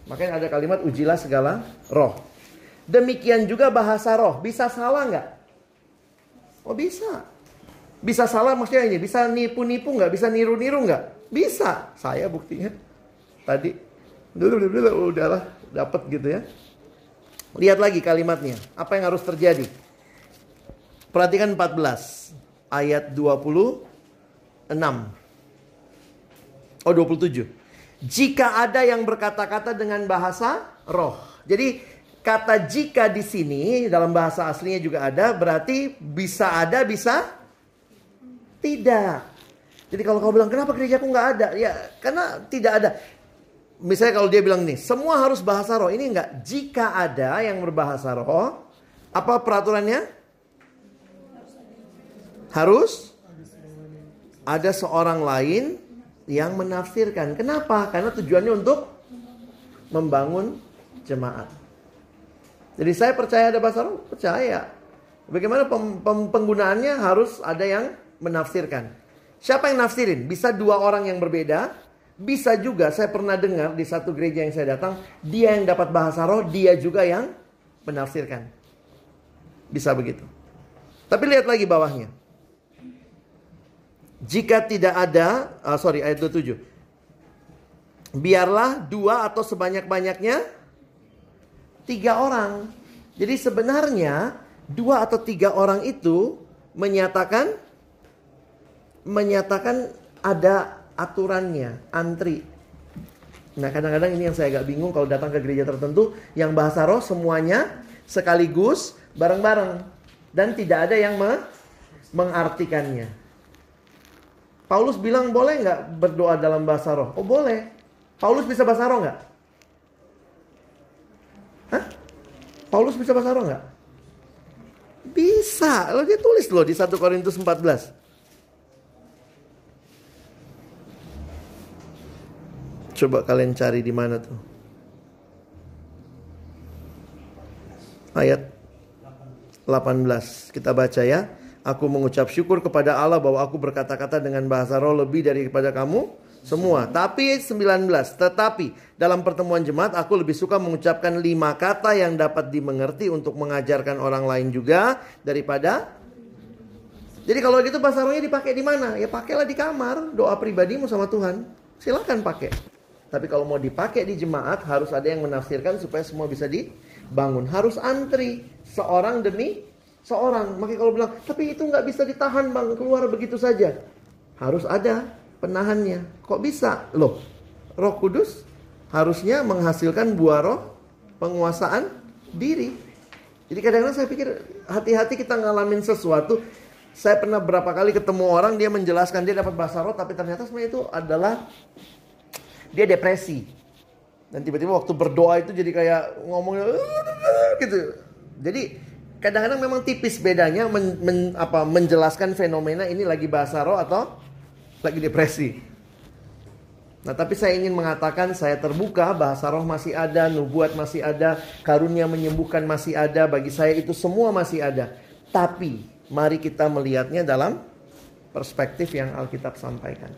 Makanya ada kalimat ujilah segala roh. Demikian juga bahasa roh. Bisa salah nggak? Oh bisa. Bisa salah maksudnya ini. Bisa nipu-nipu nggak? Bisa niru-niru nggak? Bisa. Saya buktinya tadi dulu dulu, udahlah dapat gitu ya. Lihat lagi kalimatnya. Apa yang harus terjadi? Perhatikan 14 ayat 26. Oh 27. Jika ada yang berkata-kata dengan bahasa roh. Jadi kata jika di sini dalam bahasa aslinya juga ada berarti bisa ada bisa tidak. Jadi kalau kau bilang kenapa gerejaku nggak ada? Ya karena tidak ada misalnya kalau dia bilang nih, semua harus bahasa roh. Ini enggak. Jika ada yang berbahasa roh, apa peraturannya? harus ada seorang lain yang menafsirkan. Kenapa? Karena tujuannya untuk membangun jemaat. Jadi saya percaya ada bahasa roh, percaya. Bagaimana pem, pem, penggunaannya harus ada yang menafsirkan. Siapa yang nafsirin? Bisa dua orang yang berbeda. Bisa juga saya pernah dengar di satu gereja yang saya datang, dia yang dapat bahasa roh, dia juga yang menafsirkan. Bisa begitu. Tapi lihat lagi bawahnya. Jika tidak ada, uh, sorry ayat 27. Biarlah dua atau sebanyak-banyaknya tiga orang. Jadi sebenarnya dua atau tiga orang itu menyatakan menyatakan ada aturannya, antri. Nah kadang-kadang ini yang saya agak bingung kalau datang ke gereja tertentu yang bahasa roh semuanya sekaligus bareng-bareng dan tidak ada yang me mengartikannya. Paulus bilang boleh nggak berdoa dalam bahasa roh? Oh boleh. Paulus bisa bahasa roh nggak? Hah? Paulus bisa bahasa roh nggak? Bisa. Lo dia tulis loh di 1 Korintus 14. Coba kalian cari di mana tuh? Ayat 18. Kita baca ya. Aku mengucap syukur kepada Allah bahwa aku berkata-kata dengan bahasa roh lebih daripada kamu semua. Tapi 19. Tetapi dalam pertemuan jemaat aku lebih suka mengucapkan lima kata yang dapat dimengerti untuk mengajarkan orang lain juga daripada jadi kalau gitu bahasa rohnya dipakai di mana? Ya pakailah di kamar, doa pribadimu sama Tuhan. Silakan pakai. Tapi kalau mau dipakai di jemaat harus ada yang menafsirkan supaya semua bisa dibangun. Harus antri seorang demi seorang. Makanya kalau bilang, tapi itu nggak bisa ditahan bang, keluar begitu saja. Harus ada penahannya. Kok bisa? Loh, roh kudus harusnya menghasilkan buah roh penguasaan diri. Jadi kadang-kadang saya pikir hati-hati kita ngalamin sesuatu. Saya pernah berapa kali ketemu orang dia menjelaskan dia dapat bahasa roh tapi ternyata sebenarnya itu adalah dia depresi. Dan tiba-tiba waktu berdoa itu jadi kayak ngomongnya gitu. Jadi kadang-kadang memang tipis bedanya men, men, apa, menjelaskan fenomena ini lagi bahasa roh atau lagi depresi. Nah, tapi saya ingin mengatakan saya terbuka, bahasa roh masih ada, nubuat masih ada, karunia menyembuhkan masih ada, bagi saya itu semua masih ada. Tapi mari kita melihatnya dalam perspektif yang Alkitab sampaikan.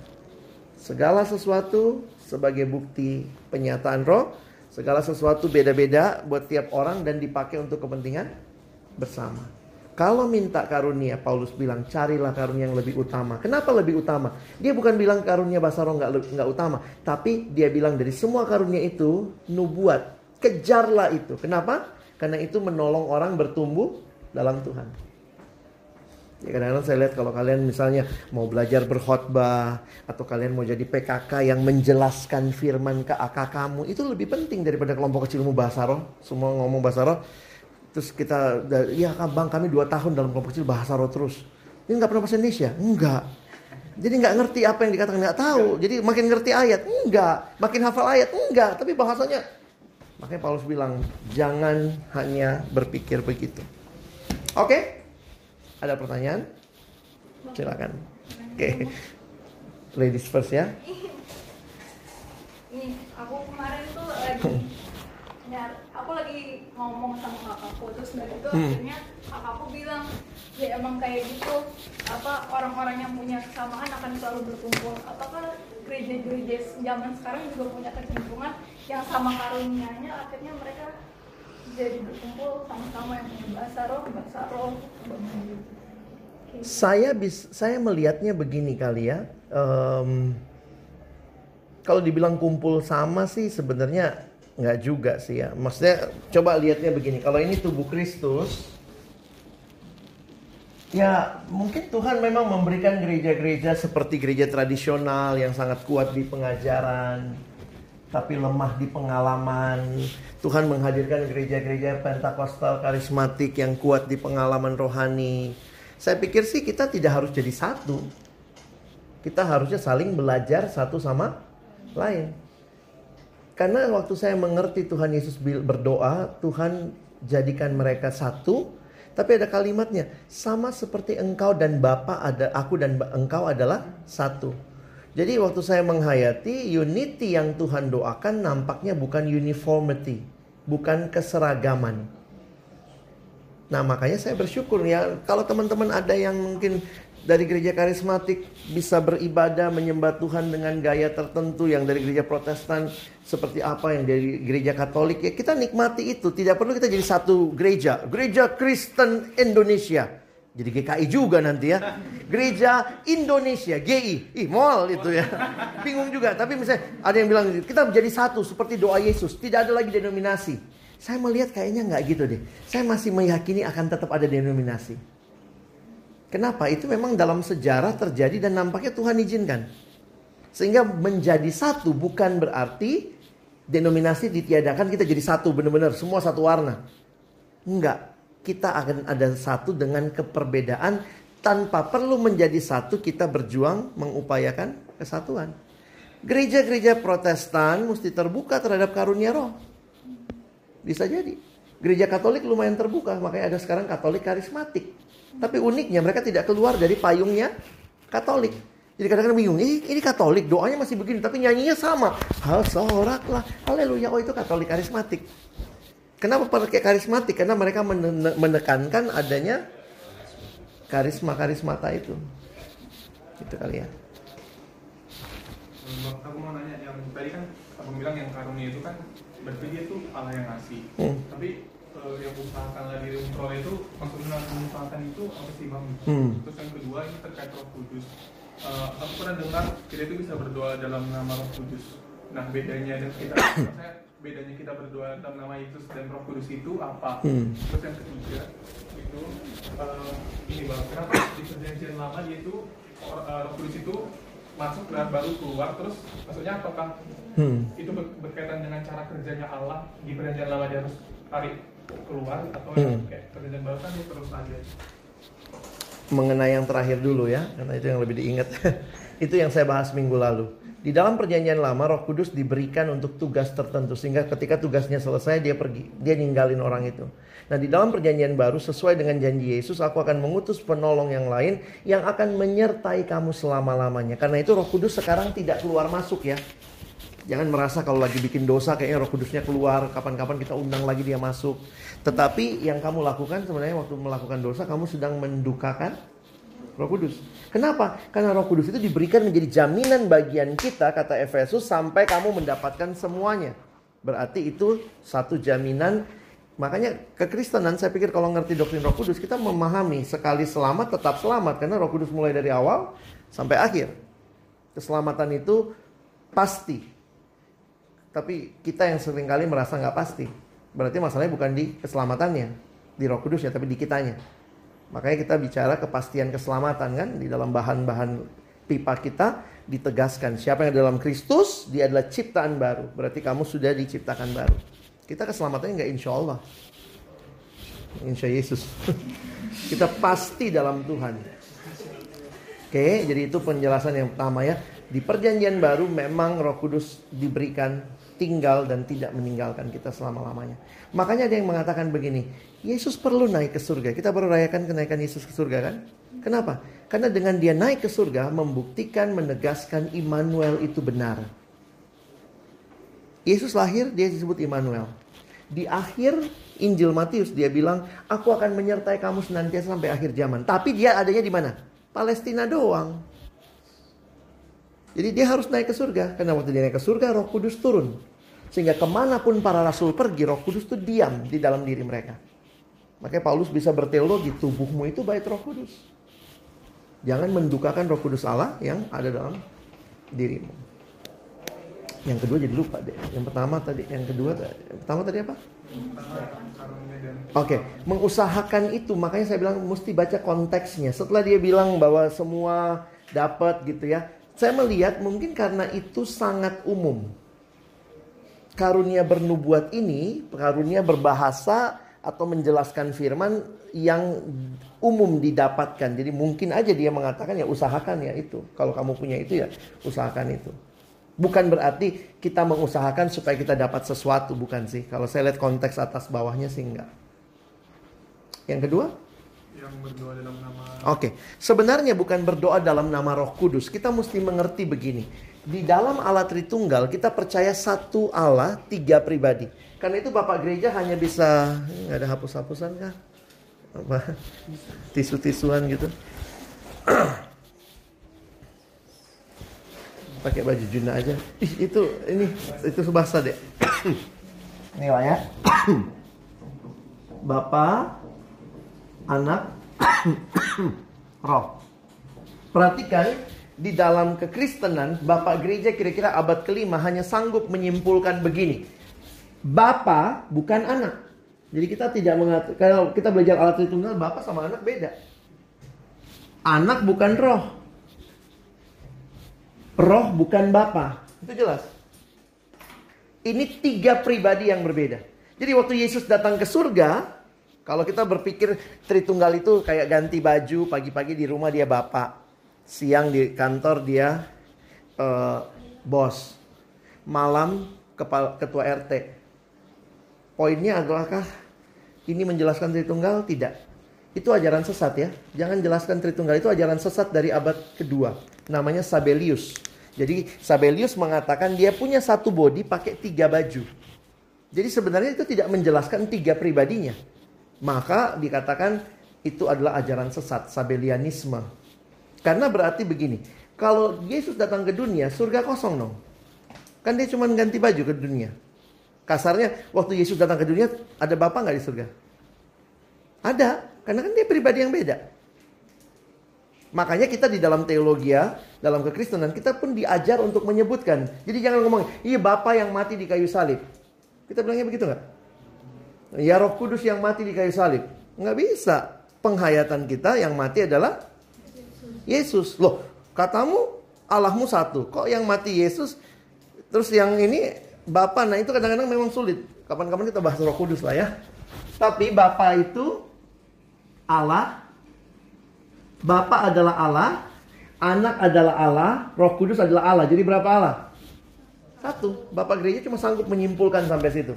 Segala sesuatu sebagai bukti penyataan roh, segala sesuatu beda-beda buat tiap orang dan dipakai untuk kepentingan bersama. Kalau minta karunia, Paulus bilang carilah karunia yang lebih utama. Kenapa lebih utama? Dia bukan bilang karunia bahasa roh nggak nggak utama, tapi dia bilang dari semua karunia itu nubuat, kejarlah itu. Kenapa? Karena itu menolong orang bertumbuh dalam Tuhan. Ya kadang-kadang saya lihat kalau kalian misalnya mau belajar berkhotbah atau kalian mau jadi PKK yang menjelaskan firman ke AK kamu itu lebih penting daripada kelompok kecilmu bahasa roh. Semua ngomong bahasa roh. Terus kita, ya bang kami dua tahun dalam kelompok kecil bahasa roh terus. Ini nggak pernah bahasa Indonesia? Enggak. Jadi nggak ngerti apa yang dikatakan nggak tahu. Jadi makin ngerti ayat enggak, makin hafal ayat enggak. Tapi bahasanya makanya Paulus bilang jangan hanya berpikir begitu. Oke? Ada pertanyaan? Silakan. Oke. Okay. Ladies first ya. Nih, aku kemarin tuh lagi nyar, aku lagi ngomong sama kakakku terus dari itu Hmm. akhirnya kakakku bilang ya emang kayak gitu apa orang-orang yang punya kesamaan akan selalu berkumpul apakah gereja-gereja zaman sekarang juga punya kecenderungan yang sama karunianya akhirnya mereka jadi berkumpul sama-sama yang bahasa roh bahasa roh gitu. Saya bis, saya melihatnya begini kali ya. Em, kalau dibilang kumpul sama sih sebenarnya nggak juga sih ya. Maksudnya coba lihatnya begini. Kalau ini tubuh Kristus, ya mungkin Tuhan memang memberikan gereja-gereja seperti gereja tradisional yang sangat kuat di pengajaran, tapi lemah di pengalaman. Tuhan menghadirkan gereja-gereja Pentakosta karismatik yang kuat di pengalaman rohani. Saya pikir sih kita tidak harus jadi satu. Kita harusnya saling belajar satu sama lain. Karena waktu saya mengerti Tuhan Yesus berdoa, Tuhan jadikan mereka satu. Tapi ada kalimatnya, sama seperti engkau dan Bapa ada aku dan engkau adalah satu. Jadi waktu saya menghayati unity yang Tuhan doakan nampaknya bukan uniformity, bukan keseragaman. Nah makanya saya bersyukur ya kalau teman-teman ada yang mungkin dari gereja karismatik bisa beribadah menyembah Tuhan dengan gaya tertentu yang dari gereja Protestan seperti apa yang dari gereja Katolik ya kita nikmati itu tidak perlu kita jadi satu gereja gereja Kristen Indonesia jadi GKI juga nanti ya gereja Indonesia GI ih mall itu ya bingung juga tapi misalnya ada yang bilang kita menjadi satu seperti doa Yesus tidak ada lagi denominasi saya melihat kayaknya nggak gitu deh saya masih meyakini akan tetap ada denominasi Kenapa? Itu memang dalam sejarah terjadi dan nampaknya Tuhan izinkan. Sehingga menjadi satu bukan berarti denominasi ditiadakan kita jadi satu benar-benar semua satu warna. Enggak. Kita akan ada satu dengan keperbedaan tanpa perlu menjadi satu kita berjuang mengupayakan kesatuan. Gereja-gereja Protestan mesti terbuka terhadap karunia roh. Bisa jadi. Gereja Katolik lumayan terbuka, makanya ada sekarang Katolik karismatik. Tapi uniknya mereka tidak keluar dari payungnya Katolik. Jadi kadang-kadang bingung, ini, ini Katolik, doanya masih begini, tapi nyanyinya sama. Hal sorak lah, haleluya, oh itu Katolik karismatik. Kenapa pakai karismatik? Karena mereka menekankan adanya karisma-karismata itu. Itu kali ya. Aku mau nanya, yang tadi kan aku bilang yang karunia itu kan berarti dia tuh Allah yang ngasih. Hmm. Tapi uh, yang usahakanlah diri memperoleh itu maksudnya mengusahakan itu apa sih bang? Hmm. Terus yang kedua ini terkait Roh Kudus. Uh, aku pernah dengar kita itu bisa berdoa dalam nama Roh Kudus. Nah bedanya dan kita, saya bedanya kita berdoa dalam nama Yesus dan Roh Kudus itu apa? Hmm. Terus yang ketiga itu uh, ini bang, kenapa di perjanjian lama dia itu uh, Roh Kudus itu masuk dan baru keluar terus maksudnya apakah hmm. itu berkaitan dengan cara kerjanya Allah di perjanjian lama dia harus tarik keluar atau hmm. kayak kerjaan baru kan terus aja mengenai yang terakhir dulu ya karena itu yang lebih diingat itu yang saya bahas minggu lalu di dalam perjanjian lama Roh Kudus diberikan untuk tugas tertentu sehingga ketika tugasnya selesai dia pergi dia ninggalin orang itu nah di dalam perjanjian baru sesuai dengan janji Yesus aku akan mengutus penolong yang lain yang akan menyertai kamu selama-lamanya karena itu Roh Kudus sekarang tidak keluar masuk ya Jangan merasa kalau lagi bikin dosa kayaknya roh kudusnya keluar, kapan-kapan kita undang lagi dia masuk. Tetapi yang kamu lakukan sebenarnya waktu melakukan dosa kamu sedang mendukakan roh kudus. Kenapa? Karena roh kudus itu diberikan menjadi jaminan bagian kita, kata Efesus, sampai kamu mendapatkan semuanya. Berarti itu satu jaminan Makanya kekristenan saya pikir kalau ngerti doktrin Roh Kudus kita memahami sekali selamat tetap selamat karena Roh Kudus mulai dari awal sampai akhir. Keselamatan itu pasti tapi kita yang sering kali merasa nggak pasti. Berarti masalahnya bukan di keselamatannya, di roh kudusnya, tapi di kitanya. Makanya kita bicara kepastian keselamatan kan, di dalam bahan-bahan pipa kita ditegaskan. Siapa yang dalam Kristus, dia adalah ciptaan baru. Berarti kamu sudah diciptakan baru. Kita keselamatannya nggak insya Allah. Insya Yesus. kita pasti dalam Tuhan. Oke, jadi itu penjelasan yang pertama ya. Di perjanjian baru memang roh kudus diberikan tinggal dan tidak meninggalkan kita selama-lamanya. Makanya ada yang mengatakan begini, Yesus perlu naik ke surga. Kita baru rayakan kenaikan Yesus ke surga kan? Kenapa? Karena dengan dia naik ke surga membuktikan, menegaskan Immanuel itu benar. Yesus lahir, dia disebut Immanuel. Di akhir Injil Matius dia bilang, aku akan menyertai kamu senantiasa sampai akhir zaman. Tapi dia adanya di mana? Palestina doang. Jadi dia harus naik ke surga. Karena waktu dia naik ke surga roh kudus turun. Sehingga ke mana pun para rasul pergi roh kudus itu diam di dalam diri mereka. Makanya Paulus bisa berteologi tubuhmu itu bait roh kudus. Jangan mendukakan roh kudus Allah yang ada dalam dirimu. Yang kedua jadi lupa deh. Yang pertama tadi, yang kedua, yang pertama tadi apa? Oke, okay. mengusahakan itu makanya saya bilang mesti baca konteksnya. Setelah dia bilang bahwa semua dapat gitu ya, saya melihat mungkin karena itu sangat umum. Karunia bernubuat ini, karunia berbahasa atau menjelaskan firman yang umum didapatkan. Jadi mungkin aja dia mengatakan ya usahakan ya itu. Kalau kamu punya itu ya usahakan itu. Bukan berarti kita mengusahakan supaya kita dapat sesuatu, bukan sih. Kalau saya lihat konteks atas bawahnya sih enggak. Yang kedua? yang berdoa dalam nama Oke, sebenarnya bukan berdoa dalam nama Roh Kudus. Kita mesti mengerti begini. Di dalam Allah Tritunggal kita percaya satu Allah, tiga pribadi. Karena itu Bapak Gereja hanya bisa nggak ada hapus-hapusan kah? Apa? Tisu-tisuan gitu. Pakai baju Juna aja. Ih, itu ini itu bahasa deh. Ini lah ya. Bapak, anak, roh. Perhatikan di dalam kekristenan Bapak gereja kira-kira abad kelima hanya sanggup menyimpulkan begini. Bapak bukan anak. Jadi kita tidak mengatur kalau kita belajar alat Tritunggal Bapak sama anak beda. Anak bukan roh. Roh bukan Bapak. Itu jelas. Ini tiga pribadi yang berbeda. Jadi waktu Yesus datang ke surga, kalau kita berpikir Tritunggal itu kayak ganti baju, pagi-pagi di rumah dia bapak, siang di kantor dia uh, bos, malam kepala, ketua RT. Poinnya adalahkah ini menjelaskan Tritunggal? Tidak. Itu ajaran sesat ya. Jangan jelaskan Tritunggal itu ajaran sesat dari abad kedua. Namanya Sabelius. Jadi Sabelius mengatakan dia punya satu body pakai tiga baju. Jadi sebenarnya itu tidak menjelaskan tiga pribadinya. Maka dikatakan itu adalah ajaran sesat, Sabelianisme. Karena berarti begini, kalau Yesus datang ke dunia, surga kosong dong. Kan dia cuma ganti baju ke dunia. Kasarnya, waktu Yesus datang ke dunia, ada Bapak nggak di surga? Ada, karena kan dia pribadi yang beda. Makanya kita di dalam teologi ya, dalam kekristenan, kita pun diajar untuk menyebutkan. Jadi jangan ngomong, iya Bapak yang mati di kayu salib. Kita bilangnya begitu nggak? Ya roh kudus yang mati di kayu salib. Nggak bisa. Penghayatan kita yang mati adalah Yesus. Loh, katamu Allahmu satu. Kok yang mati Yesus? Terus yang ini Bapak, nah itu kadang-kadang memang sulit. Kapan-kapan kita bahas roh kudus lah ya. Tapi Bapak itu Allah, Bapak adalah Allah, anak adalah Allah, Roh Kudus adalah Allah. Jadi berapa Allah? Satu. Bapak gereja cuma sanggup menyimpulkan sampai situ.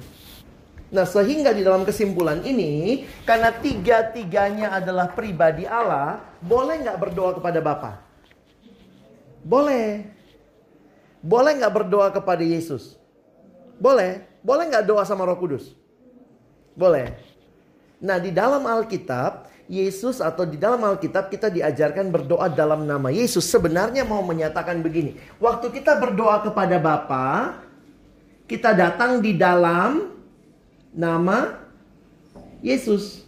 Nah, sehingga di dalam kesimpulan ini, karena tiga-tiganya adalah pribadi Allah, boleh nggak berdoa kepada Bapa? Boleh. Boleh nggak berdoa kepada Yesus? Boleh. Boleh nggak doa sama Roh Kudus? Boleh. Nah, di dalam Alkitab, Yesus atau di dalam Alkitab kita diajarkan berdoa dalam nama Yesus. Sebenarnya mau menyatakan begini. Waktu kita berdoa kepada Bapa, kita datang di dalam nama Yesus.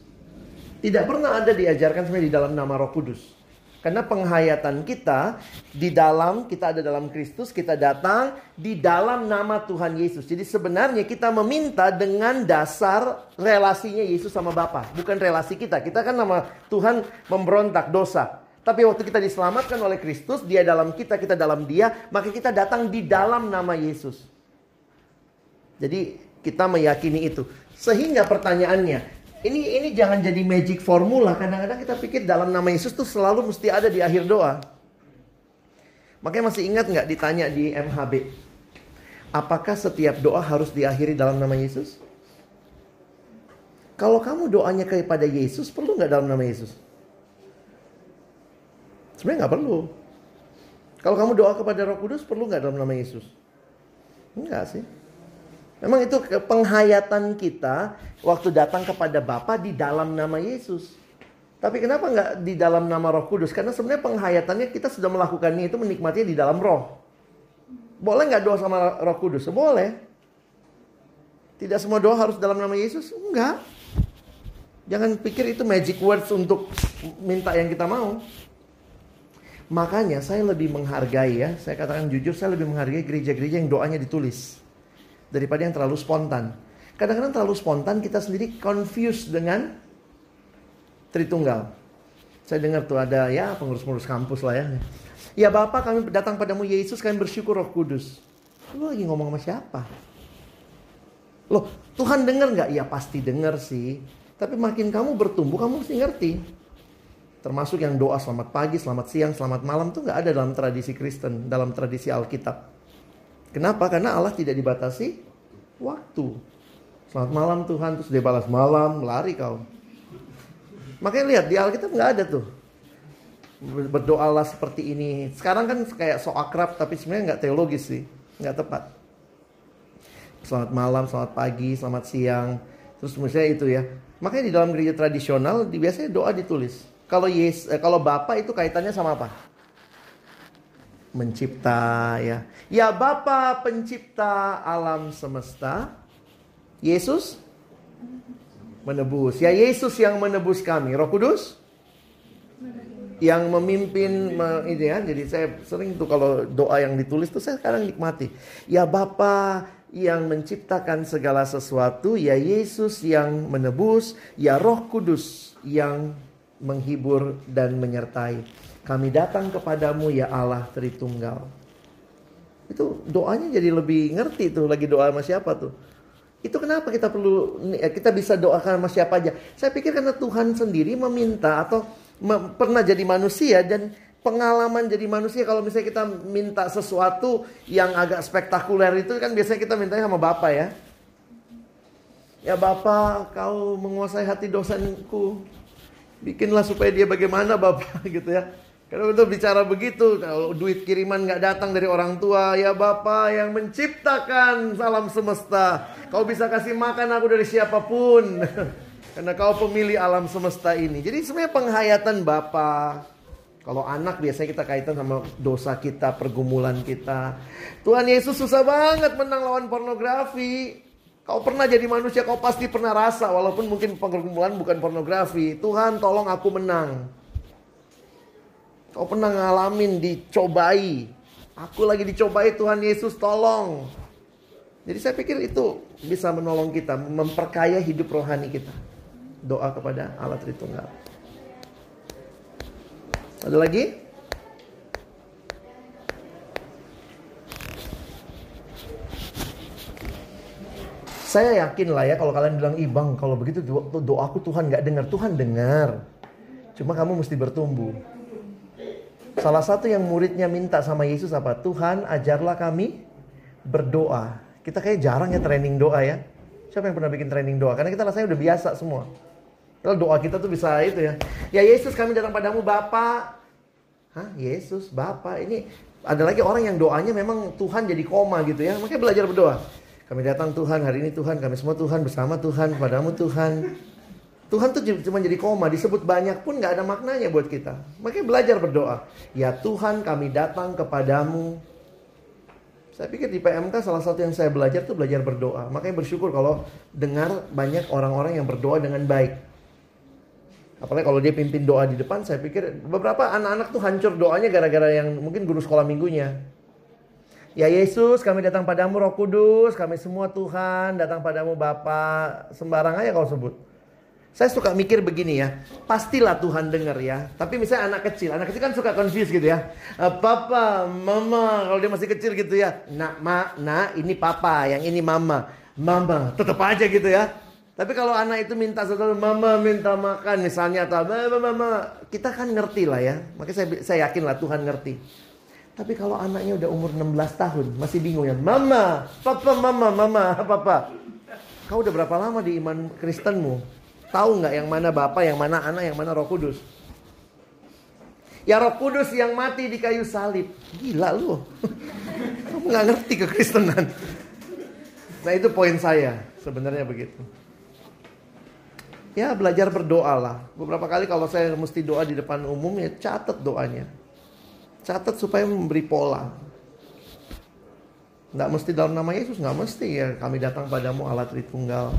Tidak pernah ada diajarkan sebenarnya di dalam nama Roh Kudus. Karena penghayatan kita di dalam kita ada dalam Kristus, kita datang di dalam nama Tuhan Yesus. Jadi sebenarnya kita meminta dengan dasar relasinya Yesus sama Bapa, bukan relasi kita. Kita kan nama Tuhan memberontak dosa. Tapi waktu kita diselamatkan oleh Kristus, dia dalam kita, kita dalam dia, maka kita datang di dalam nama Yesus. Jadi kita meyakini itu. Sehingga pertanyaannya, ini ini jangan jadi magic formula. Kadang-kadang kita pikir dalam nama Yesus tuh selalu mesti ada di akhir doa. Makanya masih ingat nggak ditanya di MHB, apakah setiap doa harus diakhiri dalam nama Yesus? Kalau kamu doanya kepada Yesus, perlu nggak dalam nama Yesus? Sebenarnya nggak perlu. Kalau kamu doa kepada Roh Kudus, perlu nggak dalam nama Yesus? Enggak sih. Memang itu penghayatan kita waktu datang kepada Bapa di dalam nama Yesus. Tapi kenapa nggak di dalam nama Roh Kudus? Karena sebenarnya penghayatannya kita sudah melakukannya itu menikmatinya di dalam Roh. Boleh nggak doa sama Roh Kudus? Boleh. Tidak semua doa harus dalam nama Yesus? Enggak. Jangan pikir itu magic words untuk minta yang kita mau. Makanya saya lebih menghargai ya, saya katakan jujur, saya lebih menghargai gereja-gereja yang doanya ditulis daripada yang terlalu spontan. Kadang-kadang terlalu spontan kita sendiri confused dengan Tritunggal. Saya dengar tuh ada ya pengurus-pengurus kampus lah ya. Ya Bapak kami datang padamu Yesus kami bersyukur roh kudus. Lu lagi ngomong sama siapa? Loh Tuhan dengar nggak? Ya pasti dengar sih. Tapi makin kamu bertumbuh kamu mesti ngerti. Termasuk yang doa selamat pagi, selamat siang, selamat malam tuh nggak ada dalam tradisi Kristen, dalam tradisi Alkitab. Kenapa? Karena Allah tidak dibatasi waktu. Selamat malam Tuhan, terus dia balas malam, lari kau. Makanya lihat di Alkitab nggak ada tuh berdoalah seperti ini. Sekarang kan kayak so akrab tapi sebenarnya nggak teologis sih, nggak tepat. Selamat malam, selamat pagi, selamat siang. Terus misalnya itu ya. Makanya di dalam gereja tradisional biasanya doa ditulis. Kalau yes, eh, kalau Bapak itu kaitannya sama apa? Mencipta ya. Ya Bapa pencipta alam semesta. Yesus menebus. Ya Yesus yang menebus kami. Roh Kudus yang memimpin me, ini ya. Jadi saya sering tuh kalau doa yang ditulis tuh saya sekarang nikmati. Ya Bapa yang menciptakan segala sesuatu, ya Yesus yang menebus, ya Roh Kudus yang menghibur dan menyertai. Kami datang kepadamu ya Allah Tritunggal. Itu doanya jadi lebih ngerti tuh lagi doa sama siapa tuh. Itu kenapa kita perlu ya, kita bisa doakan sama siapa aja. Saya pikir karena Tuhan sendiri meminta atau pernah jadi manusia dan pengalaman jadi manusia kalau misalnya kita minta sesuatu yang agak spektakuler itu kan biasanya kita mintanya sama Bapak ya. Ya Bapak, kau menguasai hati dosenku. Bikinlah supaya dia bagaimana Bapak gitu ya. Karena itu bicara begitu, kalau duit kiriman nggak datang dari orang tua, ya Bapak yang menciptakan salam semesta. Kau bisa kasih makan aku dari siapa pun. Karena kau pemilih alam semesta ini. Jadi sebenarnya penghayatan Bapa. Kalau anak biasanya kita kaitan sama dosa kita, pergumulan kita. Tuhan Yesus susah banget menang lawan pornografi. Kau pernah jadi manusia, kau pasti pernah rasa. Walaupun mungkin pergumulan bukan pornografi. Tuhan tolong aku menang. Kau pernah ngalamin dicobai. Aku lagi dicobai Tuhan Yesus tolong. Jadi saya pikir itu bisa menolong kita, memperkaya hidup rohani kita doa kepada Allah Tritunggal. Ada lagi? Saya yakin lah ya kalau kalian bilang ibang kalau begitu doaku Tuhan nggak dengar Tuhan dengar. Cuma kamu mesti bertumbuh. Salah satu yang muridnya minta sama Yesus apa? Tuhan ajarlah kami berdoa. Kita kayak jarang ya training doa ya. Siapa yang pernah bikin training doa? Karena kita rasanya udah biasa semua. Kalau doa kita tuh bisa itu ya. Ya Yesus kami datang padamu Bapa. Hah? Yesus, Bapa. Ini ada lagi orang yang doanya memang Tuhan jadi koma gitu ya. Makanya belajar berdoa. Kami datang Tuhan hari ini Tuhan, kami semua Tuhan bersama Tuhan, padamu Tuhan. Tuhan tuh cuma jadi koma, disebut banyak pun nggak ada maknanya buat kita. Makanya belajar berdoa. Ya Tuhan kami datang kepadamu. Saya pikir di PMK salah satu yang saya belajar tuh belajar berdoa. Makanya bersyukur kalau dengar banyak orang-orang yang berdoa dengan baik. Apalagi kalau dia pimpin doa di depan, saya pikir beberapa anak-anak tuh hancur doanya gara-gara yang mungkin guru sekolah minggunya. Ya Yesus, kami datang padamu Roh Kudus, kami semua Tuhan, datang padamu Bapa, sembarang aja kau sebut. Saya suka mikir begini ya, pastilah Tuhan dengar ya. Tapi misalnya anak kecil, anak kecil kan suka confuse gitu ya. Eh, papa, mama, kalau dia masih kecil gitu ya. Nak, ma, nak, ini papa, yang ini mama. Mama, tetap aja gitu ya. Tapi kalau anak itu minta sesuatu, mama minta makan misalnya atau mama, mama, kita kan ngerti lah ya. Makanya saya, saya yakin lah Tuhan ngerti. Tapi kalau anaknya udah umur 16 tahun, masih bingung ya. Mama, papa, mama, mama, papa. Kau udah berapa lama di iman Kristenmu? Tahu nggak yang mana bapak, yang mana anak, yang mana roh kudus? Ya roh kudus yang mati di kayu salib. Gila lu. Kamu nggak ngerti kekristenan. Nah itu poin saya. Sebenarnya begitu. Ya belajar berdoa lah. Beberapa kali kalau saya mesti doa di depan umum ya catat doanya. Catat supaya memberi pola. Nggak mesti dalam nama Yesus, nggak mesti ya kami datang padamu Allah Tritunggal.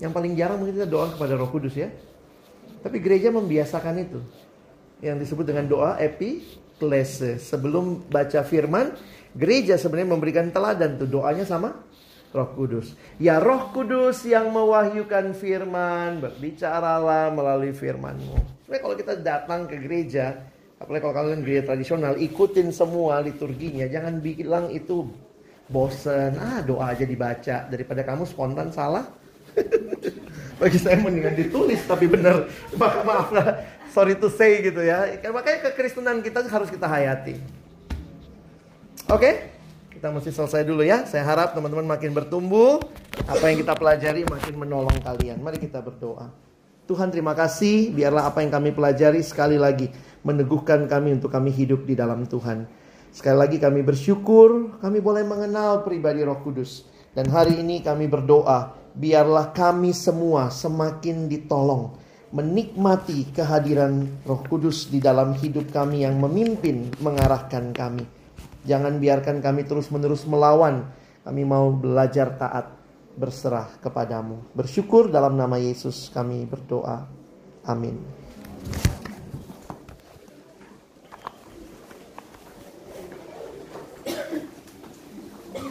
Yang paling jarang mungkin kita doa kepada Roh Kudus ya. Tapi gereja membiasakan itu. Yang disebut dengan doa epiklese. Sebelum baca firman, gereja sebenarnya memberikan teladan tuh doanya sama Roh Kudus. Ya Roh Kudus yang mewahyukan firman, berbicaralah melalui firmanmu. Sebenarnya kalau kita datang ke gereja, apalagi kalau kalian gereja tradisional, ikutin semua liturginya. Jangan bilang itu bosen, ah doa aja dibaca. Daripada kamu spontan salah. Bagi saya mendingan ditulis tapi benar. Maka maaf lah, sorry to say gitu ya. Makanya kekristenan kita harus kita hayati. Oke? Okay? Kita mesti selesai dulu ya. Saya harap teman-teman makin bertumbuh. Apa yang kita pelajari makin menolong kalian. Mari kita berdoa. Tuhan terima kasih, biarlah apa yang kami pelajari sekali lagi meneguhkan kami untuk kami hidup di dalam Tuhan. Sekali lagi kami bersyukur, kami boleh mengenal pribadi Roh Kudus. Dan hari ini kami berdoa, biarlah kami semua semakin ditolong menikmati kehadiran Roh Kudus di dalam hidup kami yang memimpin, mengarahkan kami. Jangan biarkan kami terus-menerus melawan. Kami mau belajar taat berserah kepadamu. Bersyukur dalam nama Yesus kami berdoa. Amin.